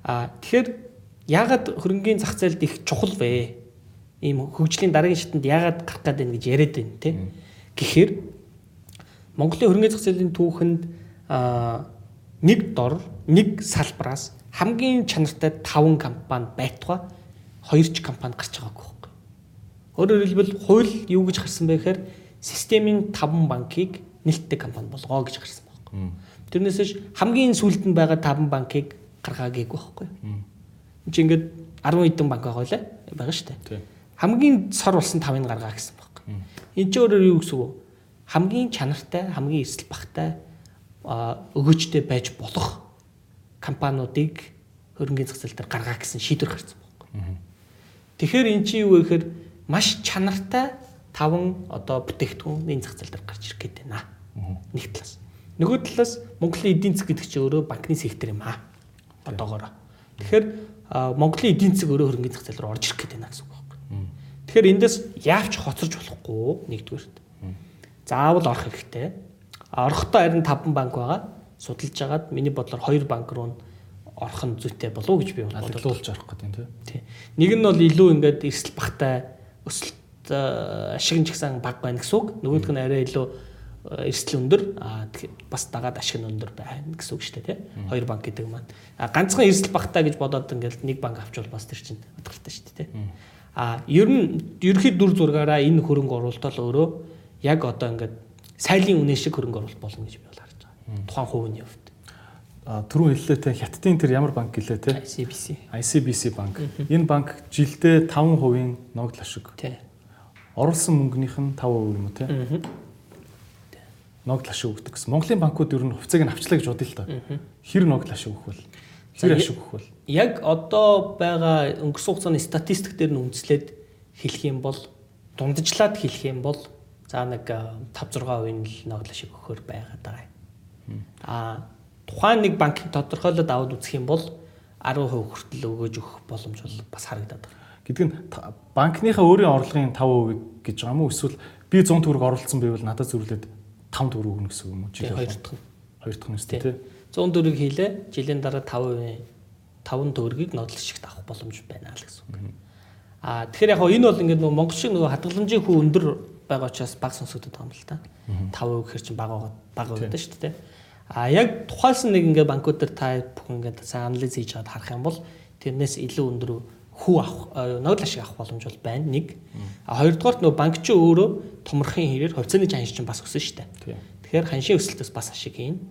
Аа, тэгэхээр яагаад хөрөнгөний зах зээлд их чухал вэ? Ийм хөгжлийн дараагийн шатанд яагаад гарах гээд байна гэж яриад байна те. Гэхдээ Монголын хөрөнгөний зах зээлийн түүхэнд аа нэг дор, нэг салбараас хамгийн чанартай 5 компани байтугай 2 ч компани гарч байгаагүй байхгүй. Өөрөөр хэлбэл хууль юу гэж гарсан бэ гэхээр системийн 5 банкыг нэлттэй компани болгоо гэж гарсан байхгүй. Тэрнээсээ хамгийн сүүлд нь байгаа 5 банкыг гаргаагээгүй байхгүй. Энд чинь ингээд 10 хэдэн банк байгаа лээ байгаа шүү дээ. Хамгийн сор болсон 5-ыг гаргаа гэсэн байхгүй. Энд чинь өөрөөр юу гэсэн үг вэ? Хамгийн чанартай, хамгийн эсэл багтай өгөөжтэй байж болох компаниудыг хөрөнгөний зах зээл дээр гаргаа гэсэн шийдвэр гарсан. Тэгэхээр эн чинь юу вэ гэхээр маш чанартай таван одоо бүтээгдэхүүн энэ зах зээл дээр гарч ирэх гээд байна. Нэг талаас. Нөгөө талаас Монголын эдийн засаг гэдэг чинь өөрөө банкны сектор юм аа. Одоогоор. Тэгэхээр Монголын эдийн засаг өөрөө хөрөнгөний зах зээл рүү орж ирэх гээд байна гэсэн үг байна. Тэгэхээр эндээс яавч хоцорж болохгүй нэгдүгээрт. Заавал орох хэрэгтэй Орохдоо харин 5 банк байгаа. Судалж агаад миний бодлоор 2 банк руу орох нь зүйтэй болов уу гэж би бодлуулж орох гэдэг тийм. Нэг нь бол илүү ингээд эрсэл багтай өсөлт ашиг нь ч гэсэн баг байна гэсэн үг. Нөгөөх нь арай илүү эрсдэл өндөр аа бас дагаад ашиг нь өндөр байна гэсэн үг шүү дээ тий. Хоёр банк гэдэг маань. А ганцхан эрсдэл багтаа гэж бодоод ингээл нэг банк авчвал бас тэр чинь утгатай шүү дээ тий. А ер нь ерөнхий дүр зургаараа энэ хөрөнгө оруулалт өөрөө яг одоо ингээд сайлын үнэ шиг хөрөнгө оруулалт болно гэж би бол харж байгаа. Тухайн хувийн хувьд. А түрүү хэллээ те хятадын тэр ямар банк гэлээ те? ICBC. ICBC банк. Энэ банк жилдээ 5% ногдол ашиг. Оруулсан мөнгөнийх нь 5% юм уу те? Ногдол ашиг өгдөг гэсэн. Монголын банкуд ер нь хувьцааг нь авчлаа гэж бодъё л та. Хэр ногдол ашиг өгөх вэ? Хэр ашиг өгөх вэ? Яг одоо байгаа өнгөрсөн хугацааны статистик дээр нь үндэслээд хэлэх юм бол дундажлаад хэлэх юм бол за нэг 5 6% нь л ногдол ашиг өгөхөр байгаад байгаа. Аа тухайн нэг банкын тодорхойлоод аваад үзэх юм бол 10% хүртэл өгөөж өгөх боломж бол бас харагдаад байна. Нь банкныхаа өөрийн орлогын 5% гэж байгаа юм уу эсвэл би 100 төгрөг оруулсан байвал надад зөвлөд 5 төгрөг өгнө гэсэн юм уу? Жилийн хоёр дахь. Хоёр дахь нь өстэй тий. 100 төгрөг хийлээ. Жилийн дараа 5% 5 төгрөгийг шигт авах боломж байна л гэсэн үг. Аа тэгэхээр яг энэ бол ингээд нөгөө Монгол шиг нөгөө хадгаламжийн хүү өндөр байгаа учраас баг сонсогдод байгаа юм л та. 5% гэхэр чинь бага бага байдаг шүү дээ. А яг тухайлсан нэг ингээд банкуд дээр та бүхэн ингээд сайн анализ хийж чад харах юм бол тэрнээс илүү өндөр хүү авах нодлол ашиг авах боломж бол байна нэг. А хоёрдугаарт нөгөө банк ч өөрөө томрохын хэрээр хувьцааны ханш чинь бас өссөн шүү дээ. Тэгэхээр ханшийн өсөлтөөс бас ашиг хийн.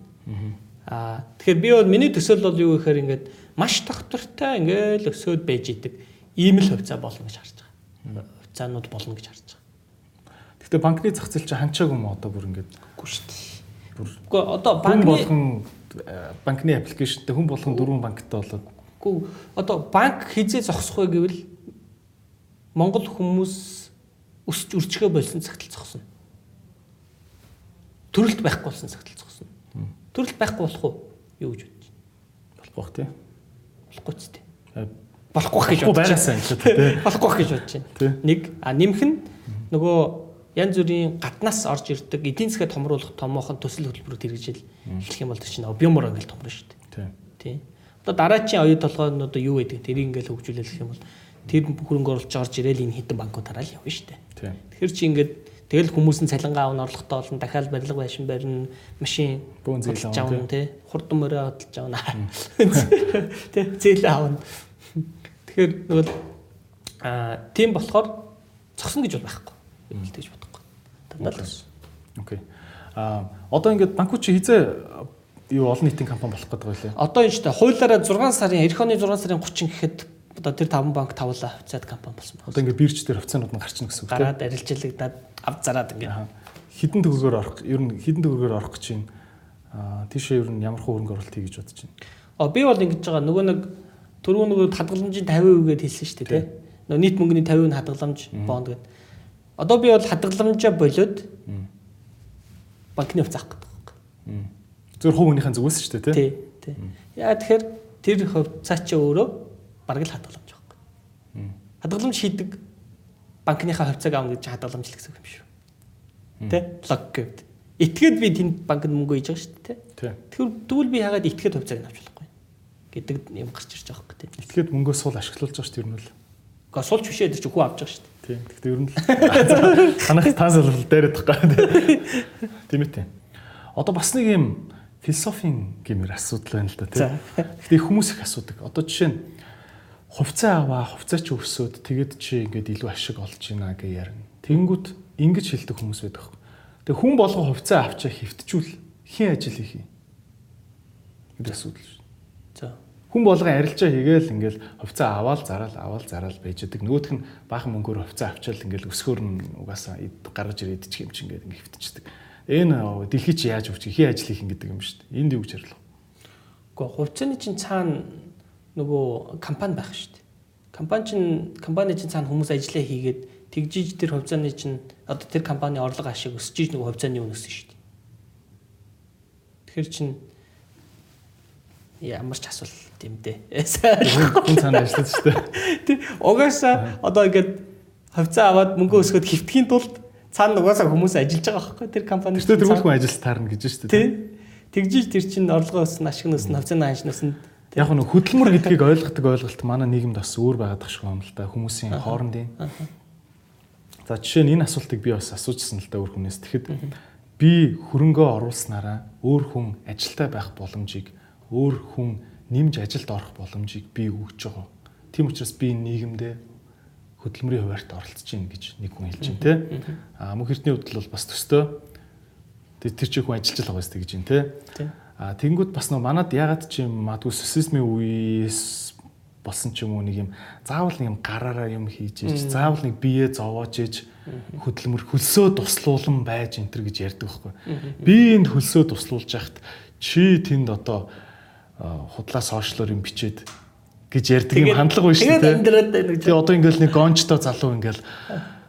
Аа тэгэхээр би бол миний төсөөл бол юу гэхээр ингээд маш тогтвортой ингээд өсөөд байж идэг ийм л хувьцаа болно гэж харж байгаа. Хувьцаанууд болно гэж харж байгаа. Гэхдээ банкны зах зээл чинь ханчаагүй юм одоо бүр ингээд үгүй шүү дээ. Үгүй одоо банкны болгон банкны аппликейшнтэй хүн болгон дөрвөн банктай болоод Гүү одоо банк хизээ зогсох вэ гэвэл Монгол хүмүүс өсч үрчгээ болсон цагтл зогсно. Төрөлт байхгүй болсон цагтл зогсно. Төрөлт байхгүй болох уу? Юу гэж бодож байна? болохгүй бах тий. Болохгүй ч тий. Болохгүй гэж бодож байна. Болохгүй гэж бодож байна. Нэг а нэмэх нь нөгөө янз бүрийн гаднаас орж ирдэг эдийн засгаа томруулах томоохон төсөл хөтөлбөрүүд хэрэгжил эхлэх юм бол чинь объемор ингээл томрно шүү дээ. Тий. Одоо дараачийн оюу толгой нь одоо юу гэдэг тэрийг ингээл хөгжүүлэх юм бол тэр хөрөнгө оруулж орж ирээл энэ хитэн банкудаараа л явна шүү дээ. Тэгэхээр чи ингээд тэгэл хүмүүс нь цалингаа авах орлоготой болно дахиад барилга байшин барина машин бүүн зээл авна тий. хурдан морой хөдөлж авна. Тий зээл авна. Тэгэхээр нөгөө а тийм болохоор зогсно гэж бол байхгүй юм л гэж дандаа л окей а одоо ингээд банкуч хизээ юу олон нийтийн компани болох гэдэг байлээ одоо энэ ч та хуулиараа 6 сарын эх оны 6 сарын 30 гэхэд одоо тэр 5 банк тавлаа хувьцаат компани болсон байна. Одоо ингээд бирж дээр хувьцаанууд нь гарчна гэсэн үг тийм. Гараад арилжлагдаад ав зараад ингээд хідэн төгрөгөөр орох ер нь хідэн төгрөгөөр орох гэж байна. Аа тийшээ ер нь ямар хөрөнгө оруулалт хий гэж бодож байна. А би бол ингэж байгаа нөгөө нэг түрүү нөгөө хадгаламжийн 50% гэдээ хэлсэн шүү дээ тийм. Нөгөө нийт мөнгөний 50% нь хадгаламж бонд гэдэг. Одоо би бол хадгаламжаа болоод банкны хувьцаа авах гэдэг байна. Зөвхөн хувийнхээ зүгээс шүү дээ тийм. Тий. Яа тэгэхээр тэр хувьцаа чи өөрөө бараг л хадгаламж байхгүй. Хадгаламж хийдэг банкныхаа хувьцааг авна гэж хадгаламж л гэсэн юм шүү. Тэ? Лог гэвд. Этгээд би тэнд банкнд мөнгө хийж байгаа шүү дээ, тэ? Тэгэхээр тэгвэл би яагаад этгээд хувьцааг авч болохгүй гэдэг юм гарч ирж байгаа хөөх тэ. Этгээд мөнгөө суул ашиглуулж байгаа шүү дээ, ер нь л. Гэхдээ суулч бишээ дээр чи хүү авч байгаа шүү дээ. Тийм. Гэхдээ ер нь л танах таасалбал дээрэд тахгүй. Тийм ээ. Одоо бас нэг юм философийн гэмээр асуудал байна л да тийм. Гэхдээ хүмүүс их асуудаг. Одоо жишээ нь хувьцаа аваа, хувьцаа чи өсөөд тэгэд чи ингээд илүү ашиг олж гинэ гэж ярина. Тэнгүүт ингэж хэлдэг хүмүүс байдаг. Тэгээ хүн болгоо хувьцаа авчаа хөвтчүүл хин ажил хийх юм. гэдэг асуудал. Хүн болгоо арилжаа хийгээл ингээл хувьцаа аваал зараал аваал зараал байж байгаа. Нөгөөх нь баахан мөнгөөр хувьцаа авчаал ингээл өсгөр нь угаасаа гаргаж ирээд чих юм чи ингээд хөвтчихдэг. Энэ дэлхий чи яаж өвч хин ажил хийх гэдэг юм шүү дээ. Энд юу гэж ярилах вэ? Гэхдээ хувьцааны чинь цаана нөгөө компани байх шүү дээ. Компани чинь компани чинь цаана хүмүүс ажиллаа хийгээд тэгжиж тэр хувьцааны чинь одоо тэр компани орлого ашиг өсөж нөгөө хувьцааны үн өссөн шүү дээ. Тэгэхээр чинь ямар ч асуулт юм дээ. Хүн цаана ажиллаж дээ. Тэг угаасаа одоо ингээд хувьцаа аваад мөнгө өсгөхөд хөвтгийн тулд цаана угаасаа хүмүүс ажиллаж байгаа байхгүй тэр компани. Тэр тэр хүн ажил таарна гэж шүү дээ. Тэгжиж тэр чинь орлого өснө, ашиг нь өснө, хувьцааны ханш өснө Яг нь хөдөлмөр гэдгийг ойлгохдаг ойлголт манай нийгэмд бас өөр байгаад тах шиг юм л да хүмүүсийн хоорондын. За жишээ нь энэ асуултыг би бас асуужсан л да өөр хүнээс. Тэгэхэд би хөрөнгөө оруулснараа өөр хүн ажилтай байх боломжийг өөр хүн нэмж ажилд орох боломжийг би өгч байгаа. Тийм учраас би нийгэмдээ хөдөлмөрийн хуваарьт оролцож гин гэж нэг хүн хэлж байна те. А мөнх эрдний хувьд бол бас төстэй. Тэр чи хүн ажиллаж байгаа юм гэж юм те. А тэгэнгүүт бас нөө манад ягаад чи магадгүй социализмын үеэс болсон ч юм уу нэг юм заавал нэг юм гараараа юм хийж иж заавал нэг биеэ зовоож иж хөдөлмөр хөлсөө туслуулан байж энэ төр гэж ярьдаг байхгүй. Би энд хөлсөө туслуулж яхад чи тэнд одоо худлаа сошиалор юм бичээд гэж ярьдаг юм хандлага байна шүү дээ. Тэгээ одоо ингээл нэг гончтой залуу ингээл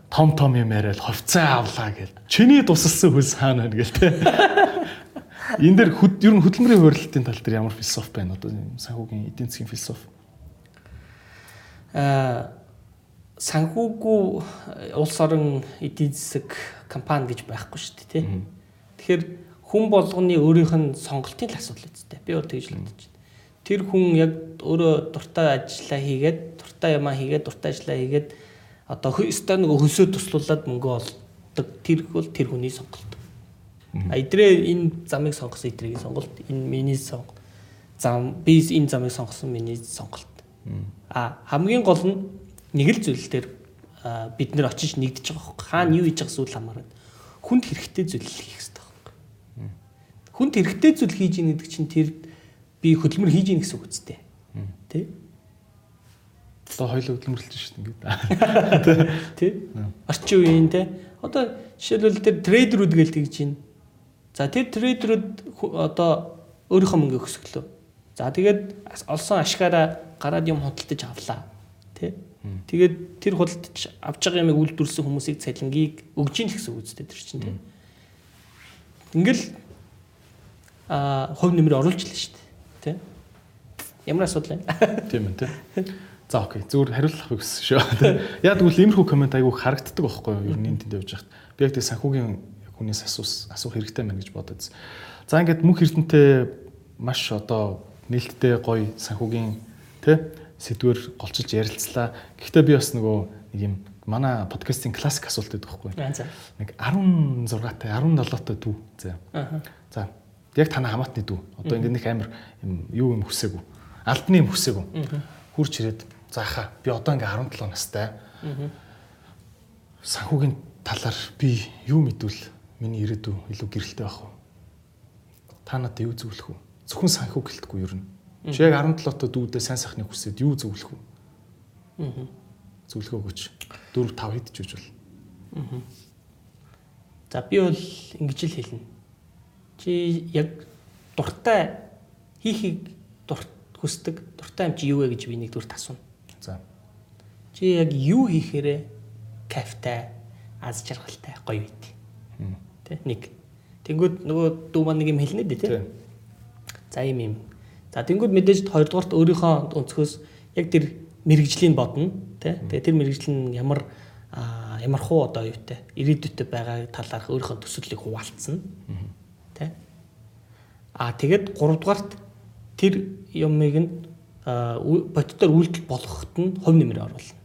том том юм яриад ховцоо авлаа гэл. Чиний тусалсан хөлс хаана байна гэл те. Энэ дэр ер нь хөдөлмөрийн хуралдын тал дээр ямар философи байна одоо санхүүгийн эдийн засгийн философи? Аа санхүүгүй улс орон эдийн засаг компани гэж байхгүй шүү дээ тий. Тэгэхээр хүн болгоны өөрийнх нь сонголтын л асуудал үстэй. Би өөр тэгж л бодож байна. Тэр хүн яг өөрөө дуртай ажиллаа хийгээд, дуртай юмаа хийгээд, дуртай ажиллаа хийгээд одоо өстой нэг хөлсөө туслуулад мөнгө олдог. Тэр бол тэр хүний сонголт. А идрээ энэ замыг сонгосон идрийн сонголт, энэ миний сонголт. Зам би энэ замыг сонгосон миний сонголт. А хамгийн гол нь нэг л зүйл дээр бид нэр очиж нэгдэж байгаа хөөе. Хаана юу хийж байгаа зүйл хамаарат. Хүнд хэрэгтэй зүйл хийх. Хүнд хэрэгтэй зүйл хийж ийн гэдэг чинь тэр би хөдөлмөр хийж ийн гэсэн үг үстэй. Тэ? Одоо хоёул хөдөлмөрлөж шүү дээ. Тэ? Орчин үеийн тэ. Одоо жишээлбэл тэр трейдерүүд гээл тэгж байна. За тэр трейдерүүд одоо өөрийнхөө мөнгө өсгөлөө. За тэгээд олсон ашгаараа гараад юм худалдаж авлаа. Тэ? Тэгээд тэр худалдаж авч байгаа юмыг үйлдвэрлэсэн хүмүүсийг цалингийг өгж ийн гэсэн үг үстэй тэр чинь тийм. Ингээл а хувь нэмэр оруулж лээ шүү дээ. Тийм. Ямар асуудал байна? Тийм ээ тийм. За окей. Зүгээр хариулт авах гэсэн шүү. Яг тэгвэл иймэрхүү комент айгүй харагддаг байхгүй юу? Ер нь энд явж хахад. Би яг тэг санхүүгийн хүнээс асуус асуух хэрэгтэй байна гэж бодож. За ингээд мөнх эрдэнтэй маш одоо нээлттэй гоё санхүүгийн тий сэдвэр голчилж ярилцлаа. Гэхдээ би бас нөгөө нэг юм манай подкастын классик асуулт байдаг байхгүй. Нэг 16 та 17 та дүү. За. За. Яг танаа хамаатны дүү. Одоо ингэ нэг амар юм юу юм хүсээгүй. Альбны юм хүсээгүй. Хурч ирээд заахаа би одоо ингээ 17 настай. Санхүүгийн талаар би юу мэдвэл миний ирээдүй илүү гэрэлтэй байх вэ? Та надад юу зөвлөх вэ? Зөвхөн санхүү гэлтгүй юу юм Чи яг 17 та дүүдээ сайн сайхныг хүсээд юу зөвлөх вэ? Аа. Зөвлөгөө өгөөч. 4 5 хэд ч үж бол. Аа. За би бол ингэж л хэлнэ. Чи яг дуртай хийхийг дурт хүсдэг дуртай юм чи юу вэ гэж би нэгдүгээр асууна. За. Чи яг юу хийхээрээ кайфтай, аз жаргалтай, гоё байд. Тэ нэг. Тэнгүүд нөгөө дүү маань нэг юм хэлнэ дээ тэ. За ийм юм За тэнгууд мэдээж хоёрдугаарт өөрийнхөө өнцгөөс яг тэр мэрэгжлийн бодно тий. Тэгээ тэр мэрэгжил нь ямар ямар хуу одоо юутай ирээдүйтэй байгаа талаарх өөрийнхөө төсөөллийг хуваалцсан. Тий. Аа тэгээд гуравдугаарт тэр юмыг нь боддоор үйлдэл болгоход нь хувь нэмрээ оруулна.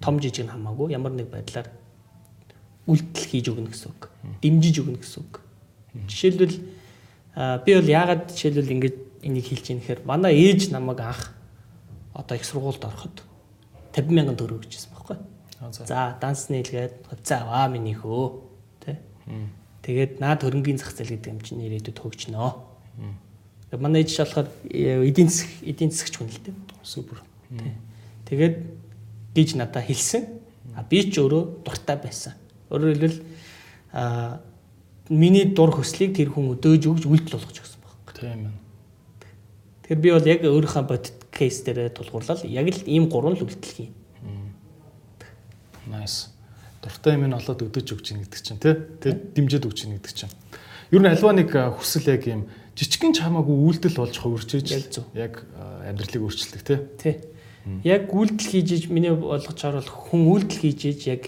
Том жижиг нь хамаагүй ямар нэг байдлаар үйлдэл хийж өгнө гэсэн үг. Дэмжиж өгнө гэсэн үг. Жишээлбэл би бол яагаад жишээлбэл ингэж энийг хэлж ийм гэхээр манай ээж намайг анх одоо их сургуульд ороход 50 мянган төгрөг өгчээсэн байхгүй. За данс нийлгээд хувцас аваа миний хөө тэ. Тэгээд наад хөрөнгөний зах зээл гэдэг юм чинь ирээдүйд хөгжнөө. Манай ээж болохоор э, эдийн засаг эдийн засагч хүн л дээ. Супер. Тэгээд гэж надад хэлсэн. А би ч өөрөө дуртай байсан. Өөрөөр хэлбэл а миний дур хөслийг тэр хүн өдөөж өгж үйлдэл болгож өгсөн байхгүй. Тийм ээ. Тэгэхээр би бол яг өөрийнхөө бодит кейс дээр тулгуурлал яг л ийм гурван л үйлдэл хийн. Nice. Дуртай юм нь олоод өдөөж өгч ийн гэдэг чинь тий. Дэмжиж өгч ийн гэдэг чинь. Ер нь альва нэг хүсэл яг ийм жижигхэн ч хамаагүй үйлдэл болж хувирч иж яг амьдралыг өөрчилдөг тий. Тий. Яг үйлдэл хийж иж миний болгочоор бол хүн үйлдэл хийж иж яг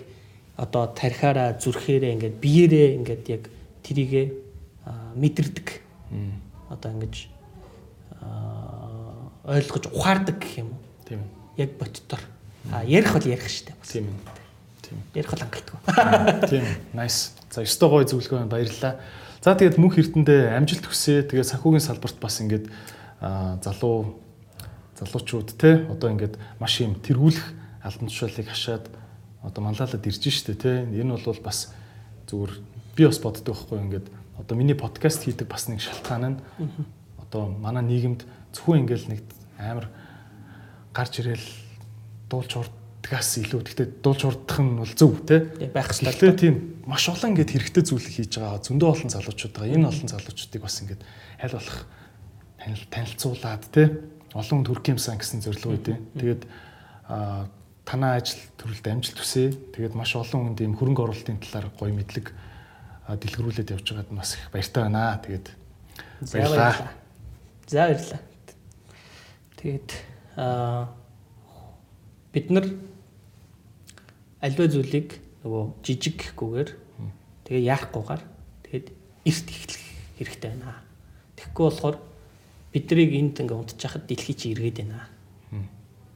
одоо тархаараа зүрхээрээ ингээд биеэрээ ингээд яг трийгээ мэдэрдэг. Одоо ингэж ойлгож ухаардаг гэх юм уу? Тийм. Яг боддоор. А ярих бол ярих штеп. Тийм ээ. Ярих бол хангалтгүй. Тийм. Nice. За ёстой гоё зөвлөгөө байна. Баярлалаа. За тэгээд мөнх эрдэндээ амжилт хүсье. Тэгээд санхүүгийн салбарт бас ингээд залуу залуучууд те одоо ингээд маш юм тэргүүлэх албан тушаалыг хашаад одоо манлайлаад ирж штэ те энэ бол бас зүгээр би бас боддог байхгүй ингээд одоо миний подкаст хийдэг бас нэг шалтгаан нь одоо манай нийгэмд зөвхөн ингээд нэг амар гарч ирэл дуулж урдгаас илүү гэхдээ дуулж урдах нь бол зөв те байх хэрэгтэй. Гэхдээ тийм маш олон ингээд хэрэгтэй зүйлийг хийж байгаа зөндөө олон залуучууд байгаа. Энэ олон залуучуудыг бас ингээд аль болох танилцуулаад те олон хүнд хүрх юмсан гэсэн зорилго үүдээ. Тэгээд танаа ажил төрөлд амжилт хүсье. Тэгээд маш олон хүнд ийм хөрөнгө оруулалтын талаар гоё мэдлэг дэлгэрүүлээд явж байгаад бас их баяртай байна. Тэгээд баярлалаа. За баярлалаа. Тэгээд аа бид нар альва зүйлийг нөгөө жижиг гэхгүйгээр тэгээ яахгүйгээр тэгээд эрт эхлэх хэрэгтэй байна. Тэгэхгүй болохоор биднийг энд ингээ унтчихад дэлхий чи эргээд байна.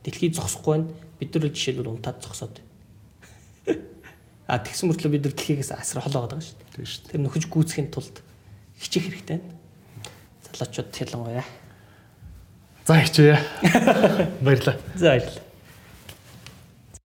Дэлхий зогсохгүй байна. Бид нар жишээлбэл унтаад зогсоод. А тэгсэн мөртлөө бид нар дэлхийгээс асар холоо байгаа шүү дээ. Тийм шүү дээ. Тэр нөхөж гүйцэхийн тулд хичих хэрэгтэй байна. Залуучууд ялангуяа. За хичээе. Баярлалаа. За баярлалаа.